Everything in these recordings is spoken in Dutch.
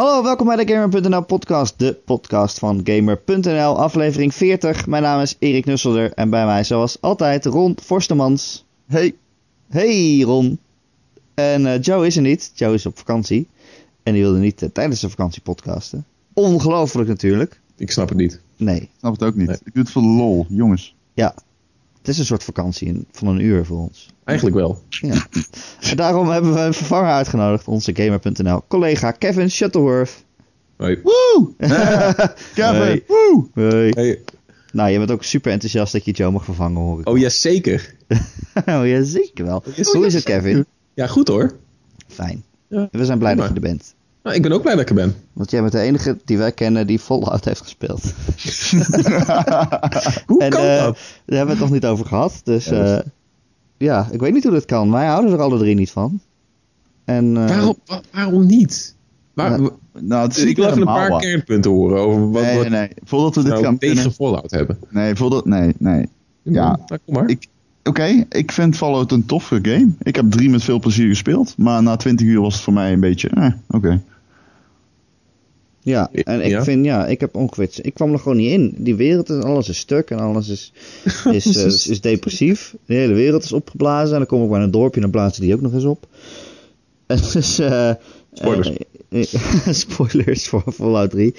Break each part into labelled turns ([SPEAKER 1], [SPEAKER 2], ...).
[SPEAKER 1] Hallo, welkom bij de Gamer.nl podcast, de podcast van Gamer.nl, aflevering 40. Mijn naam is Erik Nusselder en bij mij zoals altijd Ron Forstemans.
[SPEAKER 2] Hey.
[SPEAKER 1] Hey Ron. En eh, Joe is er niet, Joe is op vakantie. En die wilde niet eh, tijdens de vakantie podcasten. Ongelooflijk natuurlijk.
[SPEAKER 3] Ik snap het niet.
[SPEAKER 1] Nee,
[SPEAKER 2] Ik snap het ook niet.
[SPEAKER 3] Nee.
[SPEAKER 2] Ik doe het voor de lol, jongens.
[SPEAKER 1] ja. Het is een soort vakantie van een uur voor ons.
[SPEAKER 3] Eigenlijk wel.
[SPEAKER 1] Ja. en daarom hebben we een vervanger uitgenodigd, onze Gamer.nl collega Kevin Shuttleworth.
[SPEAKER 3] Hoi.
[SPEAKER 2] Woe! Kevin,
[SPEAKER 1] Hey.
[SPEAKER 2] woe!
[SPEAKER 1] Hoi.
[SPEAKER 3] Hey.
[SPEAKER 1] Nou, je bent ook super enthousiast dat je Joe mag vervangen, hoor ik.
[SPEAKER 3] Oh ja, zeker.
[SPEAKER 1] Oh ja, zeker wel. Hoe is het. Kevin?
[SPEAKER 3] Ja, goed hoor.
[SPEAKER 1] Fijn.
[SPEAKER 3] Ja.
[SPEAKER 1] We zijn blij dat je er bent.
[SPEAKER 3] Nou, ik ben ook blij dat ik er ben.
[SPEAKER 1] Want jij bent de enige die wij kennen die Fallout heeft gespeeld.
[SPEAKER 3] Hoe
[SPEAKER 1] en
[SPEAKER 3] kan
[SPEAKER 1] eh,
[SPEAKER 3] dat?
[SPEAKER 1] daar hebben we het nog niet over gehad. Dus
[SPEAKER 3] Ja,
[SPEAKER 1] ja,
[SPEAKER 3] dat
[SPEAKER 1] ja, ik weet niet hoe dat kan. Wij houden er alle drie niet van. En, eh,
[SPEAKER 3] waarom, wa- waarom niet? Waar,
[SPEAKER 2] nou, het is
[SPEAKER 3] ik wil even een paar kernpunten horen over wat,
[SPEAKER 2] Nee,
[SPEAKER 3] wat
[SPEAKER 2] nee, nee. Voordat we dit
[SPEAKER 3] nou
[SPEAKER 2] gaan
[SPEAKER 3] tegen
[SPEAKER 2] beginnen...
[SPEAKER 3] Fallout hebben.
[SPEAKER 2] Nee, voordat... Nee, nee. Ja.
[SPEAKER 3] Nou, kom maar.
[SPEAKER 2] Ik- Oké, ik vind Fallout een toffe game. Ik heb drie met veel plezier gespeeld. Maar na 20 uur was het voor mij een beetje... Eh, oké.
[SPEAKER 1] Ja, en ik
[SPEAKER 3] Ja.
[SPEAKER 1] vind, ja, ik heb ongeveer... Ik kwam er gewoon niet in. Die wereld, is, alles is stuk en alles is, is, eh, is, is depressief. De hele wereld is opgeblazen. En dan kom ik bij een dorpje en dan blazen die ook nog eens op. En dus... eh,
[SPEAKER 3] Spoilers.
[SPEAKER 1] eh, spoilers voor Fallout 3.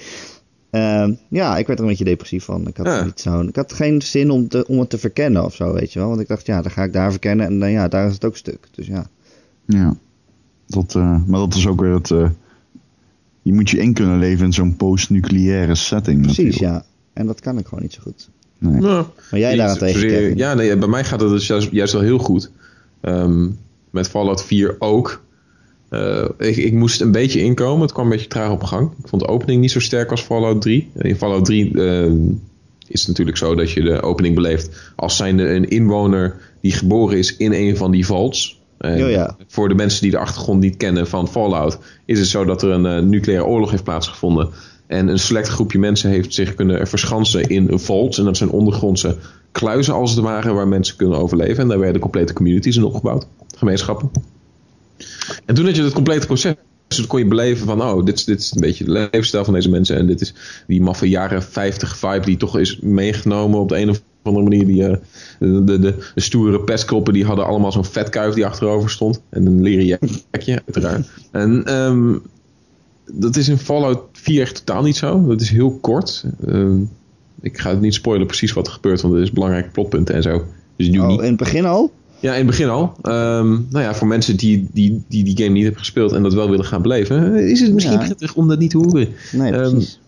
[SPEAKER 1] Ehm, ja, ik werd er een beetje depressief van. Ik had,
[SPEAKER 3] Ja.
[SPEAKER 1] niet zo'n- ik had geen zin om, te, om het te verkennen of zo, weet je wel. Want ik dacht, ja, dan ga ik daar verkennen en dan ja, daar is het ook stuk. Dus ja.
[SPEAKER 2] Ja. Dat, maar dat is ook weer het... je moet je in kunnen leven in zo'n post-nucleaire setting
[SPEAKER 1] Precies,
[SPEAKER 2] natuurlijk.
[SPEAKER 1] ja. En dat kan ik gewoon niet zo goed.
[SPEAKER 2] Nee.
[SPEAKER 3] Nou,
[SPEAKER 1] Maar jij daarentegen.
[SPEAKER 3] Ja, nee, bij mij gaat het dus juist, juist wel heel goed. Ehm, met Fallout 4 ook. Eh, ik, ik moest een beetje inkomen. Het kwam een beetje traag op gang. Ik vond de opening niet zo sterk als Fallout 3. In Fallout 3 ehm, is het natuurlijk zo dat je de opening beleeft als zijnde een inwoner die geboren is in een van die vaults.
[SPEAKER 1] Oh ja.
[SPEAKER 3] Voor de mensen die de achtergrond niet kennen van Fallout, is het zo dat er een eh, nucleaire oorlog heeft plaatsgevonden. En een select groepje mensen heeft zich kunnen verschansen in een vault. En dat zijn ondergrondse kluizen als het ware, waar mensen kunnen overleven. En daar werden complete communities in opgebouwd, gemeenschappen. En toen had je het complete proces. Dus kon je beleven van, oh, dit is, dit is een beetje de levensstijl van deze mensen. En dit is die maffe jaren 50 vibe die toch is meegenomen op de een of andere manier. Die, eh, de, de, de, de stoere pestkroppen die hadden allemaal zo'n vetkuif die achterover stond. En een leren jakje, uiteraard. En ehm, dat is in Fallout 4 echt totaal niet zo. Dat is heel kort. Ehm, ik ga het niet spoilen precies wat er gebeurt, want er is belangrijke plotpunten en zo. Dus doe
[SPEAKER 1] Oh,
[SPEAKER 3] niet.
[SPEAKER 1] in het begin al?
[SPEAKER 3] Ja, in het begin al. Ehm, nou ja, voor mensen die die, die die game niet hebben gespeeld en dat wel willen gaan beleven, is het misschien
[SPEAKER 1] Ja.
[SPEAKER 3] prettig om dat niet te horen.
[SPEAKER 1] Nee, precies.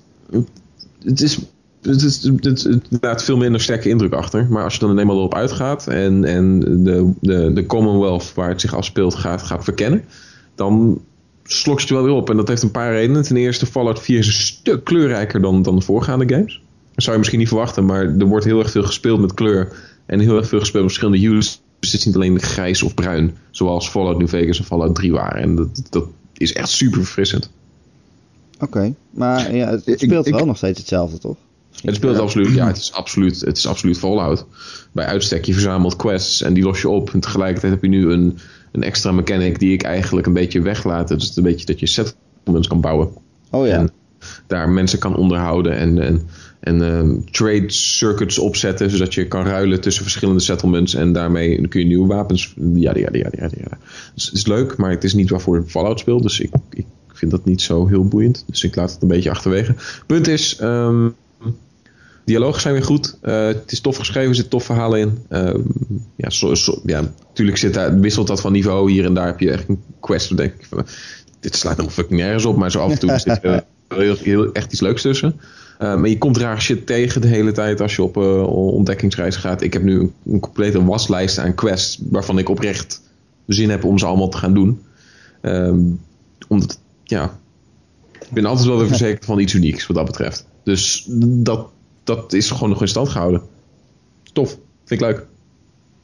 [SPEAKER 3] Het is. Het, is, het, het, het laat veel minder sterke indruk achter. Maar als je dan eenmaal erop uitgaat en, en de, de, de Commonwealth waar het zich afspeelt gaat, gaat verkennen, dan slokt je wel weer op. En dat heeft een paar redenen. Ten eerste, Fallout 4 is een stuk kleurrijker dan, dan de voorgaande games. Dat zou je misschien niet verwachten, maar er wordt heel erg veel gespeeld met kleur. En heel erg veel gespeeld met verschillende hues. Dus het is niet alleen grijs of bruin, zoals Fallout New Vegas en Fallout 3 waren. En dat, dat is echt super verfrissend.
[SPEAKER 1] Oké, maar ja, het speelt
[SPEAKER 2] ik-
[SPEAKER 1] wel nog steeds hetzelfde, toch?
[SPEAKER 3] Het speelt absoluut, ja, het is absoluut, het is absoluut Fallout. Bij uitstek, je verzamelt quests en die los je op. En tegelijkertijd heb je nu een, een extra mechanic die ik eigenlijk een beetje weglaat. Het is een beetje dat je settlements kan bouwen.
[SPEAKER 1] Oh ja.
[SPEAKER 3] En daar mensen kan onderhouden en, en, en ehm, trade circuits opzetten. Zodat je kan ruilen tussen verschillende settlements. En daarmee kun je nieuwe wapens. Ja, ja, ja, ja, ja. Dus het is leuk, maar het is niet waarvoor Fallout speelt. Dus ik, ik vind dat niet zo heel boeiend. Dus ik laat het een beetje achterwege. Punt is, ehm dialogen zijn weer goed. Eh, het is tof geschreven, er zitten tof verhalen in. Ehm, ja, ja, natuurlijk zit daar, wisselt dat van niveau. Hier en daar heb je echt een quest. Dan denk ik van, dit slaat nog fucking nergens op. Maar zo af en toe zit er heel, heel, echt iets leuks tussen. Eh, maar je komt raar shit tegen de hele tijd als je op eh, ontdekkingsreis gaat. Ik heb nu een, een complete waslijst aan quests waarvan ik oprecht zin heb om ze allemaal te gaan doen. Ehm, omdat, ja, ik ben altijd wel weer verzekerd van iets unieks wat dat betreft. Dus dat, dat is gewoon nog in stand gehouden. Tof, vind ik leuk.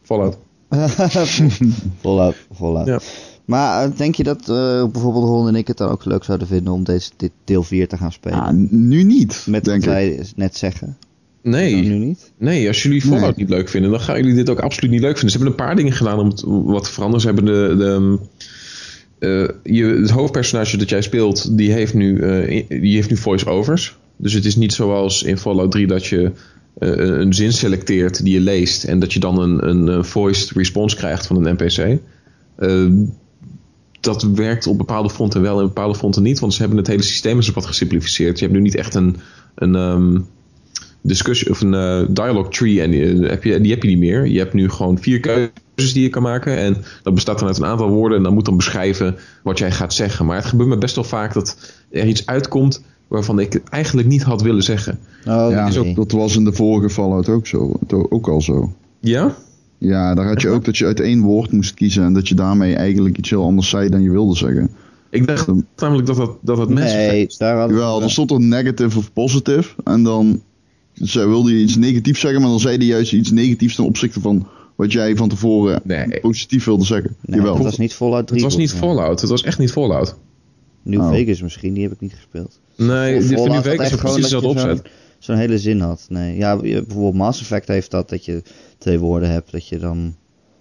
[SPEAKER 3] Fallout.
[SPEAKER 1] Fallout, Fallout.
[SPEAKER 3] Ja.
[SPEAKER 1] Maar eh, denk je dat eh, bijvoorbeeld Ron en ik het dan ook leuk zouden vinden om deze, dit deel 4 te gaan spelen?
[SPEAKER 2] Ja, nu niet,
[SPEAKER 1] Met
[SPEAKER 2] denk
[SPEAKER 1] wat
[SPEAKER 2] ik.
[SPEAKER 1] wij net zeggen.
[SPEAKER 3] Nee,
[SPEAKER 1] Dan nu niet?
[SPEAKER 3] nee, als jullie Fallout
[SPEAKER 2] Nee.
[SPEAKER 3] niet leuk vinden, dan gaan jullie dit ook absoluut niet leuk vinden. Ze hebben een paar dingen gedaan om het wat te veranderen. Ze hebben de, de, eh, je, het hoofdpersonage dat jij speelt, die heeft nu, eh, die heeft nu voice-overs. Dus het is niet zoals in Fallout 3 dat je eh, een zin selecteert die je leest en dat je dan een, een, eh, voiced response krijgt van een NPC. Eh, dat werkt op bepaalde fronten wel en op bepaalde fronten niet, want ze hebben het hele systeem eens wat gesimplificeerd. Je hebt nu niet echt een, een ehm, discussie of een eh, dialogue tree en die, heb je, die heb je niet meer. Je hebt nu gewoon vier keuzes die je kan maken en dat bestaat dan uit een aantal woorden en dan moet dan beschrijven wat jij gaat zeggen. Maar het gebeurt me best wel vaak dat er iets uitkomt waarvan ik het eigenlijk niet had willen zeggen.
[SPEAKER 1] Oh,
[SPEAKER 2] ja,
[SPEAKER 1] nee.
[SPEAKER 2] dat was in de vorige Fallout ook zo. Ook al zo.
[SPEAKER 3] Ja?
[SPEAKER 2] Ja, daar had je ook dat je uit één woord moest kiezen en dat je daarmee eigenlijk iets heel anders zei dan je wilde zeggen.
[SPEAKER 3] Ik dacht namelijk dat dat, dat het mensen.
[SPEAKER 1] Nee, daar hadden we-
[SPEAKER 2] Jawel, er stond er negative of positive en dan zij wilde je iets negatiefs zeggen, maar dan zei hij juist iets negatiefs ten opzichte van wat jij van tevoren
[SPEAKER 3] Nee.
[SPEAKER 2] positief wilde zeggen.
[SPEAKER 1] Nee,
[SPEAKER 2] Jawel.
[SPEAKER 1] dat was niet Fallout 3.
[SPEAKER 3] Het was niet. Fallout. Het was echt niet Fallout.
[SPEAKER 1] New
[SPEAKER 2] Oh.
[SPEAKER 1] Vegas misschien, die heb ik niet gespeeld.
[SPEAKER 3] Nee, nu
[SPEAKER 1] had
[SPEAKER 3] Vegas
[SPEAKER 1] gewoon
[SPEAKER 3] precies
[SPEAKER 1] dat je zo'n-
[SPEAKER 3] opzet.
[SPEAKER 1] Zo'n hele zin had. Nee, ja, bijvoorbeeld Mass Effect heeft dat, dat je twee woorden hebt, dat je dan...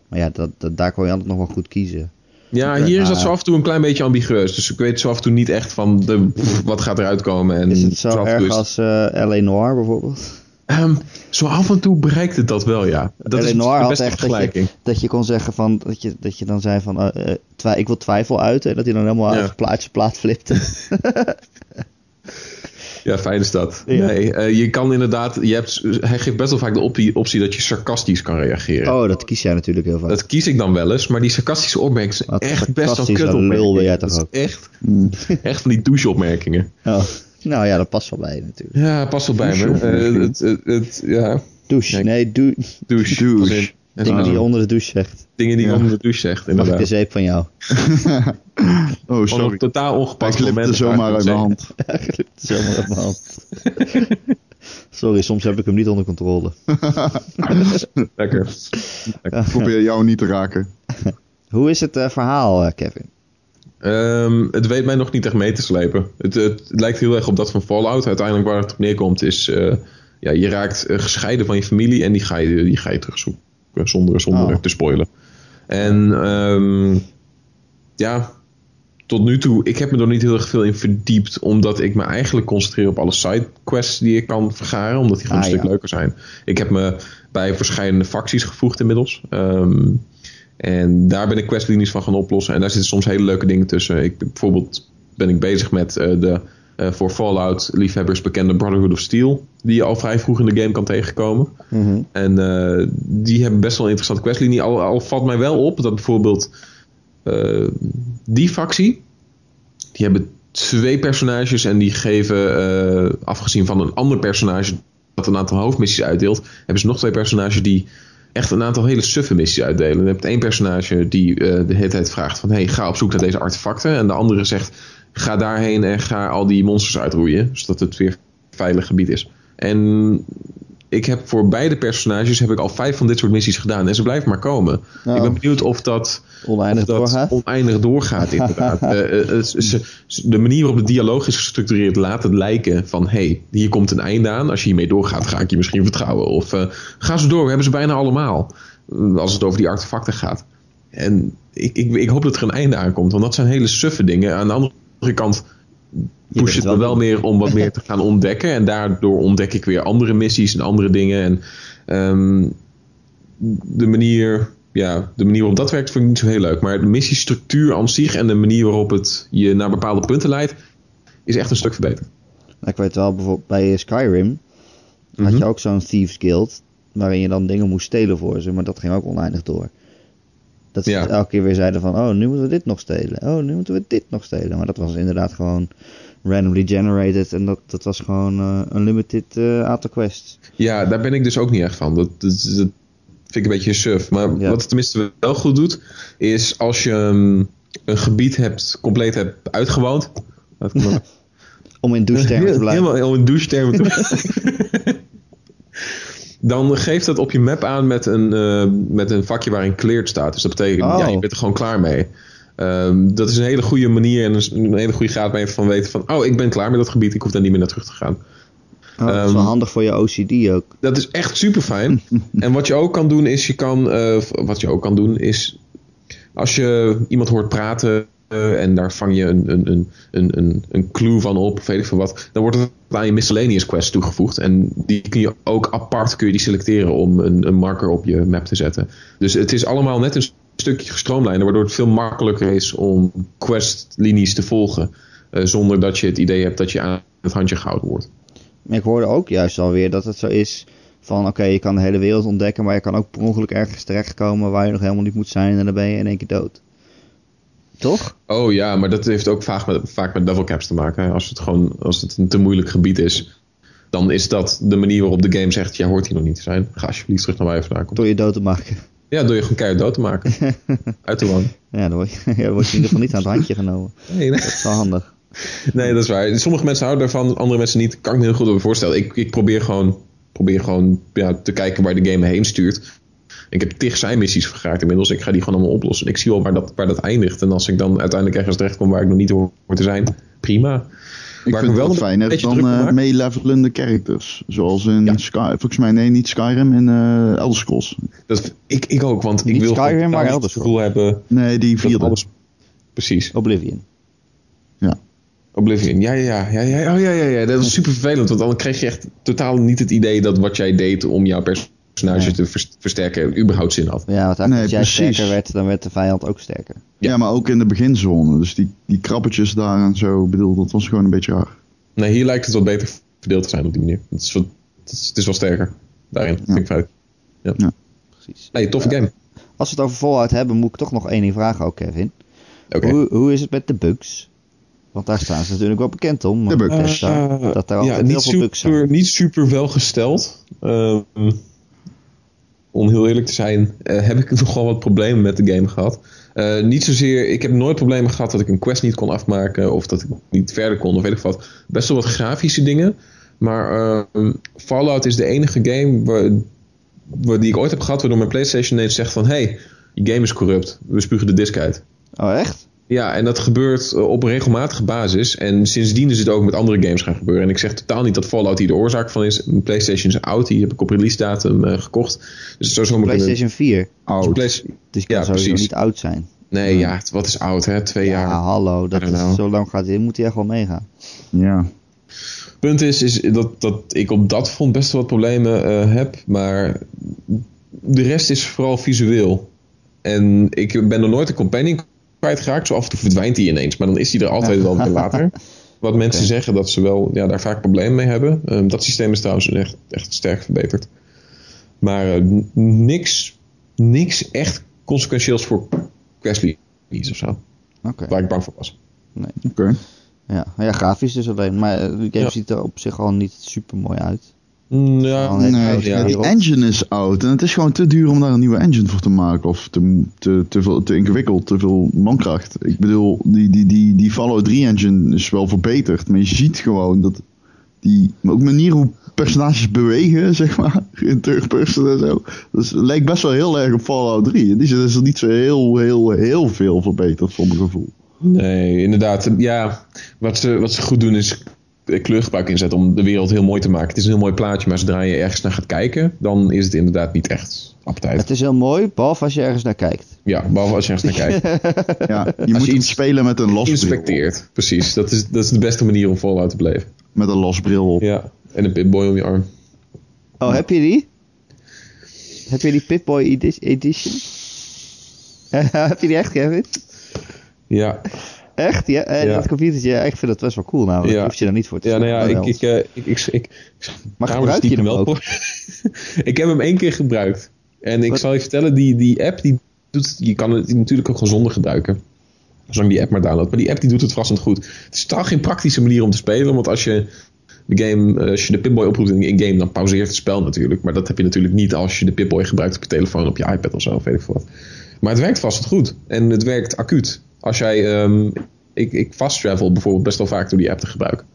[SPEAKER 1] Maar ja, dat, dat, daar kon je altijd nog wel goed kiezen.
[SPEAKER 3] Ja, hier is dat
[SPEAKER 1] maar-
[SPEAKER 3] zo af en toe een klein beetje ambigueus. Dus ik weet zo af en toe niet echt van de, pff, wat gaat eruit komen. En
[SPEAKER 1] Is het zo erg
[SPEAKER 3] is-
[SPEAKER 1] als eh L.A. Noir bijvoorbeeld?
[SPEAKER 3] Ehm, zo af en toe bereikt het dat wel, ja. Dat is.
[SPEAKER 1] Noir
[SPEAKER 3] de
[SPEAKER 1] had
[SPEAKER 3] beste
[SPEAKER 1] echt dat je, dat je kon zeggen van, dat je, dat je dan zei van, eh, eh, twi- ik wil twijfel uiten. En dat hij dan helemaal
[SPEAKER 3] Ja.
[SPEAKER 1] uit plaatje plaat flipte.
[SPEAKER 3] Ja, fijn is dat.
[SPEAKER 1] Ja.
[SPEAKER 3] Nee, eh, je kan inderdaad... Je hebt, hij geeft best wel vaak de optie, optie dat je sarcastisch kan reageren.
[SPEAKER 1] Oh, dat kies jij natuurlijk heel vaak.
[SPEAKER 3] Dat kies ik dan wel eens, maar die sarcastische opmerkingen zijn echt best wel kut
[SPEAKER 1] lul ben jij
[SPEAKER 3] opmerkingen.
[SPEAKER 1] toch
[SPEAKER 3] Dat
[SPEAKER 1] ook?
[SPEAKER 3] is echt, echt van die douche-opmerkingen.
[SPEAKER 1] Oh. Nou ja, dat past wel bij je natuurlijk.
[SPEAKER 3] Ja, past wel bij me.
[SPEAKER 2] Douche-opmerkingen.
[SPEAKER 3] Eh, het, het, het- ja,
[SPEAKER 1] Douche,
[SPEAKER 3] Nee. douche.
[SPEAKER 1] Dingen die je onder de douche zegt.
[SPEAKER 3] Dingen die je
[SPEAKER 2] Ja.
[SPEAKER 3] onder de douche zegt,
[SPEAKER 1] Mag ik de
[SPEAKER 3] inderdaad.
[SPEAKER 1] zeep van jou?
[SPEAKER 2] Oh, sorry.
[SPEAKER 3] totaal
[SPEAKER 2] Hij
[SPEAKER 3] ongepast
[SPEAKER 2] glipte
[SPEAKER 3] moment.
[SPEAKER 2] zomaar uit mijn hand.
[SPEAKER 1] Zomaar op mijn hand. Sorry, soms heb ik hem niet onder controle.
[SPEAKER 3] Lekker.
[SPEAKER 2] Ik probeer jou niet te raken.
[SPEAKER 1] Hoe is het eh, verhaal, eh, Kevin?
[SPEAKER 3] Ehm, het weet mij nog niet echt mee te slepen. Het, het, het lijkt heel erg op dat van Fallout. Uiteindelijk waar het op neerkomt is... eh, ja, je raakt eh, gescheiden van je familie en die ga je, die ga je terugzoeken. Zonder, zonder
[SPEAKER 1] Oh.
[SPEAKER 3] te spoilen. En ehm, ja, tot nu toe... Ik heb me er niet heel erg veel in verdiept. Omdat ik me eigenlijk concentreer op alle sidequests die ik kan vergaren. Omdat die gewoon
[SPEAKER 1] Ah,
[SPEAKER 3] een stuk
[SPEAKER 1] ja.
[SPEAKER 3] leuker zijn. Ik heb me bij verschillende facties gevoegd inmiddels. Ehm, en daar ben ik questlinies van gaan oplossen. En daar zitten soms hele leuke dingen tussen. Ik, bijvoorbeeld ben ik bezig met eh, de eh, voor Fallout liefhebbers bekende Brotherhood of Steel. Die je al vrij vroeg in de game kan tegenkomen. En eh, die hebben best wel een interessante questlinie. Al, al valt mij wel op dat bijvoorbeeld die factie. Die hebben twee personages en die geven, afgezien van een ander personage dat een aantal hoofdmissies uitdeelt, hebben ze nog twee personages die echt een aantal hele suffe missies uitdelen. Je hebt één personage die eh, de hele tijd vraagt van hey, ga op zoek naar deze artefacten. En de andere zegt ga daarheen en ga al die monsters uitroeien. Zodat het weer een veilig gebied is. En ik heb voor beide personages heb ik al vijf van dit soort missies gedaan. En ze blijven maar komen.
[SPEAKER 1] Oh.
[SPEAKER 3] Ik ben benieuwd of dat,
[SPEAKER 1] Oneindig
[SPEAKER 3] of dat
[SPEAKER 1] doorgaat?
[SPEAKER 3] oneindig doorgaat inderdaad. Eh, eh, ze- ze- de manier waarop de dialoog is gestructureerd laat het lijken van... hey, hier komt een einde aan. Als je hiermee doorgaat ga ik je misschien vertrouwen. Of eh, ga ze door, we hebben ze bijna allemaal. Eh, Als het over die artefacten gaat. En ik, ik, ik hoop dat er een einde aankomt. Want dat zijn hele suffe dingen. Aan de andere kant
[SPEAKER 1] Bent
[SPEAKER 3] het me
[SPEAKER 1] wel
[SPEAKER 3] meer om wat meer te gaan ontdekken. En daardoor ontdek ik weer andere missies en andere dingen. En ehm, de manier, ja, de manier waarop dat werkt vind ik niet zo heel leuk. Maar de missiestructuur aan zich en de manier waarop het je naar bepaalde punten leidt, is echt een stuk verbeterd.
[SPEAKER 1] Nou, ik weet wel, bijvoorbeeld bij Skyrim had
[SPEAKER 3] Mhm.
[SPEAKER 1] je ook zo'n Thieves Guild, waarin je dan dingen moest stelen voor ze, maar dat ging ook oneindig door. Dat ze
[SPEAKER 3] Ja.
[SPEAKER 1] elke keer weer zeiden van, oh, nu moeten we dit nog stelen. Oh, nu moeten we dit nog stelen. Maar dat was inderdaad gewoon randomly generated en dat, dat was gewoon eh unlimited eh, aantal quests.
[SPEAKER 3] Ja, daar ben ik dus ook niet echt van. Dat, dat, dat vind ik een beetje suf. Maar
[SPEAKER 1] Ja.
[SPEAKER 3] wat het tenminste wel goed doet, is als je ehm, een gebied hebt, compleet hebt uitgewoond.
[SPEAKER 1] Om in douche-termen te blijven.
[SPEAKER 3] Helemaal in douche-termen te Dan geeft dat op je map aan met een, eh, met een vakje waarin cleared staat. Dus dat betekent,
[SPEAKER 1] Oh.
[SPEAKER 3] ja, je bent er gewoon klaar mee. Ehm, dat is een hele goede manier en een, hele goede graad mee van weten van... Oh, ik ben klaar met dat gebied, ik hoef daar niet meer naar terug te gaan.
[SPEAKER 1] Oh, dat is wel
[SPEAKER 3] Ehm,
[SPEAKER 1] handig voor je OCD ook.
[SPEAKER 3] Dat is echt super fijn. en wat je ook kan doen is, je kan, eh, wat je ook kan doen is, als je iemand hoort praten en daar vang je een, een, een, een, een, een clue van op, weet ik wat. Dan wordt het aan je miscellaneous quest toegevoegd. En die kun je ook apart kun je die selecteren om een, een marker op je map te zetten. Dus het is allemaal net een stukje gestroomlijnd, waardoor het veel makkelijker is om questlinies te volgen. eh, zonder dat je het idee hebt dat je aan het handje gehouden wordt.
[SPEAKER 1] Ik hoorde ook juist alweer dat het zo is van oké, je kan de hele wereld ontdekken, maar je kan ook per ongeluk ergens terechtkomen waar je nog helemaal niet moet zijn en dan ben je in één keer dood. Toch?
[SPEAKER 3] Oh ja, maar dat heeft ook vaak met, vaak met level caps te maken. Als het gewoon als het een te moeilijk gebied is, dan is dat de manier waarop de game zegt: jij hoort hier nog niet te zijn. Ga alsjeblieft terug naar waar je vandaan komt.
[SPEAKER 1] Door je dood te maken.
[SPEAKER 3] Ja, door je gewoon keihard dood te maken. Uit te wonen.
[SPEAKER 1] Ja, dan word je, dan word je in ieder geval niet aan het handje genomen.
[SPEAKER 3] Nee, nee.
[SPEAKER 1] Dat is wel handig.
[SPEAKER 3] Nee, dat is waar. Sommige mensen houden daarvan, andere mensen niet. Kan ik me heel goed over voorstellen. Ik, ik probeer gewoon, probeer gewoon ja, te kijken waar de game me heen stuurt. Ik heb tig zijn missies vergaard inmiddels. Ik ga die gewoon allemaal oplossen. Ik zie wel waar dat, waar dat eindigt. En als ik dan uiteindelijk ergens terechtkom waar ik nog niet hoor te zijn, prima.
[SPEAKER 2] Ik
[SPEAKER 3] Waar
[SPEAKER 2] vind
[SPEAKER 3] ik
[SPEAKER 2] het
[SPEAKER 3] wel
[SPEAKER 2] wel
[SPEAKER 3] een
[SPEAKER 2] fijner dan eh
[SPEAKER 3] maak.
[SPEAKER 2] meelevelende characters. Zoals in
[SPEAKER 3] Ja.
[SPEAKER 2] Sky, volgens mij nee, niet Skyrim, in eh Elder Scrolls.
[SPEAKER 3] Dat, ik, ik ook, want ik
[SPEAKER 1] Niet
[SPEAKER 3] wil
[SPEAKER 1] Skyrim, maar
[SPEAKER 3] het
[SPEAKER 1] Elder
[SPEAKER 3] gevoel hebben
[SPEAKER 2] Nee, die vierde.
[SPEAKER 3] alles... Precies.
[SPEAKER 1] Oblivion.
[SPEAKER 3] Oblivion, ja, ja, ja, ja, ja, oh, ja, ja, ja. Dat is super vervelend, want dan kreeg je echt totaal niet het idee dat wat jij deed om jouw personage
[SPEAKER 1] Ja.
[SPEAKER 3] te vers- versterken überhaupt zin had.
[SPEAKER 1] Ja, want
[SPEAKER 2] Nee,
[SPEAKER 1] als jij
[SPEAKER 2] precies.
[SPEAKER 1] sterker werd, dan werd de vijand ook sterker.
[SPEAKER 2] Ja. maar ook in de beginzone. Dus die, die krabbetjes daar en zo, bedoel, dat was gewoon een beetje raar.
[SPEAKER 3] Nee, hier lijkt het wat beter verdeeld te zijn op die manier. Het is, wat, het is, het is wel sterker daarin, vind ik fijn.
[SPEAKER 1] Precies.
[SPEAKER 3] Nee, toffe game.
[SPEAKER 1] Als we het over Fallout hebben, moet ik toch nog één ding vragen ook, Kevin.
[SPEAKER 3] Oké.
[SPEAKER 1] Hoe, hoe is het met de bugs? Want daar staan ze natuurlijk wel bekend om.
[SPEAKER 2] De bugs.
[SPEAKER 3] Eh,
[SPEAKER 1] dat er
[SPEAKER 3] ja,
[SPEAKER 1] altijd
[SPEAKER 3] niet
[SPEAKER 1] heel veel bugs zijn.
[SPEAKER 3] super, niet super wel gesteld. Ehm, om heel eerlijk te zijn, eh, heb ik nogal wat problemen met de game gehad. Eh, niet zozeer, ik heb nooit problemen gehad dat ik een quest niet kon afmaken of dat ik niet verder kon of weet ik wat. Best wel wat grafische dingen. Maar ehm, Fallout is de enige game waar, waar die ik ooit heb gehad waardoor mijn PlayStation ineens zegt van hey, je game is corrupt. We spugen de disk uit.
[SPEAKER 1] Oh, echt?
[SPEAKER 3] Ja, en dat gebeurt eh, op een regelmatige basis. En sindsdien is het ook met andere games gaan gebeuren. En ik zeg totaal niet dat Fallout hier de oorzaak van is. Mijn PlayStation is oud, die heb ik op release datum eh, gekocht. Dus het zou zomaar kunnen...
[SPEAKER 1] PlayStation 4.
[SPEAKER 2] Oud.
[SPEAKER 1] Dus je kan
[SPEAKER 3] Ja,
[SPEAKER 1] sowieso niet oud zijn.
[SPEAKER 3] Nee, ja, wat is oud, hè? Twee
[SPEAKER 1] Ja,
[SPEAKER 3] jaar.
[SPEAKER 1] hallo. Dat is,
[SPEAKER 3] know.
[SPEAKER 1] zo lang gaat hij. Moet hij echt wel meegaan.
[SPEAKER 2] Ja.
[SPEAKER 3] Punt is, is dat, dat ik op dat front best wel wat problemen eh, heb. Maar de rest is vooral visueel. En ik ben er nooit een companion kwijtgeraakt. Zo af en toe verdwijnt die ineens. Maar dan is die er altijd wel weer later. Wat mensen zeggen dat ze wel ja, daar vaak problemen mee hebben. Ehm, dat systeem is trouwens echt, echt sterk verbeterd. Maar eh, niks, niks echt consequentieels voor questlinies of zo.
[SPEAKER 1] Oké.
[SPEAKER 3] Waar ik bang voor was.
[SPEAKER 2] Oké.
[SPEAKER 1] Ja. ja, grafisch dus alleen. Maar eh, de game
[SPEAKER 3] Ja.
[SPEAKER 1] ziet er op zich al niet super mooi uit.
[SPEAKER 3] Mm, Ja,
[SPEAKER 1] nee,
[SPEAKER 2] Nee,
[SPEAKER 1] ja,
[SPEAKER 2] die engine is oud en het is gewoon te duur om daar een nieuwe engine voor te maken. Of te, te, te, veel, te ingewikkeld, te veel mankracht. Ik bedoel, die, die, die, die Fallout 3 engine is wel verbeterd. Maar je ziet gewoon dat die maar ook manier hoe personages bewegen, zeg maar, in third person en zo. Dus het lijkt best wel heel erg op Fallout 3. In die zin is er niet zo heel, heel, heel veel verbeterd voor mijn gevoel.
[SPEAKER 3] Nee, inderdaad. Ja, wat ze, wat ze goed doen is kleurgebruik inzetten om de wereld heel mooi te maken. Het is een heel mooi plaatje, maar zodra je ergens naar gaat kijken, dan is het inderdaad niet echt appetijt.
[SPEAKER 1] Het is heel mooi, behalve als je ergens naar kijkt.
[SPEAKER 3] Ja, behalve als je ergens naar kijkt.
[SPEAKER 2] Ja, je moet
[SPEAKER 3] je iets
[SPEAKER 2] spelen met een losbril.
[SPEAKER 3] Inspecteert, precies. Dat is, dat is de beste manier om Fallout te beleven.
[SPEAKER 2] Met een losbril op.
[SPEAKER 3] Ja, en een Pip-Boy om je arm.
[SPEAKER 1] Oh, heb je die? Heb je die Pip-Boy edi- edition? heb je die echt, Kevin?
[SPEAKER 3] Ja,
[SPEAKER 1] Echt? Ja, eh,
[SPEAKER 3] Ja.
[SPEAKER 1] dat computertje, ja, ik vind dat best wel cool namelijk.
[SPEAKER 3] Ja.
[SPEAKER 1] Daar hoef je er niet voor te
[SPEAKER 3] ja nou ja, ik, ik, eh, ik, ik, ik, ik,
[SPEAKER 1] Maar gebruik je hem ook?
[SPEAKER 3] voor. ik heb hem één keer gebruikt. En ik
[SPEAKER 1] Wat?
[SPEAKER 3] zal je vertellen, die, die app, die doet, je kan het natuurlijk ook gewoon zonder gebruiken. Zolang die app maar downloadt. Maar die app die doet het verrassend goed. Het is totaal geen praktische manier om te spelen. Want als je de game, eh, als je de Pip-Boy oproept in game, dan pauzeert het spel natuurlijk. Maar dat heb je natuurlijk niet als je de Pip-Boy gebruikt op je telefoon, op je iPad of zo, of weet ik veel wat. Maar het werkt vast goed. En het werkt acuut. Als jij, ehm, ik, ik fast travel bijvoorbeeld best wel vaak door die app te gebruiken.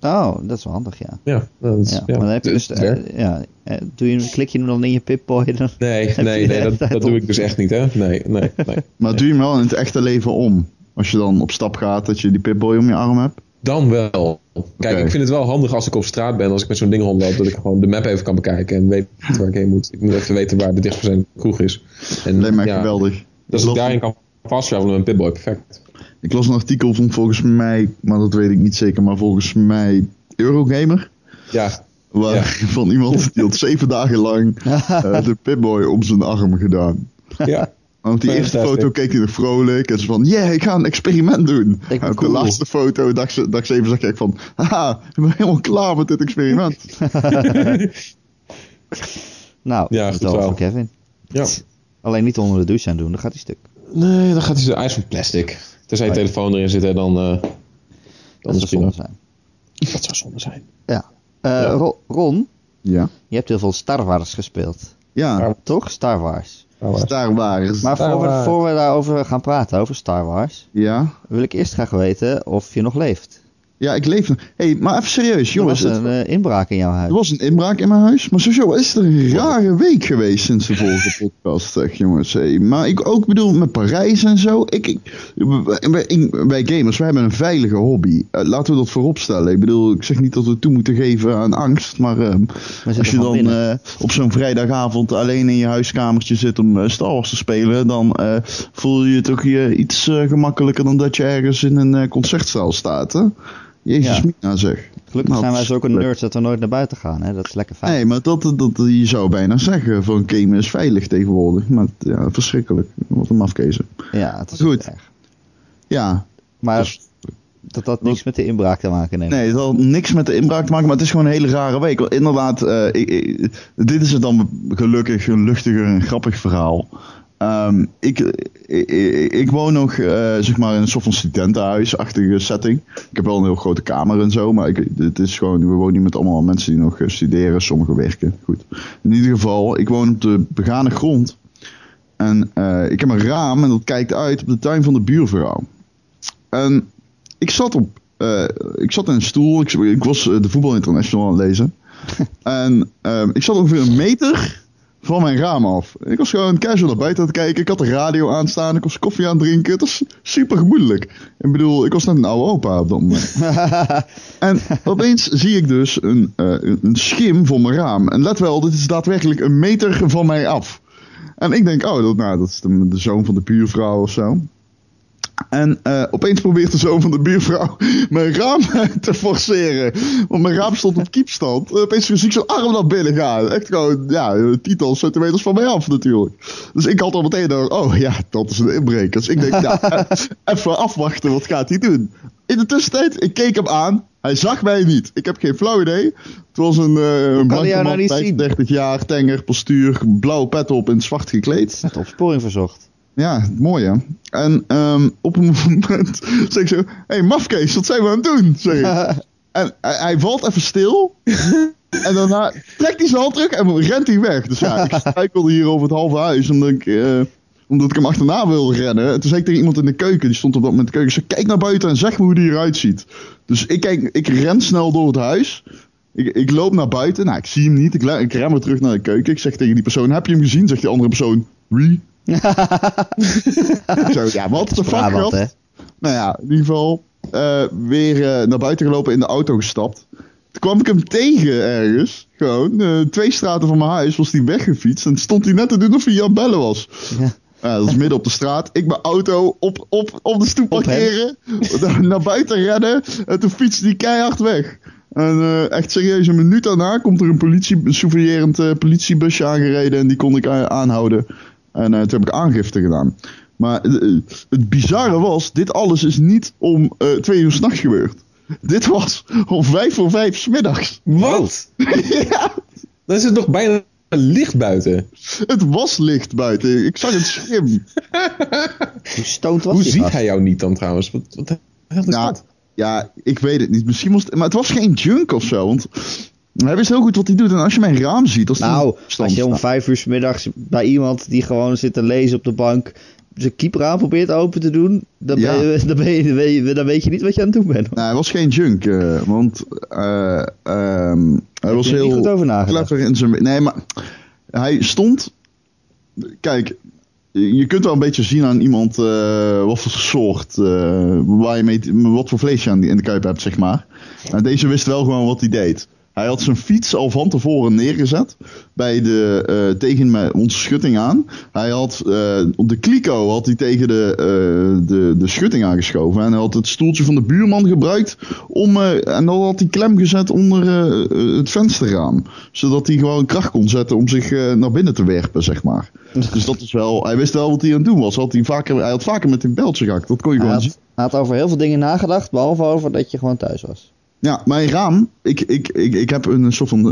[SPEAKER 1] Oh, dat is wel handig, ja.
[SPEAKER 3] Ja, dat is,
[SPEAKER 1] ja.
[SPEAKER 3] ja,
[SPEAKER 1] maar dan heb je dus, eh, ja, eh, doe je, klik je hem dan in je Pip-Boy dan...
[SPEAKER 3] Nee, nee, nee dat, dat doe ik dus echt niet, hè? Nee, nee, nee.
[SPEAKER 2] Maar doe je hem wel in het echte leven om? Als je dan op stap gaat, dat je die Pip-Boy om je arm hebt?
[SPEAKER 3] Dan wel. Kijk, ik vind het wel handig als ik op straat ben, als ik met zo'n ding rondloop, dat ik gewoon de map even kan bekijken en weet waar ik heen moet. Ik moet even weten waar de dichtstbijzijnde kroeg is. En
[SPEAKER 2] Lijkt me echt
[SPEAKER 3] ja,
[SPEAKER 2] geweldig.
[SPEAKER 3] Dus ik
[SPEAKER 2] Loopt-
[SPEAKER 3] daarin kan fast travelen met een Pip-Boy, perfect.
[SPEAKER 2] Ik las een artikel van volgens mij, maar dat weet ik niet zeker, maar volgens mij Eurogamer.
[SPEAKER 3] Ja,
[SPEAKER 2] Waar,
[SPEAKER 3] Ja.
[SPEAKER 2] Van iemand die had zeven dagen lang eh, de Pip-Boy om zijn arm gedaan.
[SPEAKER 3] ja.
[SPEAKER 2] Want die eerste foto keek hij nog vrolijk. En ze van, yeah, ik ga een experiment doen. En op
[SPEAKER 1] cool.
[SPEAKER 2] de laatste foto, dag, ze- dag 7, zag ik van, haha, ik ben helemaal klaar met dit experiment.
[SPEAKER 1] Nou,
[SPEAKER 3] Ja,
[SPEAKER 1] dat is wel
[SPEAKER 3] wel.
[SPEAKER 1] voor Kevin.
[SPEAKER 3] ja.
[SPEAKER 1] Alleen niet onder de douche aan doen, dan gaat hij stuk.
[SPEAKER 3] Nee, dan gaat hij zo ijs van plastic. Tenzij je
[SPEAKER 1] Oh ja.
[SPEAKER 3] telefoon erin zit, hè, dan, eh, dan
[SPEAKER 1] Dat
[SPEAKER 3] is
[SPEAKER 1] zou
[SPEAKER 3] het
[SPEAKER 1] zonde zijn.
[SPEAKER 3] Dat zou zonde zijn.
[SPEAKER 1] Ja. Eh. Ro- Ron,
[SPEAKER 2] Ja.
[SPEAKER 1] je hebt heel veel Star Wars gespeeld.
[SPEAKER 2] Ja,
[SPEAKER 1] Toch? Star Wars.
[SPEAKER 2] Star Wars.
[SPEAKER 1] Maar
[SPEAKER 3] Star
[SPEAKER 1] voor we,
[SPEAKER 3] Wars.
[SPEAKER 1] voor we daarover gaan praten, over Star Wars,
[SPEAKER 2] Ja.
[SPEAKER 1] wil ik eerst graag weten of je nog leeft.
[SPEAKER 2] Ja, ik leef nog. hey, maar even serieus,
[SPEAKER 1] Er
[SPEAKER 2] jongens.
[SPEAKER 1] was
[SPEAKER 2] het-
[SPEAKER 1] een eh, inbraak in jouw huis.
[SPEAKER 2] Er was een inbraak in mijn huis. Maar sowieso is het een rare week geweest sinds de vorige podcast, zeg jongens. Hey, maar ik ook bedoel met Parijs en zo. Ik, ik, wij, gamers, wij hebben een veilige hobby. Eh, laten we dat voorop stellen. Ik bedoel, ik zeg niet dat we toe moeten geven aan angst. Maar ehm, als je dan eh, op zo'n vrijdagavond alleen in je huiskamertje zit om Star Wars te spelen. Dan voel je je toch iets gemakkelijker dan dat je ergens in een concertzaal staat. Hè? Jezus,
[SPEAKER 1] Ja.
[SPEAKER 2] mina zeg.
[SPEAKER 1] Gelukkig
[SPEAKER 2] Nou,
[SPEAKER 1] zijn wij zulke
[SPEAKER 2] leuk.
[SPEAKER 1] nerds dat we nooit naar buiten gaan. Hè? Dat is lekker fijn.
[SPEAKER 2] Nee, maar dat, dat, je zou bijna zeggen van gamen is veilig tegenwoordig. Maar ja, verschrikkelijk. Wat een mafkezen.
[SPEAKER 1] Ja, het is
[SPEAKER 2] Goed.
[SPEAKER 1] erg.
[SPEAKER 2] Ja,
[SPEAKER 1] Maar
[SPEAKER 2] dus-
[SPEAKER 1] dat had niks met de inbraak te maken. Nee.
[SPEAKER 2] nee, het had niks met de inbraak te maken, maar het is gewoon een hele rare week. Want inderdaad, eh, ik, ik- dit is het dan gelukkig een luchtiger en grappig verhaal. Ehm, ik, ik, ik, woon nog eh, zeg maar in een soort van studentenhuisachtige setting. Ik heb wel een heel grote kamer en zo, maar ik, het is gewoon, we wonen niet met allemaal mensen die nog eh, studeren, sommigen werken. Goed. In ieder geval, ik woon op de begane grond. En eh, ik heb een raam en dat kijkt uit op de tuin van de buurvrouw. En ik zat op, ik zat in een stoel, ik, ik was de Voetbal International aan het lezen. en ehm, ik zat ongeveer een meter van mijn raam af. Ik was gewoon casual naar buiten aan het kijken. Ik had de radio aanstaan. Ik was koffie aan het drinken. Het was super gemoedelijk. Ik bedoel, ik was net een oude opa op dat moment. en opeens zie ik dus een, eh, een- een schim voor mijn raam. En let wel, dit is daadwerkelijk een meter van mij af. En ik denk, oh, dat, nou, dat is de, de zoon van de buurvrouw of zo. En eh, opeens probeert de zoon van de buurvrouw mijn raam te forceren. Want mijn raam stond op kiepstand. En opeens zie ik zijn arm naar binnen gaan. Echt gewoon, ja, tientallen centimeters van mij af natuurlijk. Dus ik had al meteen door, oh ja, dat is een inbreker. Dus ik denk, ja, eh, even afwachten, wat gaat hij doen? In de tussentijd, ik keek hem aan. Hij zag mij niet. Ik heb geen flauw idee. Het was een, eh een blanke
[SPEAKER 1] nou
[SPEAKER 2] man,
[SPEAKER 1] niet
[SPEAKER 2] 35 jaar, tenger, postuur, blauwe pet op in het zwart gekleed.
[SPEAKER 1] Met opsporing verzocht.
[SPEAKER 2] Ja, mooi hè. En ehm, op een moment zeg ik zo... Hé, hey, mafkees, wat zijn we aan het doen? Zeg ik. En hij, hij valt even stil. en daarna trekt hij zijn hand terug en rent hij weg. Dus ja, ik struikelde hier over het halve huis. Omdat ik, eh, omdat ik hem achterna wilde rennen. En toen zei ik tegen iemand in de keuken. Die stond op dat moment in de keuken. Zei, kijk naar buiten en zeg me hoe die eruit ziet. Dus ik, kijk, ik ren snel door het huis. Ik, ik loop naar buiten. Nou, ik zie hem niet. Ik, ik ren weer terug naar de keuken. Ik zeg tegen die persoon, heb je hem gezien? Zegt die andere persoon, wie? Zo, ja, wat de fuck,
[SPEAKER 1] hè?
[SPEAKER 2] Nou ja, in ieder geval eh, weer eh, naar buiten gelopen, in de auto gestapt. Toen kwam ik hem tegen ergens. Gewoon, eh, twee straten van mijn huis was hij weggefietst. En stond hij net te doen of hij het bellen was.
[SPEAKER 1] Ja.
[SPEAKER 2] Dat is midden op de straat. Ik mijn auto op, op, op de stoep parkeren. naar- naar buiten rennen. En toen fietste hij keihard weg. En echt serieus, een minuut daarna komt er een politie, een surveillerend politiebusje aangereden. En die kon ik aanhouden. En eh, toen heb ik aangifte gedaan. Maar eh, het bizarre was, dit alles is niet om eh, twee uur s'nachts gebeurd. Dit was om vijf voor vijf smiddags.
[SPEAKER 3] Wat?
[SPEAKER 2] ja,
[SPEAKER 3] Dan is het nog bijna licht buiten.
[SPEAKER 2] het was licht buiten. Ik zag het schim.
[SPEAKER 1] Hoe stoned was
[SPEAKER 3] Hoe ziet
[SPEAKER 1] gast?
[SPEAKER 3] hij jou niet dan trouwens? Wat, wat hel is
[SPEAKER 2] Ja,
[SPEAKER 3] dat?
[SPEAKER 2] ja, ik weet het niet. Misschien was het, maar het was geen junk of zo. Want hij wist heel goed wat hij doet. En als je mijn raam ziet, als
[SPEAKER 1] Nou, als je om vijf uur 's middags bij iemand die gewoon zit te lezen op de bank zijn keeper probeert open te doen, dan,
[SPEAKER 2] Ja.
[SPEAKER 1] ben je, dan, ben je, dan, weet je, dan weet je niet wat je aan het doen bent.
[SPEAKER 2] Nou, hij was geen junk, eh, want eh, ehm, hij was heel
[SPEAKER 1] goed over
[SPEAKER 2] clever in zijn... Nee, maar hij stond... Kijk, je kunt wel een beetje zien aan iemand eh, wat voor soort, waar je mee, wat voor vlees je aan die, in de kuip hebt, zeg maar. Maar deze wist wel gewoon wat hij deed. Hij had zijn fiets al van tevoren neergezet bij de, eh, tegen onze schutting aan. Hij had op de kliko had hij tegen de, eh, de, de schutting aangeschoven. En hij had het stoeltje van de buurman gebruikt om, en dan had hij klem gezet onder het vensterraam. Zodat hij gewoon kracht kon zetten om zich naar binnen te werpen, zeg maar. Dus dat is wel, hij wist wel wat hij aan het doen was. Had hij, vaker, hij had vaker met een beltje gehakt, dat kon je
[SPEAKER 1] Hij
[SPEAKER 2] gewoon
[SPEAKER 1] had,
[SPEAKER 2] zien.
[SPEAKER 1] hij had over heel veel dingen nagedacht, behalve over dat je gewoon thuis was.
[SPEAKER 2] Ja, mijn raam, ik, ik, ik, ik heb een soort van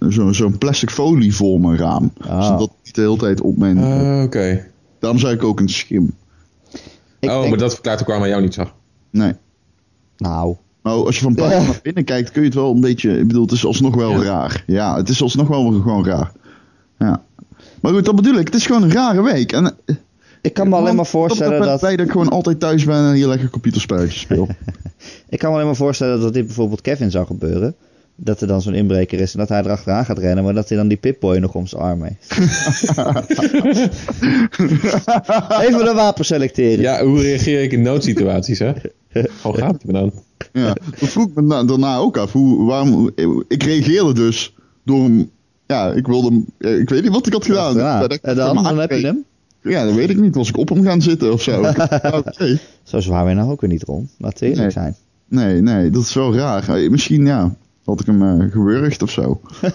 [SPEAKER 2] eh, zo- zo'n plastic folie voor mijn raam.
[SPEAKER 1] Ah.
[SPEAKER 2] Zodat het niet de hele tijd op mijn...
[SPEAKER 3] Ah, Oké.
[SPEAKER 2] Daarom zei ik ook een schim.
[SPEAKER 1] Ik
[SPEAKER 3] Oh,
[SPEAKER 1] denk-
[SPEAKER 3] maar dat verklaart ook waarom jou niet zag.
[SPEAKER 2] Nee.
[SPEAKER 1] Nou,
[SPEAKER 2] Nou, als je van buiten naar binnen kijkt, kun je het wel een beetje... Ik bedoel, het is alsnog wel
[SPEAKER 3] Ja.
[SPEAKER 2] raar. Ja, het is alsnog wel gewoon raar. Ja. Maar goed, dat bedoel ik. Het is gewoon een rare week. En, eh,
[SPEAKER 1] ik kan me alleen maar
[SPEAKER 2] dat
[SPEAKER 1] voorstellen
[SPEAKER 2] ben ik
[SPEAKER 1] dat...
[SPEAKER 2] blij dat ik gewoon altijd thuis ben en hier lekker computerspelletjes speel.
[SPEAKER 1] Ik kan me alleen maar voorstellen dat dit bijvoorbeeld Kevin zou gebeuren. Dat er dan zo'n inbreker is en dat hij erachteraan gaat rennen, maar dat hij dan die Pip-Boy nog om zijn arm heeft. Even de wapen selecteren.
[SPEAKER 3] Ja, hoe reageer ik in noodsituaties, hè? Gewoon gaat het me dan?
[SPEAKER 2] ja. Dat vroeg ik me na- daarna ook af. Hoe, waarom, ik reageerde dus door hem... Ja, ik wilde hem... eh, Ik weet niet wat ik had gedaan. Ik
[SPEAKER 1] En dan, dan heb je
[SPEAKER 2] aankeek.
[SPEAKER 1] hem.
[SPEAKER 2] Ja, dat weet ik niet. Was ik op hem gaan zitten of zo? Oké.
[SPEAKER 1] Zo zwaar ben je nou ook weer niet rond. Laten we eerlijk
[SPEAKER 2] Nee.
[SPEAKER 1] zijn.
[SPEAKER 2] Nee, nee, dat is wel raar. Eh, Misschien, ja, had ik hem eh gewurgd of zo.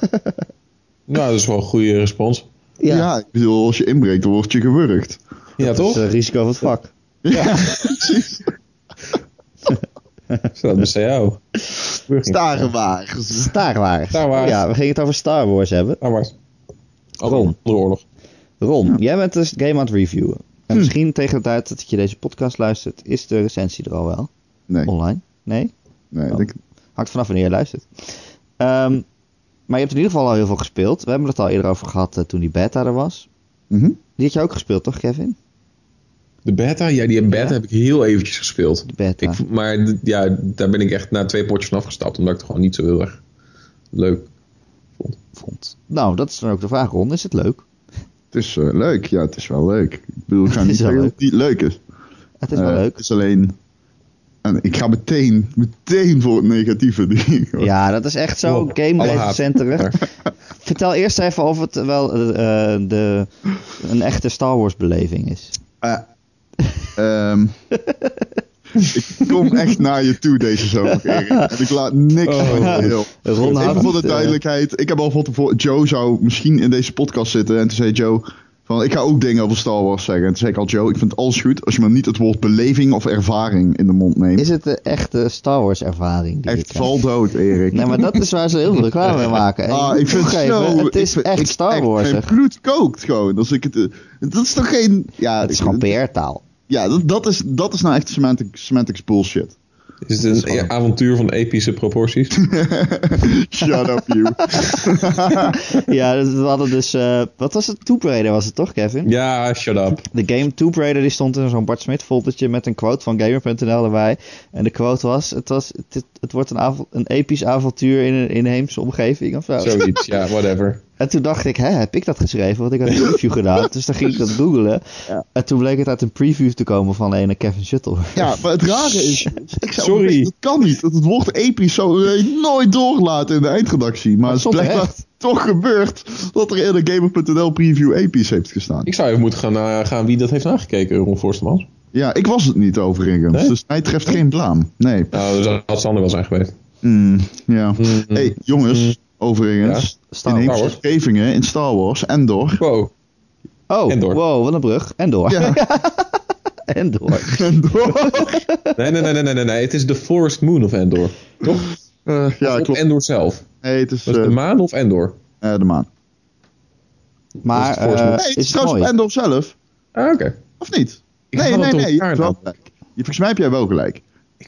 [SPEAKER 3] Nou, dat is wel een goede respons.
[SPEAKER 1] Ja,
[SPEAKER 2] Ja. ik bedoel, als je inbreekt, dan word je gewurgd.
[SPEAKER 3] Ja,
[SPEAKER 1] dat
[SPEAKER 3] toch?
[SPEAKER 1] is het risico van het vak.
[SPEAKER 2] Ja, precies.
[SPEAKER 3] Zo, dat is jou.
[SPEAKER 2] Starenwaar.
[SPEAKER 1] Star Wars.
[SPEAKER 3] Star Wars.
[SPEAKER 1] Ja, we gingen het over Star Wars hebben.
[SPEAKER 3] Ah. Oh,
[SPEAKER 1] Ron.
[SPEAKER 3] de oorlog.
[SPEAKER 1] Ron, jij bent dus het game aan het reviewen. En misschien tegen de tijd dat je deze podcast luistert, is de recensie er al wel.
[SPEAKER 2] Nee,
[SPEAKER 1] Online? Nee?
[SPEAKER 2] nee, denk,
[SPEAKER 1] Hangt vanaf wanneer je luistert. Ehm, maar je hebt in ieder geval al heel veel gespeeld. We hebben het al eerder over gehad eh, toen die beta er was.
[SPEAKER 2] Mhm.
[SPEAKER 1] Die had je ook gespeeld, toch, Kevin?
[SPEAKER 3] De beta? Ja, die beta
[SPEAKER 1] Ja.
[SPEAKER 3] heb ik heel eventjes gespeeld.
[SPEAKER 1] De beta.
[SPEAKER 3] Ik, maar ja, daar ben ik echt na twee potjes van afgestapt. Omdat ik het gewoon niet zo heel erg leuk
[SPEAKER 1] vond. Nou, dat is dan ook de vraag, Ron. Is het leuk?
[SPEAKER 2] Het is eh, leuk. Ja, het is wel leuk. Ik bedoel, ik ga niet zeggen dat
[SPEAKER 1] leuk.
[SPEAKER 2] het niet leuk is.
[SPEAKER 1] Het is wel
[SPEAKER 2] Eh,
[SPEAKER 1] leuk.
[SPEAKER 2] Het is alleen... En ik ga meteen, meteen voor het negatieve. Die,
[SPEAKER 1] Ja, dat is echt zo
[SPEAKER 3] Wow,
[SPEAKER 1] game. Vertel eerst even of het wel eh, de, een echte Star Wars beleving is.
[SPEAKER 2] Ehm, ik kom echt naar je toe deze zomer, Erik. En ik laat niks
[SPEAKER 3] Oh.
[SPEAKER 2] van je heel. Even voor de
[SPEAKER 1] eh,
[SPEAKER 2] duidelijkheid. Ik heb al van tevoren... Joe zou misschien in deze podcast zitten. En toen zei Joe... Van, ik ga ook dingen over Star Wars zeggen. En toen zei ik al, Joe, ik vind alles goed... als je maar niet het woord beleving of ervaring in de mond neemt.
[SPEAKER 1] Is het de echte Star Wars ervaring die je
[SPEAKER 2] Echt
[SPEAKER 1] krijgt?
[SPEAKER 2] val dood, Erik.
[SPEAKER 1] Nee, maar dat is waar ze heel veel reclame mee maken. En
[SPEAKER 2] Ah, ik vind zo...
[SPEAKER 1] Het is
[SPEAKER 2] ik
[SPEAKER 1] echt
[SPEAKER 2] ik-
[SPEAKER 1] Star Wars.
[SPEAKER 2] Mijn bloed kookt gewoon. Als ik het, eh, dat is toch geen... Ja,
[SPEAKER 1] Het is gewoon PR-taal.
[SPEAKER 2] Ja, dat, dat, is, dat is nou echt semantic, semantics bullshit.
[SPEAKER 3] Is het een avontuur van epische proporties?
[SPEAKER 2] Shut up, you.
[SPEAKER 1] ja, dus we hadden dus... eh, wat was het? Tomb Raider was het toch, Kevin?
[SPEAKER 3] ja, shut up.
[SPEAKER 1] De game Tomb Raider die stond in zo'n Bart Smit foldertje met een quote van Gamer.nl erbij. En de quote was, het, was, het, het wordt een, een episch avontuur in een inheemse omgeving of zo.
[SPEAKER 3] Zoiets, ja, whatever.
[SPEAKER 1] En toen dacht ik, hè, heb ik dat geschreven? Want ik had een review gedaan. Dus dan ging ik dat googlen. En toen bleek het uit een preview te komen van een Kevin Shuttle.
[SPEAKER 2] Ja, maar het rare is... Ik zou
[SPEAKER 3] Sorry.
[SPEAKER 2] zeggen, Dat kan niet. Dat het woord episch zou je nooit doorlaten in de eindredactie. Maar het is blijkbaar toch gebeurd dat er in de Gamer.nl preview episch heeft gestaan.
[SPEAKER 3] Ik zou even moeten gaan, uh, gaan wie dat heeft aangekeken, Ron Forstemans.
[SPEAKER 2] Ja, ik was het niet overigens.
[SPEAKER 3] Nee?
[SPEAKER 2] Dus mij treft geen blaam. Nee.
[SPEAKER 3] Nou, dus dat had Sander wel zijn geweest.
[SPEAKER 2] Mm, ja.
[SPEAKER 3] Mm.
[SPEAKER 2] hey, jongens. Overigens.
[SPEAKER 1] Star
[SPEAKER 2] in
[SPEAKER 1] Wars.
[SPEAKER 2] Heemse omgevingen in Star Wars. Endor.
[SPEAKER 3] Wow.
[SPEAKER 1] Oh,
[SPEAKER 3] En door.
[SPEAKER 1] wow, wat een brug. En door.
[SPEAKER 2] Ja.
[SPEAKER 1] en door.
[SPEAKER 2] Endor.
[SPEAKER 3] Nee, nee, nee, nee, nee, nee, nee. Het is de Forest Moon of Endor. Toch?
[SPEAKER 2] Eh, ja,
[SPEAKER 3] of
[SPEAKER 2] klopt.
[SPEAKER 3] Endor zelf.
[SPEAKER 2] Nee, het is
[SPEAKER 3] Was het
[SPEAKER 2] eh,
[SPEAKER 3] de maan of Endor?
[SPEAKER 2] eh, de maan.
[SPEAKER 1] Maar
[SPEAKER 3] is het.
[SPEAKER 2] Nee, het
[SPEAKER 1] is
[SPEAKER 2] trouwens
[SPEAKER 1] mooi?
[SPEAKER 2] Endor zelf.
[SPEAKER 3] Ah, oké.
[SPEAKER 2] Of niet?
[SPEAKER 3] Ik
[SPEAKER 2] nee, nee, nee. Je hebt wel gelijk. Je, volgens mij heb jij wel gelijk.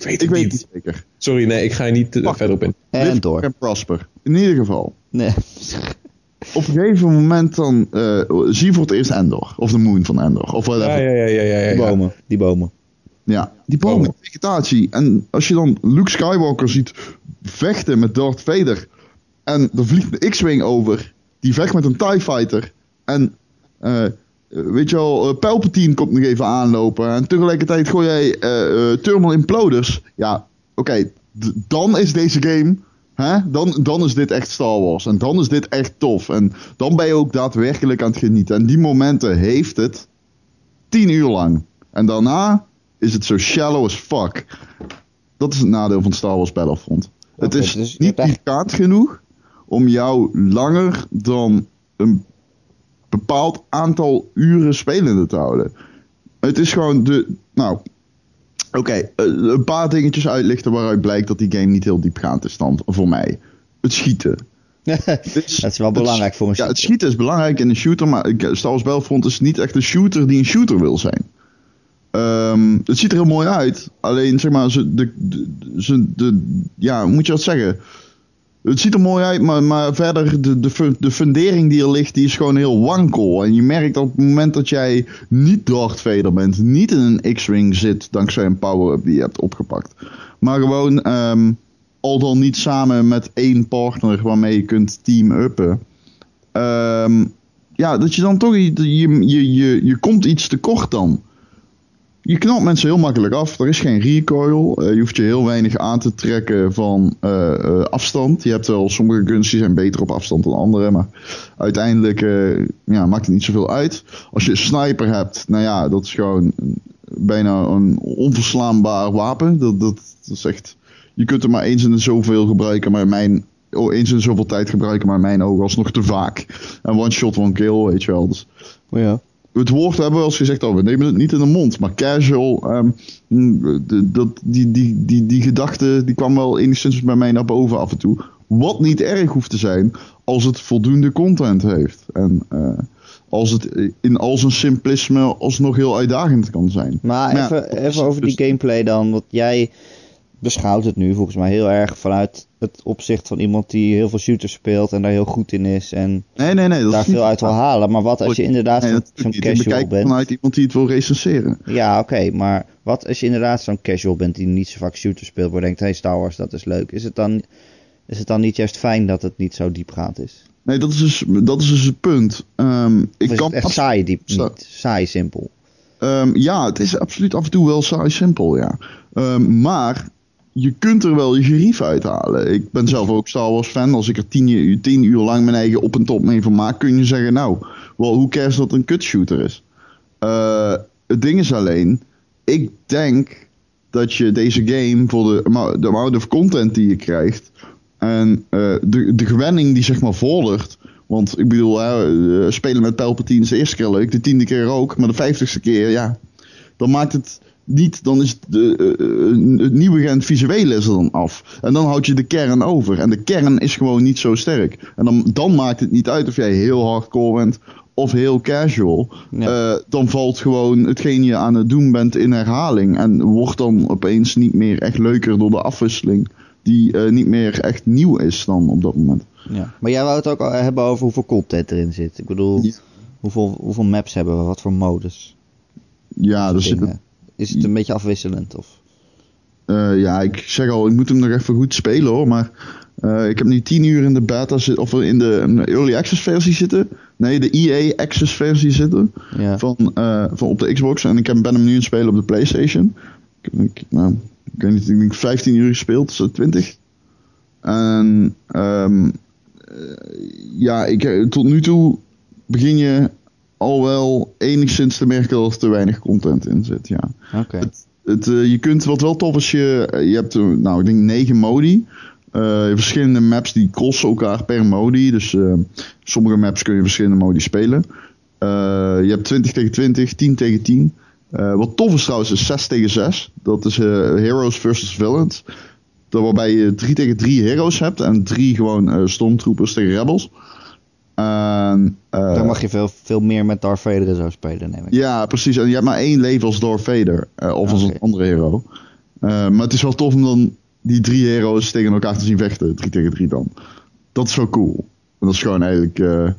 [SPEAKER 3] Ik weet het
[SPEAKER 2] Ik weet
[SPEAKER 3] niet.
[SPEAKER 2] het niet zeker.
[SPEAKER 3] Sorry, nee, ik ga je niet uh,
[SPEAKER 2] Wacht.
[SPEAKER 3] verder op in.
[SPEAKER 1] En door.
[SPEAKER 2] and Prosper. In ieder geval.
[SPEAKER 1] Nee.
[SPEAKER 2] Op een gegeven moment dan eh, zie je voor het eerst Endor. Of de moon van Endor. Of
[SPEAKER 3] Ja,
[SPEAKER 2] whatever.
[SPEAKER 3] ja, ja, ja, ja. ja,
[SPEAKER 1] Die bomen. Die bomen.
[SPEAKER 2] Ja, die bomen,
[SPEAKER 3] Bomen.
[SPEAKER 2] vegetatie. En als je dan Luke Skywalker ziet vechten met Darth Vader. En er vliegt een X-Wing over. Die vecht met een TIE Fighter. En eh, weet je wel, eh, Palpatine komt nog even aanlopen. En tegelijkertijd gooi jij eh, eh, Thermal Imploders. Ja, oké. dan is deze game Hè? Dan, dan is dit echt Star Wars. En dan is dit echt tof. En dan ben je ook daadwerkelijk aan het genieten. En die momenten heeft het tien uur lang. En daarna is het zo shallow as fuck. Dat is het nadeel van Star Wars Battlefront. het is
[SPEAKER 1] dus
[SPEAKER 2] niet
[SPEAKER 1] echt-
[SPEAKER 2] genoeg om jou langer dan een bepaald aantal uren spelende te houden. Het is gewoon de. Nou, oké, eh, een paar dingetjes uitlichten waaruit blijkt dat die game niet heel diepgaand is dan voor mij. Het schieten.
[SPEAKER 1] Dat is wel
[SPEAKER 2] het-
[SPEAKER 1] belangrijk voor een
[SPEAKER 2] Ja, het
[SPEAKER 1] shooter.
[SPEAKER 2] schieten is belangrijk in een shooter, maar ik- Star Wars Battlefront is niet echt een shooter die een shooter wil zijn. Ehm, het ziet er heel mooi uit, alleen zeg maar, ze, de, de, ze, de, ja, hoe moet je dat zeggen? Het ziet er mooi uit, maar, maar verder, de, de, de fundering die er ligt, die is gewoon heel wankel. En je merkt op het moment dat jij niet Darth Vader bent, niet in een X-Wing zit, dankzij een power-up die je hebt opgepakt. Maar gewoon, ehm, al dan niet samen met één partner waarmee je kunt team-uppen. Ehm, ja, dat je dan toch, je, je, je, je komt iets tekort dan. Je knalt mensen heel makkelijk af. Er is geen recoil. Eh, je hoeft je heel weinig aan te trekken van eh, eh, afstand. Je hebt wel sommige guns die zijn beter op afstand dan andere. Maar uiteindelijk ja, maakt het niet zoveel uit. Als je een sniper hebt, nou ja, dat is gewoon bijna een onverslaanbaar wapen. Dat, dat, is echt. Je kunt er maar eens in zoveel gebruiken, maar mijn. Oh, eens in zoveel tijd gebruiken, maar in mijn ogen alsnog te vaak. En one shot, one kill, weet je wel. Dus
[SPEAKER 1] Ja.
[SPEAKER 2] Het woord hebben we wel eens gezegd, oh, we nemen het niet in de mond. Maar casual, ehm, mm, dat, die, die, die, die gedachte die kwam wel enigszins bij mij naar boven af en toe. Wat niet erg hoeft te zijn als het voldoende content heeft. En eh, als het in al zijn simplisme alsnog heel uitdagend kan zijn.
[SPEAKER 1] Maar even, even over die
[SPEAKER 2] dus-
[SPEAKER 1] gameplay dan. Want jij beschouwt het nu volgens mij heel erg vanuit het opzicht van iemand die heel veel shooters speelt en daar heel goed in is. En
[SPEAKER 2] Nee, nee, nee.
[SPEAKER 1] Daar veel uit wil halen. Maar wat als je inderdaad zo'n casual bent?
[SPEAKER 2] vanuit iemand die het wil recenseren.
[SPEAKER 1] Ja, oké. maar wat als je inderdaad zo'n casual bent die niet zo vaak shooters speelt, maar denkt, hey Star Wars, dat is leuk. Is het dan, is het dan niet juist fijn dat het niet zo diepgaand is?
[SPEAKER 2] Nee, dat is dus, dat is dus het punt.
[SPEAKER 1] Of
[SPEAKER 2] ik
[SPEAKER 1] is
[SPEAKER 2] kan
[SPEAKER 1] het echt saai diep? Niet saai simpel.
[SPEAKER 2] Ehm, ja, het is absoluut af en toe wel saai simpel, ja. Ehm, maar je kunt er wel je gerief uithalen. Ik ben zelf ook Star Wars fan. Als ik er tien uur, tien uur lang mijn eigen op en top mee vermaak, kun je zeggen, nou, wel, hoe cares dat een kutshooter is? Eh, het ding is alleen, ik denk dat je deze game voor de, de amount of content die je krijgt en eh, de, de gewenning die zeg maar volgt. Want ik bedoel, eh, spelen met Palpatine is de eerste keer leuk, de tiende keer ook, maar de vijftigste keer, ja, dan maakt het niet, dan is het, de, eh, eh, het nieuwe gen visueel is er dan af. En dan houd je de kern over. En de kern is gewoon niet zo sterk. En dan, dan maakt het niet uit of jij heel hardcore bent of heel casual.
[SPEAKER 1] Ja.
[SPEAKER 2] Eh, dan valt gewoon hetgeen je aan het doen bent in herhaling. En wordt dan opeens niet meer echt leuker door de afwisseling. Die niet meer echt nieuw is dan op dat moment.
[SPEAKER 1] Ja. Maar jij wou het ook al hebben over hoeveel content erin zit. Ik bedoel,
[SPEAKER 2] Ja.
[SPEAKER 1] hoeveel, hoeveel maps hebben we? Wat voor modus?
[SPEAKER 2] Ja, er zit
[SPEAKER 1] dingen. Is het een beetje afwisselend? Of?
[SPEAKER 2] Eh, ja, ik zeg al, ik moet hem nog even goed spelen hoor. Maar eh, ik heb nu 10 uur in de beta of in de, in early access versie zitten. Nee, de EA access versie zitten.
[SPEAKER 1] Ja.
[SPEAKER 2] Van, eh, van op de Xbox. En ik heb, ben hem nu aan het spelen op de PlayStation. Ik heb ik, nou, ik weet niet, ik denk 15 uur gespeeld, zo 20. En ehm, eh, ja, ik, tot nu toe begin je al wel enigszins te merken dat er te weinig content in zit. Ja.
[SPEAKER 1] Oké.
[SPEAKER 2] Het, eh, je kunt wat wel tof is, je, eh, je hebt, eh, nou, ik denk negen modi. Eh, verschillende maps die crossen elkaar per modi. Dus sommige maps kun je verschillende modi spelen. Je hebt 20 tegen 20, 10 tegen 10. Eh, wat tof is trouwens is 6 tegen 6. Dat is Heroes versus Villains. Waarbij je 3 tegen 3 heroes hebt en 3 gewoon stormtroopers tegen rebels. En, eh,
[SPEAKER 1] Dan mag je veel, veel meer met Darth Vader en zo spelen, neem ik.
[SPEAKER 2] ja, precies. En je hebt maar één leven als Darth Vader. eh, of als een andere hero. Eh, maar het is wel tof om dan die drie heroes tegen elkaar te zien vechten. Drie tegen drie dan. Dat is wel cool. En dat is gewoon eigenlijk eh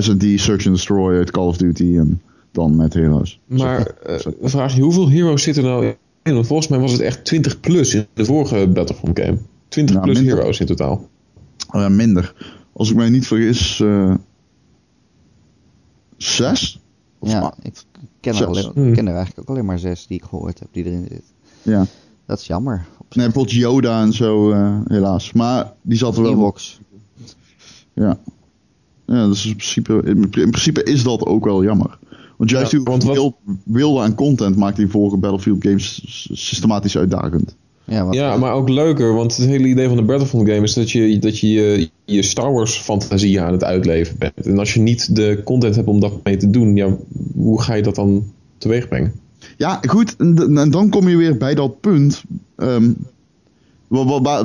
[SPEAKER 2] S&D, Search and Destroy uit Call of Duty. En dan met heroes.
[SPEAKER 3] Maar eh, een vraagje, hoeveel heroes zitten er nou in? Want volgens mij was het echt 20 plus in de vorige Battlefront game. 20
[SPEAKER 2] Nou,
[SPEAKER 3] plus
[SPEAKER 2] minder.
[SPEAKER 3] heroes in totaal.
[SPEAKER 2] Eh, minder. Als ik mij niet vergis... eh zes? Of
[SPEAKER 1] Ja, ik ken er,
[SPEAKER 2] Zes.
[SPEAKER 1] alleen,
[SPEAKER 3] Hmm.
[SPEAKER 1] ik ken er eigenlijk ook alleen maar zes die ik gehoord heb die erin zitten.
[SPEAKER 2] Ja.
[SPEAKER 1] dat is jammer.
[SPEAKER 2] Nee, bijvoorbeeld Yoda en zo, eh, helaas. Maar die zat er wel.
[SPEAKER 1] Ewoks.
[SPEAKER 2] Ja. Ja, dus in principe, in, in principe is dat ook wel jammer. Want juist
[SPEAKER 3] Ja, want wat-
[SPEAKER 2] wilde aan content maakt die vorige Battlefield games systematisch uitdagend.
[SPEAKER 1] Ja, wat,
[SPEAKER 3] Ja, maar ook leuker, want het hele idee van de Battlefront game is dat je dat je, je, je Star Wars fantasie aan het uitleven bent. En als je niet de content hebt om dat mee te doen, ja, hoe ga je dat dan teweeg brengen?
[SPEAKER 2] Ja, goed. En, dan kom je weer bij dat punt. ehm,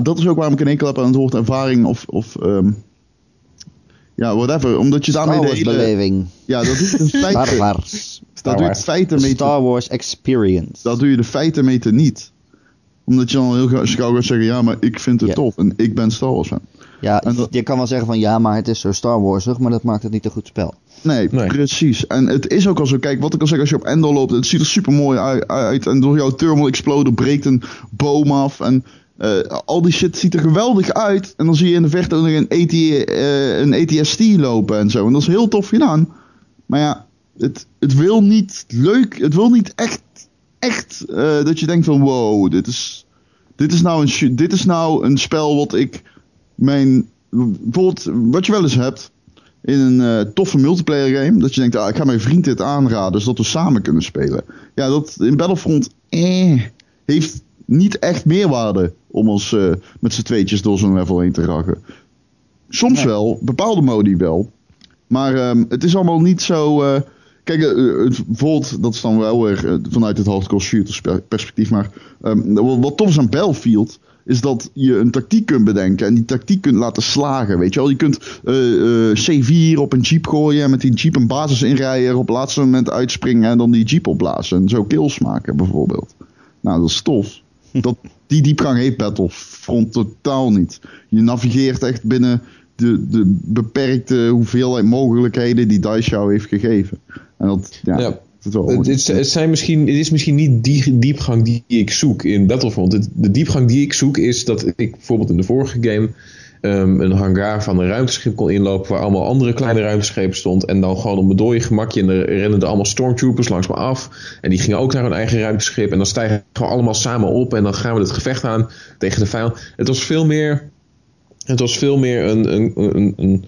[SPEAKER 2] dat is ook waarom ik een enkel heb aan het woord ervaring of. of ehm, ja, whatever. Omdat je daarmee
[SPEAKER 1] Star
[SPEAKER 2] de
[SPEAKER 1] Wars
[SPEAKER 2] hele.
[SPEAKER 1] beleving.
[SPEAKER 2] Ja, dat doe je de
[SPEAKER 1] Star
[SPEAKER 2] feiten.
[SPEAKER 1] Wars.
[SPEAKER 2] Dat doe je de feiten mee te,
[SPEAKER 1] Star Wars experience.
[SPEAKER 2] dat doe je de feiten mee te niet. Omdat je dan heel gauw gaat zeggen: ja, maar ik vind het
[SPEAKER 1] Ja.
[SPEAKER 2] tof en ik ben Star Wars fan.
[SPEAKER 1] Ja,
[SPEAKER 2] dat-
[SPEAKER 1] je kan wel zeggen van ja, maar het is zo Star Warsig, maar dat maakt het niet een goed spel.
[SPEAKER 2] Nee,
[SPEAKER 3] Nee.
[SPEAKER 2] precies. En het is ook al zo. Kijk, wat ik al zeg, als je op Endor loopt, het ziet er super mooi uit. En door jouw thermal exploder breekt een boom af. En eh, al die shit ziet er geweldig uit. En dan zie je in de verte nog een, AT, eh, een ATST lopen en zo. En dat is heel tof gedaan. Maar ja, het, het wil niet leuk. Het wil niet echt, echt eh, dat je denkt van wow, dit is, dit is, nou een, dit is nou een spel wat ik mijn... Bijvoorbeeld, wat je wel eens hebt in een eh, toffe multiplayer game. Dat je denkt, ah, ik ga mijn vriend dit aanraden, zodat we samen kunnen spelen. Ja, dat in Battlefront eh, heeft niet echt meerwaarde om ons eh, met z'n tweetjes door zo'n level heen te raken. Soms
[SPEAKER 1] Nee.
[SPEAKER 2] wel, bepaalde modi wel. Maar ehm, het is allemaal niet zo. Kijk, eh, het- bijvoorbeeld, dat is dan wel weer eh, vanuit het hardcore shooter spe- perspectief. Maar ehm, wat, wat tof is aan Battlefield, is dat je een tactiek kunt bedenken en die tactiek kunt laten slagen. Weet je wel, je kunt eh, eh, C4 op een jeep gooien en met die jeep een basis inrijden, er op het laatste moment uitspringen en dan die jeep opblazen. En zo kills maken, bijvoorbeeld. Nou, dat is tof. Dat, die diepgang heeft Battlefront totaal niet. Je navigeert echt binnen de, de beperkte hoeveelheid mogelijkheden die jou heeft gegeven. En dat, ja, is wel
[SPEAKER 3] Het, is, het, zijn misschien, het is misschien niet die diepgang die ik zoek in Battlefront. Het- de diepgang die ik zoek is dat ik bijvoorbeeld in de vorige game ehm, een hangar van een ruimteschip kon inlopen waar allemaal andere kleine ruimteschepen stond. En dan gewoon op mijn dode gemakje en er rennen er allemaal stormtroopers langs me af. En die gingen ook naar hun eigen ruimteschip. En dan stijgen we allemaal samen op en dan gaan we het gevecht aan tegen de vijand. Het was veel meer, het was veel meer een, een, een, een,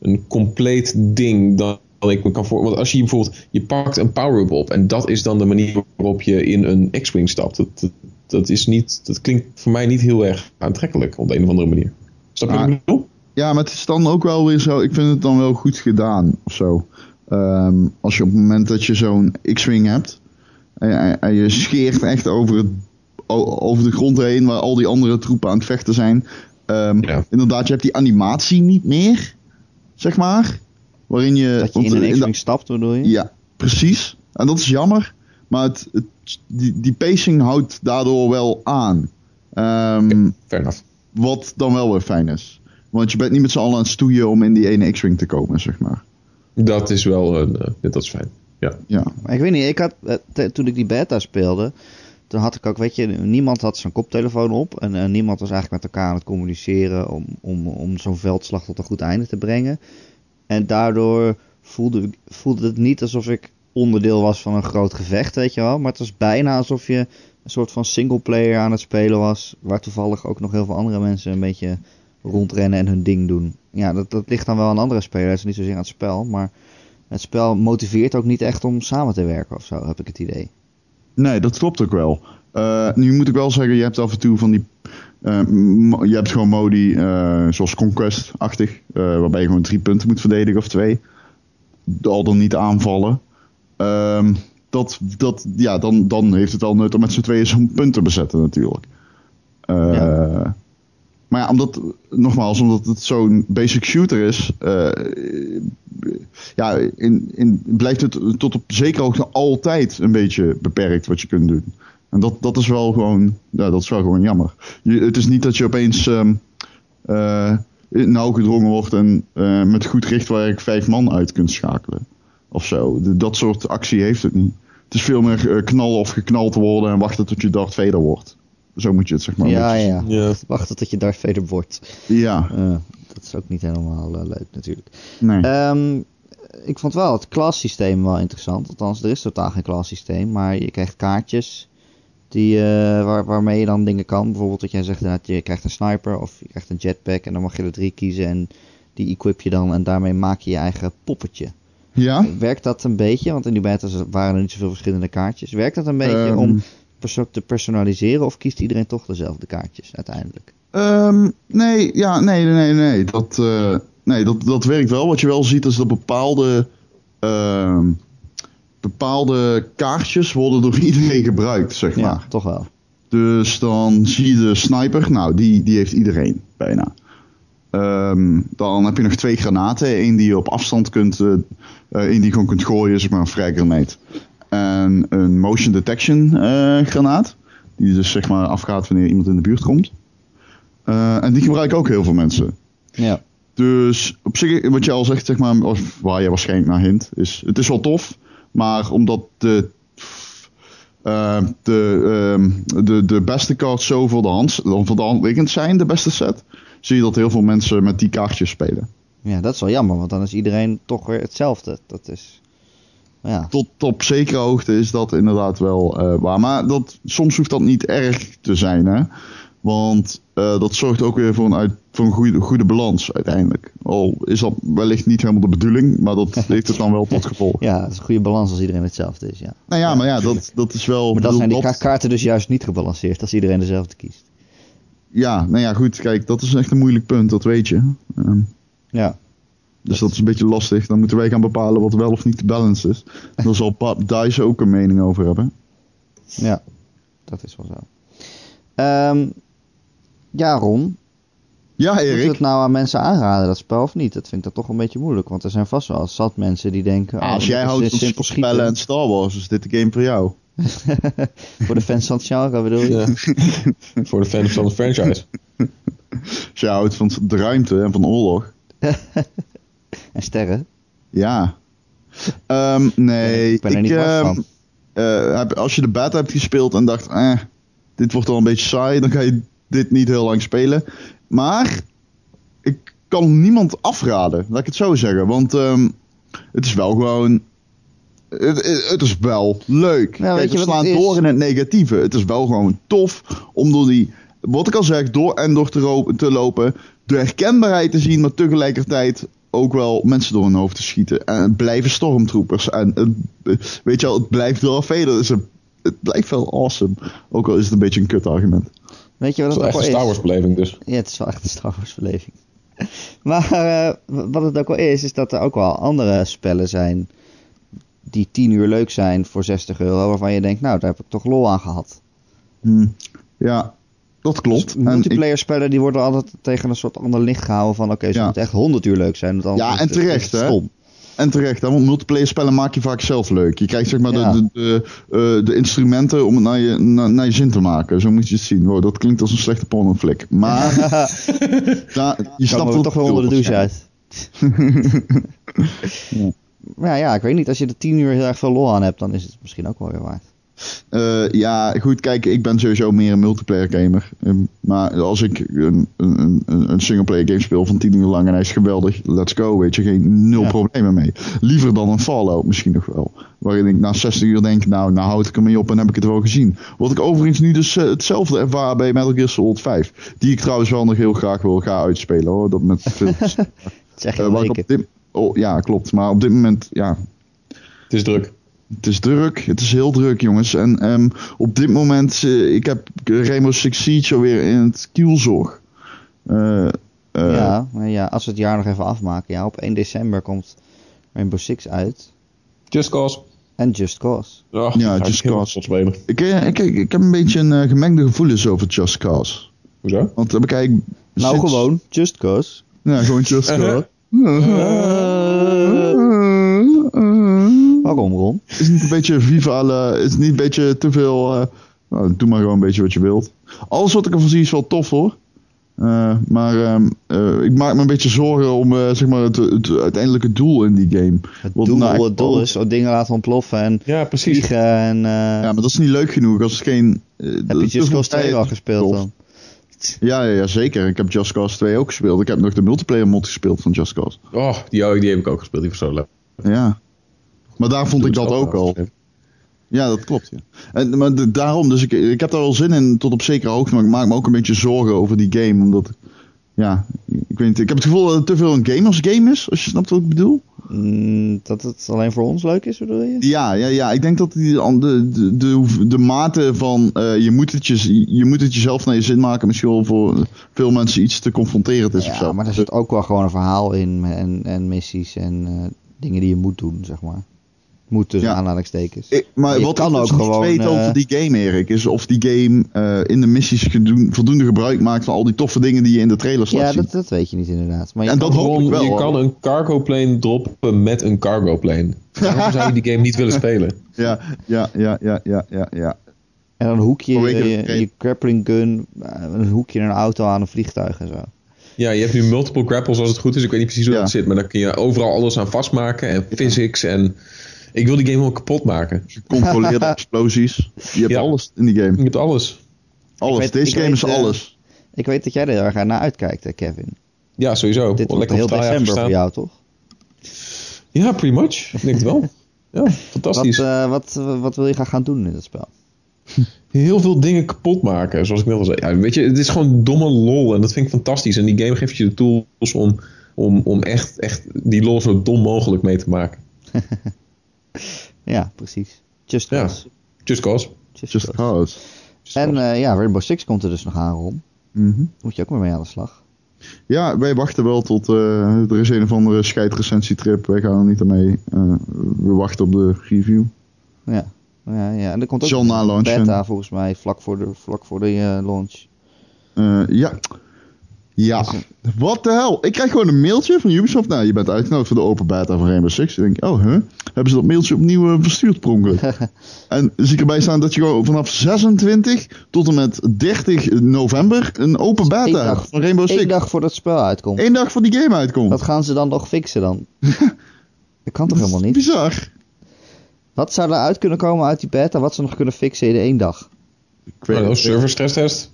[SPEAKER 3] een compleet ding dan ik me kan voor. Want als je bijvoorbeeld, je pakt een power-up op en dat is dan de manier waarop je in een X-Wing stapt. Dat, dat, dat is niet, dat klinkt voor mij niet heel erg aantrekkelijk op de een of andere manier. Snap je wat
[SPEAKER 2] Ah.
[SPEAKER 3] ik bedoel?
[SPEAKER 2] Ja, maar het is dan ook wel weer zo. Ik vind het dan wel goed gedaan of zo. Ehm, als je op het moment dat je zo'n X-Wing hebt. En, je scheert echt over, het, over de grond heen. Waar al die andere troepen aan het vechten zijn. Ehm,
[SPEAKER 3] Ja.
[SPEAKER 2] Inderdaad, je hebt die animatie niet meer. Zeg maar. Waarin je.
[SPEAKER 1] Dat je in een X-Wing stapt, bedoel je?
[SPEAKER 2] Ja, precies. En dat is jammer. Maar het, het, die, die pacing houdt daardoor wel aan. Ehm,
[SPEAKER 3] Fair enough.
[SPEAKER 2] wat dan wel weer fijn is. Want je bent niet met z'n allen aan het stoeien om in die ene X-Wing te komen, zeg maar.
[SPEAKER 3] Dat is wel, een, eh, dat is fijn. Ja.
[SPEAKER 2] Ja,
[SPEAKER 1] Maar ik weet niet, ik had, eh, te- toen ik die beta speelde, toen had ik ook, weet je, niemand had zijn koptelefoon op. En eh, niemand was eigenlijk met elkaar aan het communiceren om, om, om zo'n veldslag tot een goed einde te brengen. En daardoor voelde, voelde het niet alsof ik onderdeel was van een groot gevecht, weet je wel. Maar het was bijna alsof je een soort van singleplayer aan het spelen was. Waar toevallig ook nog heel veel andere mensen een beetje rondrennen en hun ding doen. Ja, dat, dat ligt dan wel aan andere spelers, niet zozeer aan het spel. Maar het spel motiveert ook niet echt om samen te werken of zo, heb ik het idee.
[SPEAKER 2] nee, dat klopt ook wel. Eh, nu moet ik wel zeggen, je hebt af en toe van die... eh, je hebt gewoon modi eh, zoals Conquest-achtig. eh, waarbij je gewoon drie punten moet verdedigen of twee. Al dan niet aanvallen. Ehm, dat, dat, ja, dan, dan heeft het wel nut om met z'n tweeën zo'n punt te bezetten natuurlijk.
[SPEAKER 1] Ja.
[SPEAKER 2] Maar ja, omdat, nogmaals, omdat het zo'n basic shooter is, ja, in, in, blijft het tot op zekere hoogte altijd een beetje beperkt wat je kunt doen. En dat, dat is wel gewoon, ja, dat is wel gewoon jammer. Je, het is niet dat je opeens ehm eh, nauw gedrongen wordt en eh, met goed richtwerk vijf man uit kunt schakelen. Of zo. De- dat soort actie heeft het niet. Het is veel meer eh, knallen of geknald worden en wachten tot je Darth Vader wordt. Zo moet je het zeg maar.
[SPEAKER 1] ja, ja,
[SPEAKER 3] Ja.
[SPEAKER 1] Wachten tot je Darth Vader wordt.
[SPEAKER 2] Ja,
[SPEAKER 1] Eh, dat is ook niet helemaal leuk natuurlijk.
[SPEAKER 2] nee.
[SPEAKER 1] Ehm, ik vond wel het klassysteem wel interessant. Althans, er is totaal geen klassysteem. Maar je krijgt kaartjes. Die, eh, waar, waarmee je dan dingen kan. Bijvoorbeeld dat jij zegt dat je krijgt een sniper of je krijgt een jetpack en dan mag je er drie kiezen en die equip je dan en daarmee maak je je eigen poppetje.
[SPEAKER 2] Ja?
[SPEAKER 1] Werkt dat een beetje, want in die beta waren er niet zoveel verschillende kaartjes. Werkt dat een beetje
[SPEAKER 2] Ehm.
[SPEAKER 1] om perso- te personaliseren of kiest iedereen toch dezelfde kaartjes uiteindelijk?
[SPEAKER 2] Ehm, nee, ja, nee, nee, nee. Dat, eh, nee dat, dat werkt wel. Wat je wel ziet is dat bepaalde, ehm, bepaalde kaartjes worden door iedereen gebruikt, zeg maar.
[SPEAKER 1] Ja, toch wel.
[SPEAKER 2] Dus dan zie je de sniper. Nou, die, die heeft iedereen bijna. Ehm, dan heb je nog twee granaten. Eén die je op afstand kunt, één die je gewoon kunt gooien, zeg maar een vrij granaat. En een motion detection eh, granaat. Die dus zeg maar afgaat wanneer iemand in de buurt komt. En die gebruiken ook heel veel mensen.
[SPEAKER 1] Ja.
[SPEAKER 2] Dus op zich, wat je al zegt, zeg maar, of waar je waarschijnlijk naar hint, is het is wel tof. Maar omdat de, eh, de, ehm, de, de beste kaarten zo voor de, hand, voor de hand liggend zijn, de beste set, zie je dat heel veel mensen met die kaartjes spelen.
[SPEAKER 1] ja, dat is wel jammer, want dan is iedereen toch weer hetzelfde. Dat is. Ja,
[SPEAKER 2] Tot op zekere hoogte is dat inderdaad wel eh, waar. Maar dat, soms hoeft dat niet erg te zijn, hè. Want eh, dat zorgt ook weer voor een, uit, voor een goede, goede balans uiteindelijk. Al is dat wellicht niet helemaal de bedoeling, maar dat heeft het dan wel tot gevolg.
[SPEAKER 1] ja, het is een goede balans als iedereen hetzelfde is. Ja.
[SPEAKER 2] Nou ja, maar ja, dat, dat is wel...
[SPEAKER 1] Maar dan
[SPEAKER 2] bedoel,
[SPEAKER 1] zijn die
[SPEAKER 2] dat-
[SPEAKER 1] kaarten dus juist niet gebalanceerd als iedereen dezelfde kiest.
[SPEAKER 2] Ja, nou ja, goed, kijk, dat is echt een moeilijk punt, dat weet je. Ehm,
[SPEAKER 1] Ja,
[SPEAKER 2] dus dat is een beetje lastig. Dan moeten wij gaan bepalen wat wel of niet de balance is. Daar zal Pap Dice ook een mening over hebben.
[SPEAKER 1] ja, dat is wel zo. Ehm, ja, Ron,
[SPEAKER 2] Ja,
[SPEAKER 1] Moeten we
[SPEAKER 2] Erik.
[SPEAKER 1] het nou aan mensen aanraden, dat spel of niet? Dat vind ik dat toch een beetje moeilijk. Want er zijn vast wel zat mensen die denken...
[SPEAKER 2] Ah, als
[SPEAKER 1] oh,
[SPEAKER 2] jij
[SPEAKER 1] dit is
[SPEAKER 2] houdt van
[SPEAKER 1] simpel
[SPEAKER 2] spellen
[SPEAKER 1] schieten.
[SPEAKER 2] en Star Wars, is dit de game voor jou.
[SPEAKER 1] Voor de fans van het genre bedoel je?
[SPEAKER 3] Ja. Voor de fans van de franchise.
[SPEAKER 2] Als jij houdt van de ruimte en van oorlog.
[SPEAKER 1] En sterren.
[SPEAKER 2] Ja. Ehm, nee,
[SPEAKER 1] Ik ben er niet
[SPEAKER 2] ehm,
[SPEAKER 1] van.
[SPEAKER 2] eh, heb, als je de beta hebt gespeeld en dacht, eh, dit wordt wel een beetje saai, dan ga je dit niet heel lang spelen. Maar ik kan niemand afraden, laat ik het zo zeggen. Want ehm, het is wel gewoon. Het, het, is wel leuk.
[SPEAKER 1] Nou,
[SPEAKER 2] Kijk,
[SPEAKER 1] je
[SPEAKER 2] we slaan door in het negatieve. Het is wel gewoon tof om door die. Wat ik al zeg, door en door te, te lopen. De herkenbaarheid te zien, maar tegelijkertijd ook wel mensen door hun hoofd te schieten. En het blijven stormtroopers. En het, weet je wel, het blijft wel Vader. Dus het, het blijft wel awesome. Ook al is het een beetje een kut argument.
[SPEAKER 1] Weet je
[SPEAKER 3] Dat
[SPEAKER 1] wat
[SPEAKER 3] is
[SPEAKER 1] het
[SPEAKER 3] wel
[SPEAKER 1] ook
[SPEAKER 3] echt een
[SPEAKER 1] is?
[SPEAKER 3] Star Wars beleving dus.
[SPEAKER 1] Ja, het is wel echt een Star Wars beleving. maar eh, wat het ook wel is, is dat er ook wel andere spellen zijn... die 10 uur leuk zijn voor 60 euro... waarvan je denkt, nou, daar heb ik toch lol aan gehad.
[SPEAKER 2] Hm. Ja, dat klopt.
[SPEAKER 1] Dus multiplayer spellen die worden altijd tegen een soort ander licht gehouden van... oké, ze
[SPEAKER 2] Ja.
[SPEAKER 1] moeten echt 100 uur leuk zijn. Want
[SPEAKER 2] Ja,
[SPEAKER 1] is
[SPEAKER 2] en
[SPEAKER 1] het- is
[SPEAKER 2] terecht,
[SPEAKER 1] het
[SPEAKER 2] hè?
[SPEAKER 1] stom.
[SPEAKER 2] En terecht, hè, want multiplayer spellen maak je vaak zelf leuk. Je krijgt zeg maar
[SPEAKER 1] Ja.
[SPEAKER 2] de, de, de, eh, de instrumenten om het naar je, naar, naar je zin te maken. Zo moet je het zien. Wow, dat klinkt als een slechte pornoflik. Maar je
[SPEAKER 1] we
[SPEAKER 2] wat
[SPEAKER 1] toch wel onder de douche uit. Maar ja, ik weet niet. Als je er 10 uur heel erg veel lol aan hebt, dan is het misschien ook wel weer waard.
[SPEAKER 2] Eh, ja, goed, kijk, ik ben sowieso meer een multiplayer gamer. Ehm, maar als ik een, een, een, een singleplayer game speel van 10 uur lang en hij is geweldig, let's go, weet je, geen nul
[SPEAKER 1] Ja.
[SPEAKER 2] problemen mee. Liever dan een Fallout misschien nog wel. Waarin ik na 60 uur denk, nou, nou houd ik ermee op en heb ik het wel gezien. Wat ik overigens nu dus eh, hetzelfde ervaar bij Metal Gear Solid 5. Die ik trouwens wel nog heel graag wil gaan uitspelen hoor. Dat met
[SPEAKER 1] zeg je
[SPEAKER 2] dit, oh, ja, klopt. Maar op dit moment, ja,
[SPEAKER 3] Het is druk.
[SPEAKER 2] Het is druk, het is heel druk, jongens. En ehm, op dit moment, eh, ik heb Rainbow Six Siege alweer in het kielzog. Eh, eh,
[SPEAKER 1] ja, ja, als we het jaar nog even afmaken. Ja, op 1 december komt Rainbow Six uit.
[SPEAKER 3] Just Cause.
[SPEAKER 1] En Just Cause.
[SPEAKER 3] Oh,
[SPEAKER 2] Ja, Just Cause.
[SPEAKER 3] spelen.
[SPEAKER 2] ik, ik, ik, ik heb een beetje een gemengde gevoelens over Just Cause.
[SPEAKER 3] Hoezo?
[SPEAKER 2] Want heb ik eigenlijk...
[SPEAKER 1] Nou,
[SPEAKER 2] sinds-
[SPEAKER 1] gewoon Just Cause.
[SPEAKER 2] Ja, gewoon Just Cause.
[SPEAKER 1] Waarom, Ron?
[SPEAKER 2] Is niet een beetje viva la- Is niet een beetje te veel... eh, nou, doe maar gewoon een beetje wat je wilt. Alles wat ik ervan zie is wel tof hoor. Eh, maar ehm, eh, ik maak me een beetje zorgen om eh, zeg maar het, het uiteindelijke doel in die game.
[SPEAKER 1] Het
[SPEAKER 2] Wat
[SPEAKER 1] doel,
[SPEAKER 2] nou
[SPEAKER 1] het doel is zo dingen laten ontploffen en
[SPEAKER 3] Ja, precies.
[SPEAKER 1] vliegen en... eh,
[SPEAKER 2] Ja, maar dat is niet leuk genoeg als het geen... eh,
[SPEAKER 1] heb je Just Cause 2
[SPEAKER 2] tijd-
[SPEAKER 1] al gespeeld dan?
[SPEAKER 2] Ja, ja, ja, zeker. Ik heb Just Cause 2 ook gespeeld. Ik heb nog de multiplayer mod gespeeld van Just Cause.
[SPEAKER 3] Oh, die, die heb ik ook gespeeld. Die was zo leuk.
[SPEAKER 2] Ja. Maar daar vond ik dat ook al. Ja, dat klopt. Ja. En, maar de- daarom, dus ik, ik heb daar wel zin in tot op zekere hoogte, maar ik maak me ook een beetje zorgen over die game. Omdat, ja, ik weet niet, ik heb het gevoel dat het te veel een gamers game is, als je snapt wat ik bedoel.
[SPEAKER 1] Mm, dat het alleen voor ons leuk is, bedoel je?
[SPEAKER 2] Ja, ja, ja. Ik denk dat die, de, de, de, mate van eh, je, moet het je, je moet het jezelf naar je zin maken misschien wel voor veel mensen iets te confronterend is
[SPEAKER 1] Ja, maar er zit ook wel gewoon een verhaal in en, en missies en eh, dingen die je moet doen, zeg maar. Moet tussen
[SPEAKER 2] Ja.
[SPEAKER 1] aanhalingstekens.
[SPEAKER 2] Ik- maar
[SPEAKER 1] Je
[SPEAKER 2] wat
[SPEAKER 1] kan
[SPEAKER 2] ik dus
[SPEAKER 1] ook
[SPEAKER 2] niet
[SPEAKER 1] gewoon,
[SPEAKER 2] weet
[SPEAKER 1] eh,
[SPEAKER 2] over die game, Erik, is of die game eh, in de missies gedoen- voldoende gebruik maakt van al die toffe dingen die je in de trailers laat
[SPEAKER 1] ja, dat, dat weet je niet inderdaad. Maar je
[SPEAKER 2] En
[SPEAKER 1] kan
[SPEAKER 2] dat hoop
[SPEAKER 3] Gewoon,
[SPEAKER 2] ik wel,
[SPEAKER 3] je
[SPEAKER 2] hoor.
[SPEAKER 3] kan een cargo plane droppen met een cargo plane. Waarom zou je die game niet willen spelen?
[SPEAKER 2] Ja, ja, ja, ja, ja, ja, ja.
[SPEAKER 1] En dan hoek je je,
[SPEAKER 2] de-
[SPEAKER 1] je, je grappling gun, eh, een hoekje in een auto aan een vliegtuig en zo.
[SPEAKER 3] Ja, je hebt nu multiple grapples als het goed is. Ik weet niet precies hoe
[SPEAKER 2] Ja.
[SPEAKER 3] dat zit. Maar dan kun je overal alles aan vastmaken. En physics. En ik wil die game wel kapot maken.
[SPEAKER 2] Gecontroleerde explosies. Je hebt
[SPEAKER 3] Ja.
[SPEAKER 2] alles in die
[SPEAKER 3] Je
[SPEAKER 2] game.
[SPEAKER 3] hebt alles.
[SPEAKER 2] Alles.
[SPEAKER 1] weet-
[SPEAKER 2] Deze game
[SPEAKER 1] weet,
[SPEAKER 2] is
[SPEAKER 1] eh,
[SPEAKER 2] alles.
[SPEAKER 1] Ik weet dat jij er heel erg naar uitkijkt, hè, Kevin.
[SPEAKER 3] Ja, sowieso.
[SPEAKER 1] Dit wordt
[SPEAKER 3] Lekker
[SPEAKER 1] heel december voor jou, toch?
[SPEAKER 3] Ja, pretty much. Ik denk het wel. Ja,
[SPEAKER 1] Wat,
[SPEAKER 3] fantastisch.
[SPEAKER 1] eh, wat, wat wil je graag gaan doen in het spel?
[SPEAKER 3] Heel veel dingen kapot maken. Zoals ik net al zei. Ja, weet je, het is gewoon domme lol. En dat vind ik fantastisch. En die game geeft je de tools om, om, om echt, echt die lol zo dom mogelijk mee te maken.
[SPEAKER 1] Ja, precies. Just
[SPEAKER 3] Ja.
[SPEAKER 1] Cause.
[SPEAKER 3] Just cause.
[SPEAKER 1] Just
[SPEAKER 2] Just
[SPEAKER 1] Cause.
[SPEAKER 2] cause.
[SPEAKER 3] Just
[SPEAKER 1] En
[SPEAKER 3] cause.
[SPEAKER 1] eh, ja, Rainbow Six komt er dus nog aan, Ron.
[SPEAKER 2] Mhm.
[SPEAKER 1] Moet je ook maar mee aan de slag.
[SPEAKER 2] Ja, wij wachten wel tot eh, er is een of andere scheidrecensietrip. Wij gaan er niet aan mee. Eh, we wachten op de review.
[SPEAKER 1] Ja, ja, ja. en er komt ook een beta volgens mij vlak voor de, vlak voor de eh, launch.
[SPEAKER 2] Eh, ja. Ja.
[SPEAKER 1] Is een-
[SPEAKER 2] Wat de hel? Ik krijg gewoon een mailtje van Ubisoft. Nou, je bent uitgenodigd voor de open beta van Rainbow Six. Ik denk, oh, huh? Hebben ze dat mailtje opnieuw eh, verstuurd, per en zie ik erbij staan dat je gewoon vanaf 26 tot en met 30 november een open beta
[SPEAKER 1] dag.
[SPEAKER 2] van Rainbow Six.
[SPEAKER 1] Eén dag voordat het spel uitkomt.
[SPEAKER 2] Eén dag voor die game uitkomt.
[SPEAKER 1] Wat gaan ze dan nog fixen dan? dat kan toch
[SPEAKER 2] Dat
[SPEAKER 1] helemaal niet?
[SPEAKER 2] Bizar.
[SPEAKER 1] Wat zou er uit kunnen komen uit die beta? Wat ze nog kunnen fixen in één dag?
[SPEAKER 2] Ik
[SPEAKER 3] Nou,
[SPEAKER 2] weet
[SPEAKER 3] dat is server stress test.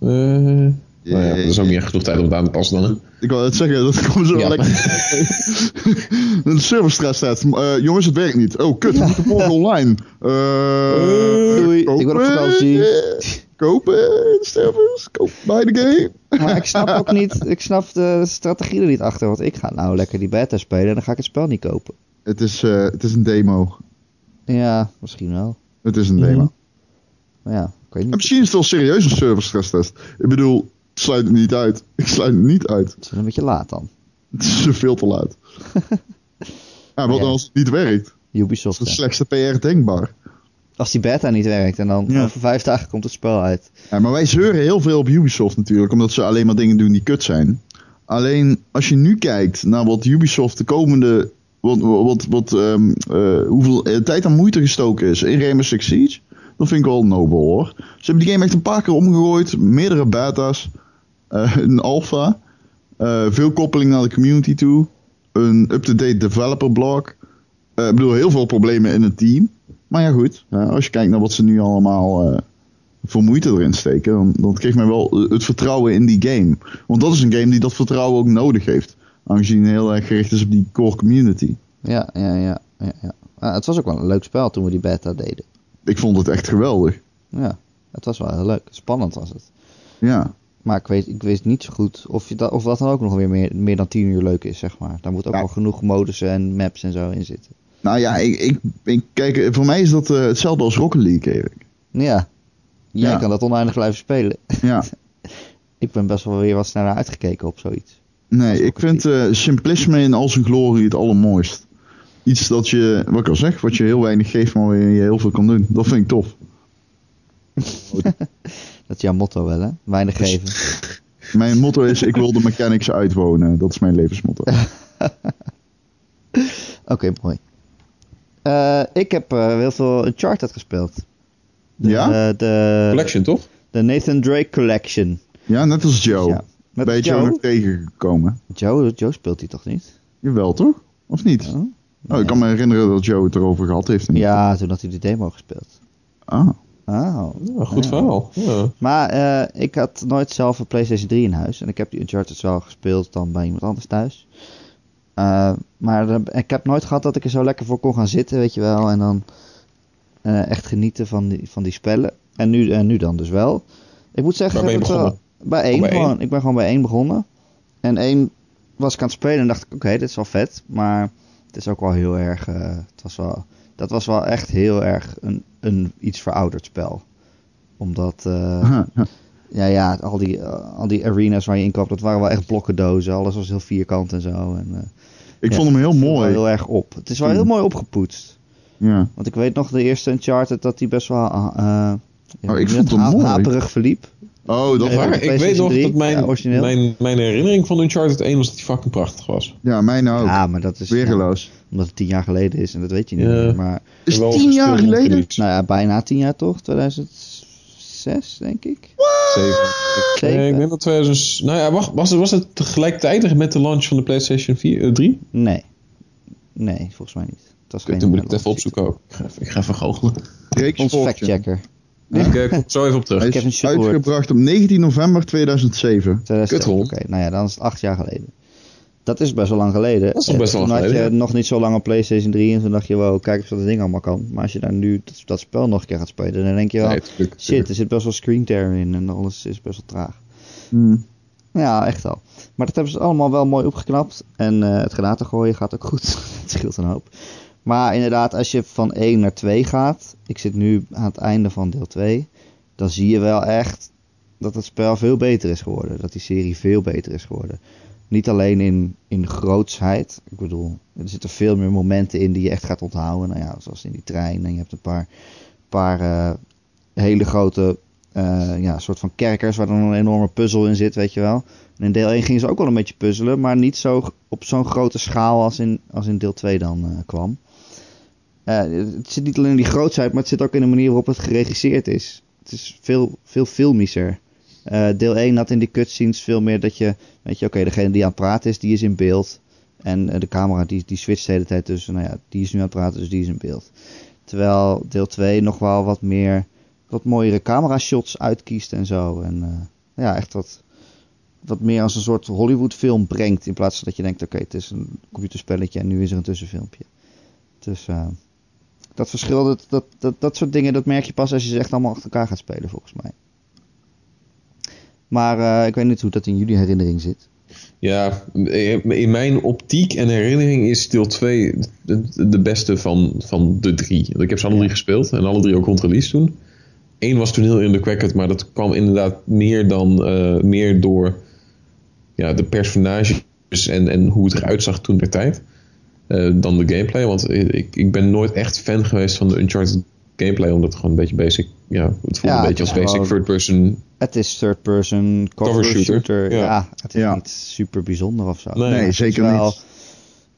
[SPEAKER 3] Eh, nou ja, dat is ook niet echt genoeg tijd om het aan te passen dan. Hè?
[SPEAKER 2] Ik wou het zeggen, dat komt zo
[SPEAKER 3] Ja.
[SPEAKER 2] lekker. een server stress test. Eh, jongens, het werkt niet. Oh, kut, we moeten morgen online. Eh,
[SPEAKER 1] Doei, ik ben op
[SPEAKER 2] kopen,
[SPEAKER 1] vakantie.
[SPEAKER 2] eh, Kopen de servers, koop bij de game.
[SPEAKER 1] Maar ik snap ook niet, ik snap de strategie er niet achter. Want ik ga nou lekker die beta spelen en dan ga ik het spel niet kopen.
[SPEAKER 2] Het is, eh, het is een demo.
[SPEAKER 1] Ja, misschien wel.
[SPEAKER 2] Het is een
[SPEAKER 3] Mhm.
[SPEAKER 2] demo.
[SPEAKER 1] Maar ja, ik weet
[SPEAKER 2] En
[SPEAKER 1] niet.
[SPEAKER 2] misschien is het wel serieus een server stress test. Ik bedoel, sluit het niet uit. Ik sluit het niet uit.
[SPEAKER 1] Het is een beetje laat dan.
[SPEAKER 2] Het is veel te laat. ja, wat
[SPEAKER 1] Ja.
[SPEAKER 2] als het niet werkt? Dat
[SPEAKER 1] Ubisoft.
[SPEAKER 2] is de slechtste PR denkbaar.
[SPEAKER 1] Als die beta niet werkt en dan
[SPEAKER 2] Ja.
[SPEAKER 1] over vijf dagen komt het spel uit.
[SPEAKER 2] Ja, maar wij zeuren heel veel op Ubisoft natuurlijk, omdat ze alleen maar dingen doen die kut zijn. Alleen als je nu kijkt naar wat Ubisoft de komende. Wat, wat, wat, ehm, eh, hoeveel eh, tijd en moeite gestoken is in Rainbow Six Siege, dan vind ik wel nobel hoor. Ze hebben die game echt een paar keer omgegooid, meerdere beta's, eh, een alpha, eh, veel koppeling naar de community toe, een up-to-date developer blog. Eh, ik bedoel, heel veel problemen in het team. Maar ja, goed, als je kijkt naar wat ze nu allemaal voor moeite erin steken, dan, dan geeft mij wel het vertrouwen in die game. Want dat is een game die dat vertrouwen ook nodig heeft. Aangezien heel erg gericht is op die core community.
[SPEAKER 1] Ja, ja, ja. ja, ja. Ah, het was ook wel een leuk spel toen we die beta deden.
[SPEAKER 2] Ik vond het echt geweldig.
[SPEAKER 1] Ja, het was wel heel leuk. Spannend was het.
[SPEAKER 2] Ja,
[SPEAKER 1] Maar ik, weet, ik wist niet zo goed of, je dat, of dat dan ook nog weer meer, meer dan 10 uur leuk is, zeg maar. Daar moet ook
[SPEAKER 2] Ja.
[SPEAKER 1] wel genoeg modussen en maps en zo in zitten.
[SPEAKER 2] nou ja, ik, ik, ik, kijk, voor mij is dat eh, hetzelfde als Rocket League, Erik.
[SPEAKER 1] Ja, jij
[SPEAKER 2] Ja.
[SPEAKER 1] kan dat oneindig blijven spelen.
[SPEAKER 2] Ja,
[SPEAKER 1] ik ben best wel weer wat sneller uitgekeken op zoiets.
[SPEAKER 2] nee, ik vind eh, simplisme in al zijn glorie het allermooist. Iets dat je, wat ik al zeg, wat je heel weinig geeft, maar waar je heel veel kan doen. Dat vind ik tof.
[SPEAKER 1] Dat is jouw motto wel, hè? Weinig
[SPEAKER 2] Dus-
[SPEAKER 1] geven.
[SPEAKER 2] Mijn motto is, ik wil de mechanics uitwonen. Dat is mijn levensmotto.
[SPEAKER 1] Oké, mooi. Eh, ik heb eh, heel veel Uncharted gespeeld. De,
[SPEAKER 2] Ja?
[SPEAKER 1] de,
[SPEAKER 3] Collection, toch?
[SPEAKER 1] de Nathan Drake Collection.
[SPEAKER 2] Ja, net als Joe.
[SPEAKER 1] Ja. Met
[SPEAKER 2] Ben je Joe
[SPEAKER 1] Joe?
[SPEAKER 2] nog tegengekomen?
[SPEAKER 1] Joe, Joe speelt hij toch niet?
[SPEAKER 2] Jawel, toch? Of niet?
[SPEAKER 1] Oh?
[SPEAKER 2] Oh, ik kan me herinneren dat Joe het erover gehad heeft.
[SPEAKER 1] Ja, toen had hij de demo gespeeld.
[SPEAKER 2] Ah.
[SPEAKER 1] Oh.
[SPEAKER 3] Ja, goed
[SPEAKER 1] Ja.
[SPEAKER 3] verhaal. Ja.
[SPEAKER 1] Maar eh, ik had nooit zelf een PlayStation 3 in huis. En ik heb die Uncharted wel gespeeld dan bij iemand anders thuis. Eh, maar ik heb nooit gehad dat ik er zo lekker voor kon gaan zitten, weet je wel. En dan eh, echt genieten van die, van die spellen. En nu, en nu dan dus wel. Ik moet zeggen... Wel-
[SPEAKER 3] begonnen?
[SPEAKER 1] Bij één
[SPEAKER 3] bij één?
[SPEAKER 1] Ik ben gewoon bij één begonnen. En één was ik aan het spelen en dacht ik, oké, dit is wel vet. Maar het is ook wel heel erg... eh, het was wel, dat was wel echt heel erg een, een iets verouderd spel. Omdat... eh, ja, ja, al die, eh, al die arenas waar je in koopt, dat waren wel echt blokkendozen. Alles was heel vierkant en zo. En,
[SPEAKER 2] Ik
[SPEAKER 1] Ja,
[SPEAKER 2] vond hem heel mooi.
[SPEAKER 1] heel erg op. Het is wel heel mooi opgepoetst.
[SPEAKER 2] Ja.
[SPEAKER 1] Want ik weet nog de eerste Uncharted dat die best wel ja,
[SPEAKER 2] Oh, ik vond hem mooi.
[SPEAKER 1] haperig verliep.
[SPEAKER 2] Oh, dat
[SPEAKER 1] Ja.
[SPEAKER 3] Maar ik weet nog
[SPEAKER 1] 3,
[SPEAKER 3] dat mijn,
[SPEAKER 1] ja,
[SPEAKER 3] mijn, mijn herinnering van Uncharted 1 was dat die fucking prachtig was.
[SPEAKER 2] Ja, mij nou ook.
[SPEAKER 1] Ja, maar dat is ja,
[SPEAKER 2] Weergeloos.
[SPEAKER 1] omdat het tien jaar geleden is en dat weet je niet
[SPEAKER 3] Ja.
[SPEAKER 1] meer. Maar
[SPEAKER 2] Is
[SPEAKER 3] Wel
[SPEAKER 2] tien jaar geleden?
[SPEAKER 1] nou ja, bijna tien jaar toch? 2006 denk ik.
[SPEAKER 3] Zeven.
[SPEAKER 1] Zeven?
[SPEAKER 3] Nee, ik denk dat 2000... Nou ja, wacht, was het, was het tegelijkertijd met de launch van de PlayStation 4, eh, 3?
[SPEAKER 1] Nee. Nee, volgens mij niet. Het was geen
[SPEAKER 3] Toen moet ik het
[SPEAKER 1] eh,
[SPEAKER 3] even opzoeken ook. Ik ga even, ik ga even goochelen.
[SPEAKER 2] Je.
[SPEAKER 1] factchecker.
[SPEAKER 3] Ik eh, kom zo even op terug.
[SPEAKER 2] Hij is
[SPEAKER 1] Stewart.
[SPEAKER 2] uitgebracht op 19 november 2007.
[SPEAKER 1] 2007.
[SPEAKER 3] Kuthol.
[SPEAKER 1] Oké, nou ja, dan is het acht jaar geleden. Dat is best wel lang geleden.
[SPEAKER 3] Dat is nog best wel
[SPEAKER 1] Toen
[SPEAKER 3] lang
[SPEAKER 1] had je
[SPEAKER 3] geleden,
[SPEAKER 1] nog niet zo lang een PlayStation 3 en toen dacht je, wow, kijk eens wat dat ding allemaal kan. Maar als je daar nu dat, dat spel nog een keer gaat spelen, dan denk je wel,
[SPEAKER 3] Nee, tuurlijk,
[SPEAKER 1] shit,
[SPEAKER 3] tuurlijk.
[SPEAKER 1] er zit best wel screen tear in en alles is best wel traag.
[SPEAKER 2] Hmm.
[SPEAKER 1] Ja, echt wel. Maar dat hebben ze allemaal wel mooi opgeknapt. En eh, het granaten gooien gaat ook goed. het scheelt een hoop. Maar inderdaad, als je van 1 naar 2 gaat. Ik zit nu aan het einde van deel 2. Dan zie je wel echt dat het spel veel beter is geworden. Dat die serie veel beter is geworden. Niet alleen in, in grootsheid. Ik bedoel, er zitten veel meer momenten in die je echt gaat onthouden. Nou ja, zoals in die trein. En je hebt een paar, paar eh, hele grote eh, ja, soort van kerkers waar dan een enorme puzzel in zit, weet je wel. En in deel 1 gingen ze ook wel een beetje puzzelen, maar niet zo op zo'n grote schaal als in, als in deel 2 dan eh, kwam. Het zit niet alleen in die grootsheid, maar het zit ook in de manier waarop het geregisseerd is. Het is veel, veel filmischer. Eh, deel 1 had in die cutscenes veel meer dat je, weet je, oké, degene die aan het praten is, die is in beeld. En eh, de camera die, die switcht de hele tijd tussen, nou ja, die is nu aan het praten, dus die is in beeld. Terwijl deel 2 nog wel wat meer, wat mooiere camera shots uitkiest en zo. En eh, ja, echt wat, wat meer als een soort Hollywood film brengt. In plaats van dat je denkt, oké, het is een computerspelletje en nu is er een tussenfilmpje. Dus dat verschil, dat, dat, dat, dat soort dingen, dat merk je pas als je ze echt allemaal achter elkaar gaat spelen, volgens mij. Maar eh, ik weet niet hoe dat in jullie herinnering zit.
[SPEAKER 3] Ja, in mijn optiek en herinnering is deel 2 de, de beste van, van de drie. Ik heb ze alle drie gespeeld en alle drie ook rond release toen. Eén was toen heel indrukwekkend, maar dat kwam inderdaad meer dan eh, meer door ja, de personages en, en hoe het eruit zag toen der tijd. Eh, dan de gameplay. Want ik, ik ben nooit echt fan geweest van de Uncharted gameplay, omdat het gewoon een beetje basic. Ja, het voelde
[SPEAKER 1] Ja,
[SPEAKER 3] een beetje als basic
[SPEAKER 1] gewoon-
[SPEAKER 3] third person.
[SPEAKER 1] Het is third person cover,
[SPEAKER 3] Cover shooter,
[SPEAKER 1] shooter. Ja.
[SPEAKER 3] ja.
[SPEAKER 1] het is
[SPEAKER 2] Ja.
[SPEAKER 1] niet super bijzonder of zo.
[SPEAKER 3] Nee,
[SPEAKER 2] zeker
[SPEAKER 1] wel-
[SPEAKER 2] niet.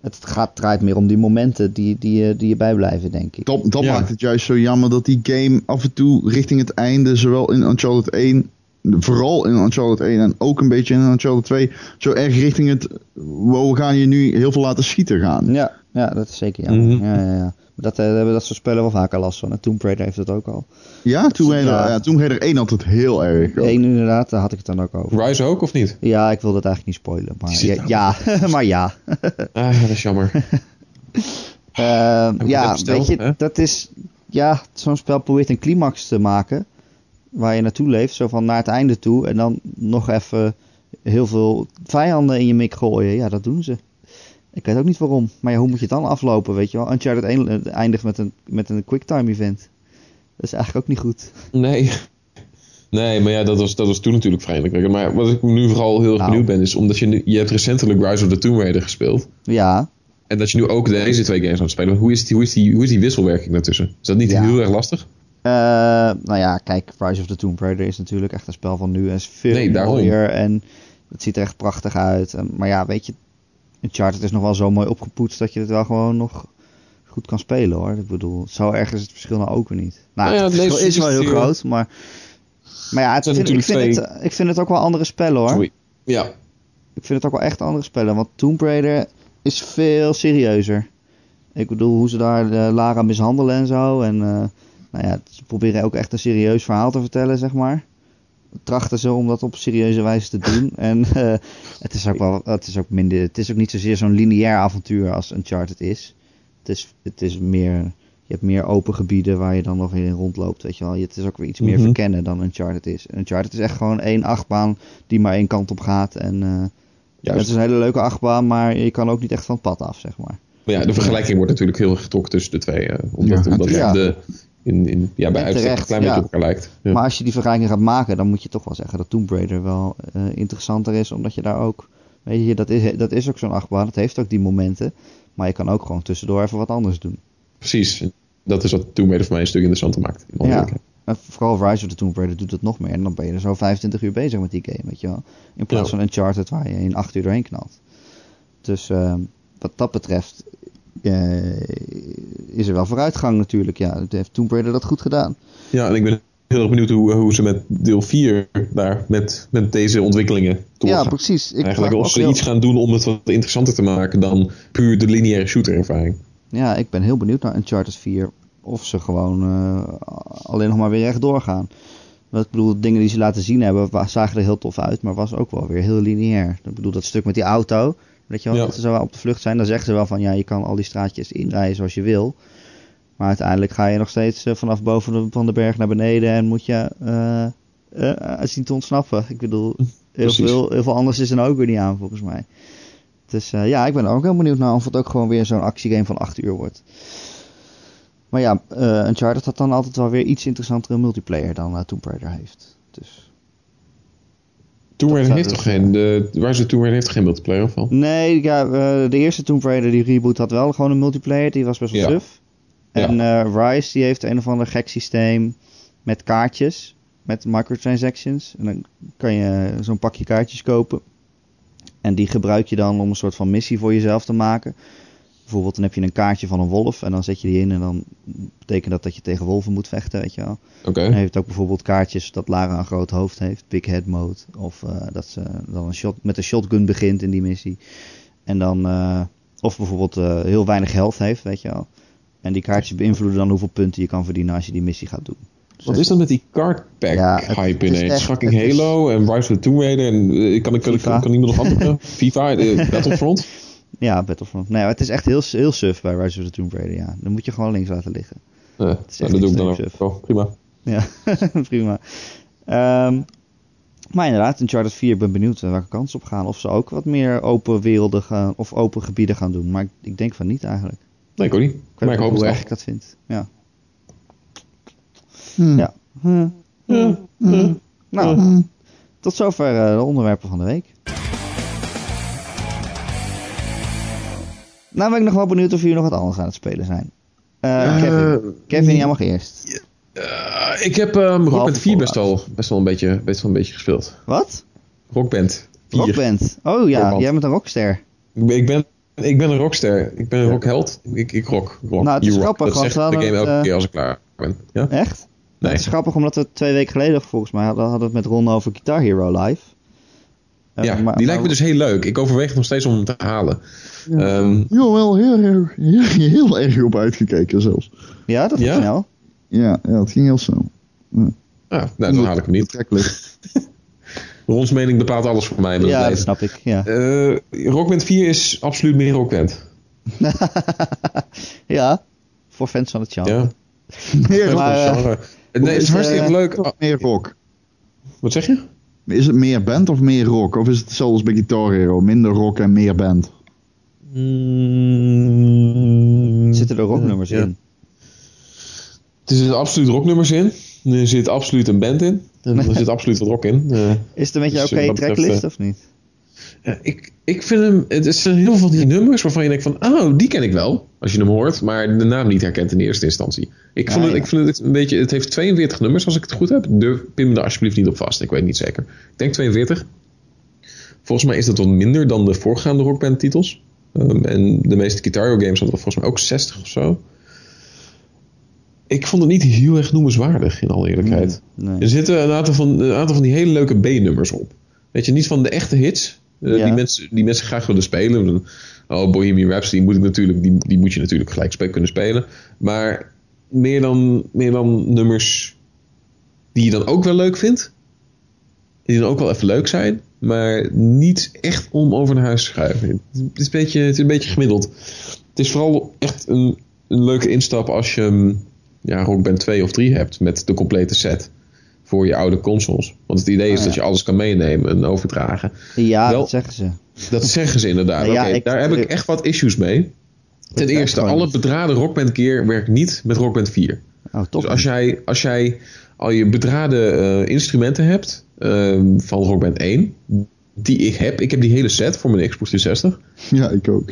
[SPEAKER 1] Het gaat, draait meer om die momenten die, die, je- die je bijblijven, denk ik.
[SPEAKER 2] Dat, dat
[SPEAKER 3] Ja.
[SPEAKER 2] maakt het juist zo jammer dat die game af en toe richting het einde, zowel in Uncharted 1, vooral in Uncharted 1 en ook een beetje in Uncharted 2, zo erg richting het, wow, we gaan je nu heel veel laten schieten gaan.
[SPEAKER 1] Ja, ja dat is zeker jammer. Ja, ja, ja. Dat, eh, hebben dat soort spellen wel vaker last van. En Tomb Raider heeft dat ook al.
[SPEAKER 2] Ja, Tomb Raider,
[SPEAKER 1] Ja.
[SPEAKER 2] ja. Tomb Raider 1 had het heel erg. ook.
[SPEAKER 1] Eén inderdaad, daar had ik het dan ook over.
[SPEAKER 3] Rise ook of niet?
[SPEAKER 1] Ja, ik wil het eigenlijk niet spoilen. Maar ja,
[SPEAKER 3] nou.
[SPEAKER 1] ja maar ja.
[SPEAKER 3] Ah, dat is jammer.
[SPEAKER 1] Eh,
[SPEAKER 3] je
[SPEAKER 1] ja,
[SPEAKER 3] besteld,
[SPEAKER 1] weet je,
[SPEAKER 3] hè?
[SPEAKER 1] dat is... Ja, zo'n spel probeert een climax te maken. Waar je naartoe leeft. Zo van naar het einde toe. En dan nog even heel veel vijanden in je mik gooien. Ja, dat doen ze. Ik weet ook niet waarom. Maar ja, hoe moet je het dan aflopen, weet je wel? Uncharted 1 eh, eindigt met een, met een quicktime event. Dat is eigenlijk ook niet goed.
[SPEAKER 3] Nee. Nee, maar ja, dat was, dat was toen natuurlijk vrij indrukwekkend. Maar wat ik nu vooral heel erg
[SPEAKER 1] Nou.
[SPEAKER 3] benieuwd ben, is omdat je nu, je hebt recentelijk Rise of the Tomb Raider gespeeld.
[SPEAKER 1] Ja,
[SPEAKER 3] En dat je nu ook deze twee games aan het spelen bent. Hoe is die, hoe is die, hoe is die wisselwerking daartussen? Is dat niet
[SPEAKER 1] Ja.
[SPEAKER 3] heel erg lastig?
[SPEAKER 1] Eh, nou ja, kijk, Rise of the Tomb Raider is natuurlijk echt een spel van nu. En is veel
[SPEAKER 3] Nee,
[SPEAKER 1] mooier en het ziet er echt prachtig uit. En, maar ja, weet je, Uncharted is nog wel zo mooi opgepoetst dat je het wel gewoon nog goed kan spelen hoor. Ik bedoel, zo erg is het verschil nou ook weer niet. Nou,
[SPEAKER 3] Nou ja,
[SPEAKER 1] het
[SPEAKER 3] het
[SPEAKER 1] verschil is wel heel
[SPEAKER 3] die-
[SPEAKER 1] groot, maar... Maar ja, het vind, ik, vind
[SPEAKER 3] natuurlijk
[SPEAKER 1] het, ik vind het ook wel andere spellen hoor.
[SPEAKER 3] Sorry. Ja.
[SPEAKER 1] Ik vind het ook wel echt andere spellen. Want Tomb Raider is veel serieuzer. Ik bedoel, hoe ze daar eh, Lara mishandelen en zo. En eh, nou ja, ze proberen ook echt een serieus verhaal te vertellen, zeg maar. Trachten ze om dat op serieuze wijze te doen. En eh, het is ook wel, het is ook minder, het is ook niet zozeer zo'n lineair avontuur als Uncharted is. Het is, het is meer Je hebt meer open gebieden waar je dan nog in rondloopt, weet je wel. Het is ook weer iets meer
[SPEAKER 3] Mhm.
[SPEAKER 1] verkennen dan Uncharted is. Uncharted is echt gewoon één achtbaan die maar één kant op gaat. En eh,
[SPEAKER 3] Juist.
[SPEAKER 1] het is een hele leuke achtbaan, maar je kan ook niet echt van het pad af, zeg maar.
[SPEAKER 3] Maar ja, de vergelijking wordt natuurlijk heel erg getrokken tussen de twee. eh, omdat
[SPEAKER 2] Ja,
[SPEAKER 3] omdat
[SPEAKER 1] ja.
[SPEAKER 3] de, in, in, ja, bij uitstek een klein beetje
[SPEAKER 1] ja.
[SPEAKER 3] op elkaar lijkt.
[SPEAKER 1] Maar als je die vergelijking gaat maken, dan moet je toch wel zeggen dat Tomb Raider wel eh, interessanter is. Omdat je daar ook, weet je, dat is, dat is ook zo'n achtbaan. Het heeft ook die momenten. Maar je kan ook gewoon tussendoor even wat anders doen.
[SPEAKER 3] Precies. Dat is wat Tomb Raider voor mij een stuk interessanter maakt. In
[SPEAKER 1] Ja. En vooral Rise of the Tomb Raider doet het nog meer. En dan ben je er zo 25 uur bezig met die game, weet je wel. In plaats
[SPEAKER 3] Ja.
[SPEAKER 1] van Uncharted waar je in 8 uur doorheen knalt. Dus eh, wat dat betreft is er wel vooruitgang natuurlijk. Ja, het heeft Tomb Raider dat goed gedaan.
[SPEAKER 3] Ja, en ik ben heel erg benieuwd hoe, hoe ze met deel 4 daar met, met deze ontwikkelingen doorgaan.
[SPEAKER 1] Ja, precies. Ik
[SPEAKER 3] Eigenlijk of ze
[SPEAKER 1] heel-
[SPEAKER 3] iets gaan doen om het wat interessanter te maken dan puur de lineaire shooter ervaring.
[SPEAKER 1] Ja, ik ben heel benieuwd naar Uncharted 4. Of ze gewoon eh, alleen nog maar weer rechtdoor gaan. Want ik bedoel, dingen die ze laten zien hebben, zagen er heel tof uit, maar was ook wel weer heel lineair. Ik bedoel, dat stuk met die auto, weet je wel,
[SPEAKER 3] Ja.
[SPEAKER 1] dat ze zo op de vlucht zijn, dan zeggen ze wel van, ja, je kan al die straatjes inrijden zoals je wil. Maar uiteindelijk ga je nog steeds eh, vanaf boven de, van de berg naar beneden en moet je eh eh, zien te ontsnappen. Ik bedoel, heel veel, heel veel anders is er nou ook weer niet aan, volgens mij. Dus ja, ik ben ook heel benieuwd naar of het ook gewoon weer zo'n actiegame van 8 uur wordt. Maar ja, Uncharted had dan altijd wel weer iets interessantere multiplayer dan Tomb Raider heeft. Dus.
[SPEAKER 3] Tomb Raider
[SPEAKER 1] zou
[SPEAKER 3] heeft
[SPEAKER 1] dus,
[SPEAKER 3] toch geen, de, waar ze Tomb Raider heeft geen multiplayer of wel?
[SPEAKER 1] Nee, ja, eh, de eerste Tomb Raider, die reboot, had wel gewoon een multiplayer. Die was best wel
[SPEAKER 3] Ja.
[SPEAKER 1] suf. En eh, Rise, die heeft een of ander gek systeem met kaartjes. Met microtransactions. En dan kan je zo'n pakje kaartjes kopen. En die gebruik je dan om een soort van missie voor jezelf te maken. Bijvoorbeeld, dan heb je een kaartje van een wolf. En dan zet je die in en dan betekent dat dat je tegen wolven moet vechten, weet je wel.
[SPEAKER 3] Oké.
[SPEAKER 1] Hij heeft ook bijvoorbeeld kaartjes dat Lara een groot hoofd heeft, big head mode. Of eh, dat ze dan een shot, met een shotgun begint in die missie. En dan, eh, of bijvoorbeeld eh, heel weinig health heeft, weet je wel. En die kaartjes beïnvloeden dan hoeveel punten je kan verdienen als je die missie gaat doen.
[SPEAKER 3] Wat is dat met die card pack
[SPEAKER 1] Ja, het-
[SPEAKER 3] hype ineens?
[SPEAKER 1] echt-
[SPEAKER 3] Fucking
[SPEAKER 1] is-
[SPEAKER 3] Halo en Rise of the Tomb Raider en eh, kan, ik kan, kan, kan iemand nog antwoorden? FIFA, eh, Battlefront?
[SPEAKER 1] Ja, Battlefront. Nee, het is echt heel, heel suf bij Rise of the Tomb Raider, ja. Dan moet je gewoon links laten liggen.
[SPEAKER 3] Ja,
[SPEAKER 1] is echt
[SPEAKER 3] dat doe ik dan ook wel. Prima.
[SPEAKER 1] Ja, prima. Ehm, maar inderdaad, Uncharted 4, ik ben benieuwd eh, welke kans op gaan. Of ze ook wat meer open werelden gaan, of open gebieden gaan doen. Maar ik, ik denk van niet eigenlijk.
[SPEAKER 3] Nee, ik ook niet.
[SPEAKER 1] Ik weet
[SPEAKER 3] Maar ik
[SPEAKER 1] niet
[SPEAKER 3] hoop
[SPEAKER 1] hoe erg ik dat vind. Ja.
[SPEAKER 2] Hm.
[SPEAKER 1] Ja. Hm.
[SPEAKER 3] Ja.
[SPEAKER 1] Hm. Nou, tot zover eh, de onderwerpen van de week. Nou ben ik nog wel benieuwd of jullie nog wat anders aan het spelen zijn. Eh,
[SPEAKER 3] Eh,
[SPEAKER 1] Kevin, Kevin, jij mag eerst.
[SPEAKER 3] Eh, ik heb um, Rock Band 4 best wel, best, wel een beetje, best wel een beetje gespeeld.
[SPEAKER 1] Wat?
[SPEAKER 3] Rock Band 4.
[SPEAKER 1] Rockband. Oh ja,
[SPEAKER 3] Rockband.
[SPEAKER 1] jij bent een rockster.
[SPEAKER 3] Ik ben, ik ben, ik ben een rockster. Ik ben een rockheld. Ik, ik rock. rock.
[SPEAKER 1] Nou, het is
[SPEAKER 3] You rock.
[SPEAKER 1] grappig,
[SPEAKER 3] Dat zegt de game elke keer als ik klaar ben. Ja?
[SPEAKER 1] Echt?
[SPEAKER 3] Nee.
[SPEAKER 1] Het is grappig omdat we twee weken geleden volgens mij hadden, hadden we het met Ron over Guitar Hero live. Eh,
[SPEAKER 3] Ja,
[SPEAKER 1] maar-
[SPEAKER 3] die lijkt me
[SPEAKER 1] maar-
[SPEAKER 3] dus heel leuk. Ik overweeg nog steeds om hem te halen. Ehm,
[SPEAKER 2] Ja, wel heel erg, heel, heel erg op uitgekeken zelfs.
[SPEAKER 1] Ja, dat is
[SPEAKER 3] Ja?
[SPEAKER 1] snel.
[SPEAKER 2] Ja, ja, het ging heel snel.
[SPEAKER 3] ah, nou, dan haal ik hem niet. Rons mening bepaalt alles voor mij. in het
[SPEAKER 1] Ja, dat snap ik. Ja.
[SPEAKER 3] Eh, Rockband 4 is absoluut meer Rockband.
[SPEAKER 1] ja, voor fans van het genre.
[SPEAKER 3] Ja.
[SPEAKER 2] Meer,
[SPEAKER 1] Maar, eh,
[SPEAKER 3] Genre. nee, het is hartstikke
[SPEAKER 1] eh,
[SPEAKER 3] leuk.
[SPEAKER 2] meer rock?
[SPEAKER 3] Wat zeg je?
[SPEAKER 2] Is het meer band of meer rock? Of is het hetzelfde als bij Guitar Hero? Minder rock en meer band?
[SPEAKER 1] Zitten er rocknummers
[SPEAKER 3] Ja.
[SPEAKER 1] in?
[SPEAKER 3] Er zitten absoluut rocknummers in. Er zit absoluut een band in. En er zit absoluut wat rock in. Eh,
[SPEAKER 1] Is het een beetje
[SPEAKER 3] Dus,
[SPEAKER 1] oké tracklist of niet?
[SPEAKER 3] Ja, ik, ik vind hem... Het zijn heel veel van die nummers waarvan je denkt van... Oh, die ken ik wel. Als je hem hoort. Maar de naam niet herkent in eerste instantie. Ik, vond het,
[SPEAKER 1] ja.
[SPEAKER 3] ik vind het een beetje... Het heeft 42 nummers als ik het goed heb. Durf, pin me er alsjeblieft niet op vast. Ik weet niet zeker. Ik denk 42. Volgens mij is dat wat minder dan de voorgaande rockband titels. Ehm, en de meeste Guitar games hadden volgens mij ook 60 of zo. Ik vond het niet heel erg noemenswaardig, in alle eerlijkheid.
[SPEAKER 1] Nee.
[SPEAKER 3] Er zitten een aantal, van, een aantal van die hele leuke B-nummers op. Weet je, niet van de echte hits. Eh,
[SPEAKER 1] Ja.
[SPEAKER 3] die, mensen, die mensen graag willen spelen. Oh, Bohemian Rhapsody moet, ik natuurlijk, die, die moet je natuurlijk gelijk kunnen spelen. Maar meer dan, meer dan nummers die je dan ook wel leuk vindt. Die dan ook wel even leuk zijn. Maar niet echt om over naar huis te schuiven. Het is een beetje, het is een beetje gemiddeld. Het is vooral echt een een leuke instap als je mm, ja, Rock Band 2 of 3 hebt met de complete set voor je oude consoles. Want het idee is
[SPEAKER 1] Ah,
[SPEAKER 3] dat je alles kan meenemen en overdragen.
[SPEAKER 1] Ja,
[SPEAKER 3] Wel-
[SPEAKER 1] dat zeggen ze.
[SPEAKER 3] Dat zeggen ze inderdaad.
[SPEAKER 1] Ik-
[SPEAKER 3] daar heb ik echt wat issues mee. Ten eerste, alle bedraden Rockband gear werkt niet met Rockband 4.
[SPEAKER 1] Oh, top.
[SPEAKER 3] Dus als jij, als jij al je bedraden eh, instrumenten hebt ehm, van Rockband 1, die ik heb, ik heb die hele set voor mijn Xbox 360,
[SPEAKER 2] Ja, ik ook.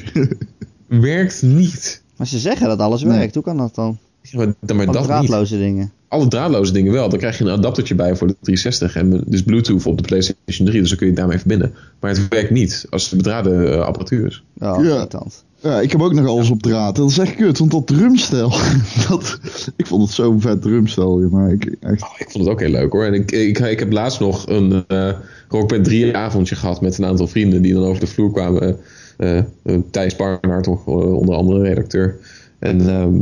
[SPEAKER 3] werkt niet.
[SPEAKER 1] Maar ze zeggen dat alles
[SPEAKER 2] Nee.
[SPEAKER 1] werkt. Hoe kan dat dan?
[SPEAKER 3] Ja, Maar, dat niet.
[SPEAKER 1] draadloze dingen.
[SPEAKER 3] Alle draadloze dingen wel. Dan krijg je een adaptertje bij voor de 360 en dus Bluetooth op de PlayStation 3, dus dan kun je het daarmee verbinden. Maar het werkt niet als het bedraden eh, apparatuur is.
[SPEAKER 1] Oh,
[SPEAKER 2] Ja.
[SPEAKER 1] irritant.
[SPEAKER 2] Ja, ik heb ook nog alles op draad. Dat is echt kut, want dat drumstel. Dat, ik vond het zo'n vet drumstel. Maar ik, echt,
[SPEAKER 3] Oh, ik vond het ook heel leuk hoor. En ik, ik, ik heb laatst nog een eh Rockband 3 avondje gehad met een aantal vrienden die dan over de vloer kwamen. Eh, eh, Thijs onder andere redacteur. En ehm,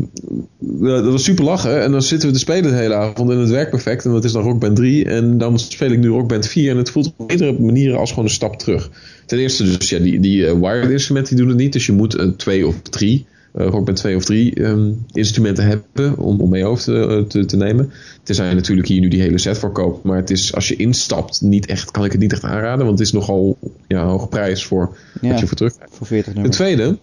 [SPEAKER 3] dat was super lachen. En dan zitten we te spelen de hele avond en het werkt perfect. En dat is dan Rockband 3. En dan speel ik nu Rockband 4. En het voelt op meerdere manieren als gewoon een stap terug. Ten eerste dus, ja, die, die eh, wired instrumenten die doen het niet. Dus je moet eh, twee of drie, eh Rockband 2 of drie ehm, instrumenten hebben om, om mee over te, eh, te, te nemen. Tenzij je natuurlijk hier nu die hele set voor koopt. Maar het is, als je instapt, niet echt, kan ik het niet echt aanraden. Want het is nogal ja, een hoge prijs voor
[SPEAKER 1] Ja,
[SPEAKER 3] wat je voor terug
[SPEAKER 1] voor 40
[SPEAKER 3] Ten
[SPEAKER 1] nummers.
[SPEAKER 3] tweede,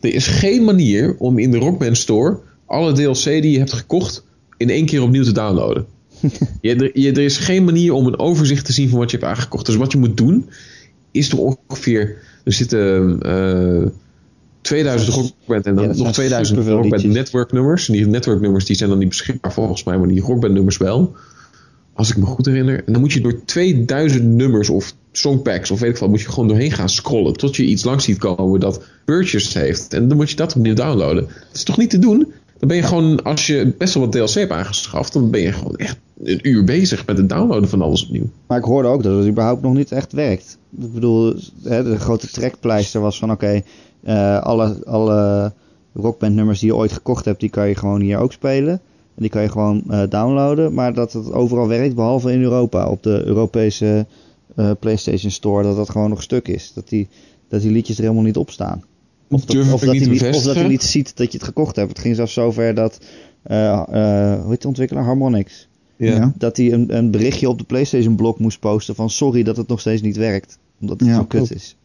[SPEAKER 3] er is geen manier om in de Rockband Store alle DLC die je hebt gekocht in één keer opnieuw te downloaden. je, er, je, er is geen manier om een overzicht te zien van wat je hebt aangekocht. Dus wat je moet doen, is er ongeveer. Er zitten eh 2000 Rockband en dan
[SPEAKER 1] Ja,
[SPEAKER 3] nog
[SPEAKER 1] zijn
[SPEAKER 3] 2000
[SPEAKER 1] superveel
[SPEAKER 3] Rockband
[SPEAKER 1] liedjes.
[SPEAKER 3] network nummers. En die network nummers die zijn dan niet beschikbaar volgens mij, maar die Rockband nummers wel. Als ik me goed herinner. En dan moet je door 2000 nummers of songpacks of weet ik wat, moet je gewoon doorheen gaan scrollen. Tot je iets langs ziet komen dat purchased heeft. En dan moet je dat opnieuw downloaden. Dat is toch niet te doen? Dan ben je gewoon, als je best wel wat DLC hebt aangeschaft, dan ben je gewoon echt een uur bezig met het downloaden van alles opnieuw.
[SPEAKER 1] Maar ik hoorde ook dat het überhaupt nog niet echt werkt. Ik bedoel, de grote trekpleister was van oké, eh, alle, alle rockbandnummers die je ooit gekocht hebt, die kan je gewoon hier ook spelen. En die kan je gewoon eh, downloaden. Maar dat het overal werkt, behalve in Europa. Op de Europese eh, PlayStation Store, dat dat gewoon nog stuk is. Dat die, dat die liedjes er helemaal niet op staan. Of dat, of, dat
[SPEAKER 3] niet
[SPEAKER 1] hij
[SPEAKER 3] te
[SPEAKER 1] niet, of dat hij niet ziet dat je het gekocht hebt. Het ging zelfs zover dat, eh, eh, hoe heet de ontwikkelaar? Harmonix.
[SPEAKER 2] Ja.
[SPEAKER 1] Dat hij een, een berichtje op de PlayStation blog moest posten van sorry dat het nog steeds niet werkt. Omdat het
[SPEAKER 2] Ja,
[SPEAKER 1] zo kut is.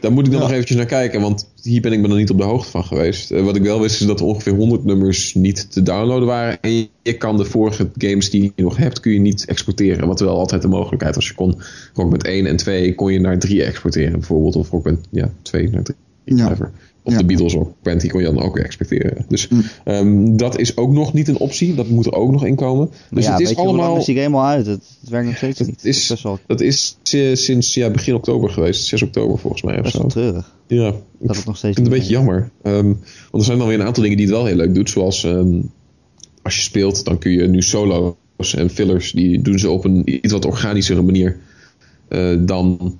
[SPEAKER 3] Daar moet ik dan
[SPEAKER 2] Ja.
[SPEAKER 3] nog eventjes naar kijken, want hier ben ik me nog niet op de hoogte van geweest. Eh, wat ik wel wist is dat er ongeveer 100 nummers niet te downloaden waren. En je, je kan de vorige games die je nog hebt, kun je niet exporteren. Wat wel altijd de mogelijkheid was. Je kon Rockband 1 en 2 kon je naar 3 exporteren bijvoorbeeld. Of Rockband ja, 2 naar 3.
[SPEAKER 2] Ja.
[SPEAKER 3] whatever. Of
[SPEAKER 2] Ja.
[SPEAKER 3] de Beatles Rockband, die kon je dan ook exporteren. Dus
[SPEAKER 2] Mm.
[SPEAKER 3] ehm, dat is ook nog niet een optie. Dat moet er ook nog in komen. Dus
[SPEAKER 1] ja,
[SPEAKER 3] het is allemaal...
[SPEAKER 1] is die game al uit? Het, het werkt nog steeds niet.
[SPEAKER 3] is-
[SPEAKER 1] wel,
[SPEAKER 3] Dat is sinds ja, begin oktober geweest. 6 oktober volgens mij of
[SPEAKER 1] best
[SPEAKER 3] zo.
[SPEAKER 1] wel treurig.
[SPEAKER 3] Ja,
[SPEAKER 1] Dat het nog steeds
[SPEAKER 3] Ik vind het een beetje jammer. Ehm, want er zijn dan weer een aantal dingen die het wel heel leuk doet. Zoals ehm, als je speelt, dan kun je nu solo's en fillers, die doen ze op een iets wat organischere manier eh, dan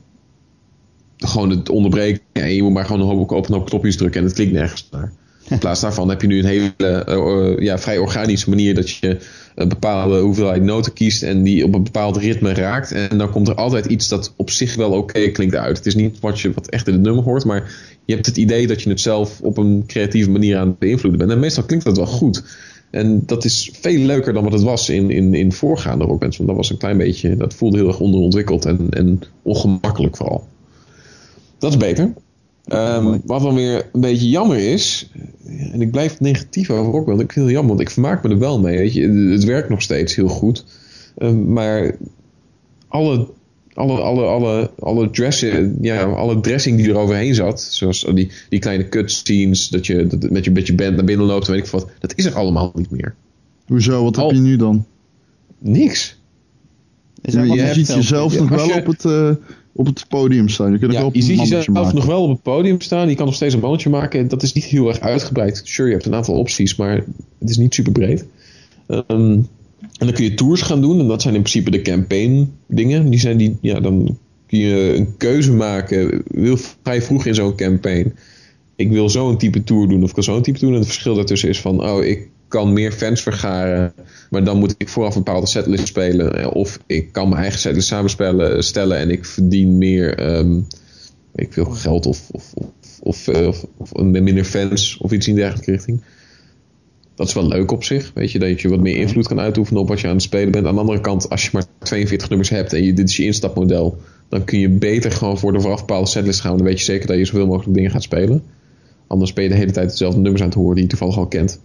[SPEAKER 3] gewoon het onderbreken. En je moet maar gewoon een hoop, op een hoop knopjes drukken en het klinkt nergens naar. In plaats daarvan heb je nu een hele eh, eh, ja, vrij organische manier dat je een bepaalde hoeveelheid noten kiest en die op een bepaald ritme raakt. En dan komt er altijd iets dat op zich wel oké klinkt uit. Het is niet wat je wat echt in het nummer hoort, maar je hebt het idee dat je het zelf op een creatieve manier aan het beïnvloeden bent. En meestal klinkt dat wel goed. En dat is veel leuker dan wat het was in, in, in voorgaande rockbands. Want dat was een klein beetje, dat voelde heel erg onderontwikkeld en, en ongemakkelijk vooral. Dat is beter. Ehm, wat dan weer een beetje jammer is, en ik blijf negatief over rockband. Ik vind het heel jammer, want ik vermaak me er wel mee. Weet je. Het werkt nog steeds heel goed. Ehm, maar alle, alle, alle, alle, alle, dressen, ja, alle dressing die er overheen zat, zoals die, die kleine cutscenes, dat je dat, met, je, met je band naar binnen loopt, en weet ik wat, dat is er allemaal niet meer.
[SPEAKER 2] Hoezo, wat heb je nu dan?
[SPEAKER 3] Niks.
[SPEAKER 2] Je ziet jezelf
[SPEAKER 3] Ja,
[SPEAKER 2] nog wel
[SPEAKER 3] je-
[SPEAKER 2] op, het, eh, op het podium staan. Je kunt ook
[SPEAKER 3] Ja,
[SPEAKER 2] op
[SPEAKER 3] je ziet
[SPEAKER 2] mannetje
[SPEAKER 3] jezelf nog wel op het podium staan. Je kan nog steeds een balletje maken. Dat is niet heel erg uitgebreid. Sure, je hebt een aantal opties, maar het is niet super breed. Ehm, en dan kun je tours gaan doen. En dat zijn in principe de campaign dingen. Die zijn die, ja, dan kun je een keuze maken. Wil vrij vroeg in zo'n campaign. Ik wil zo'n type tour doen of ik wil zo'n type tour. En het verschil daartussen is van, oh, ik kan meer fans vergaren. Maar dan moet ik vooraf een bepaalde setlist spelen. Eh, Of ik kan mijn eigen setlist samenspellen stellen en ik verdien meer ehm, ik veel geld of, of, of, of, eh, of, minder fans of iets in dergelijke richting. dat is wel leuk op zich. Weet je, dat je wat meer invloed kan uitoefenen op wat je aan het spelen bent. Aan de andere kant, als je maar 42 nummers hebt en je, dit is je instapmodel, dan kun je beter gewoon voor de vooraf bepaalde setlist gaan. Dan weet je zeker dat je zoveel mogelijk dingen gaat spelen. Anders ben je de hele tijd dezelfde nummers aan het horen die je toevallig al kent.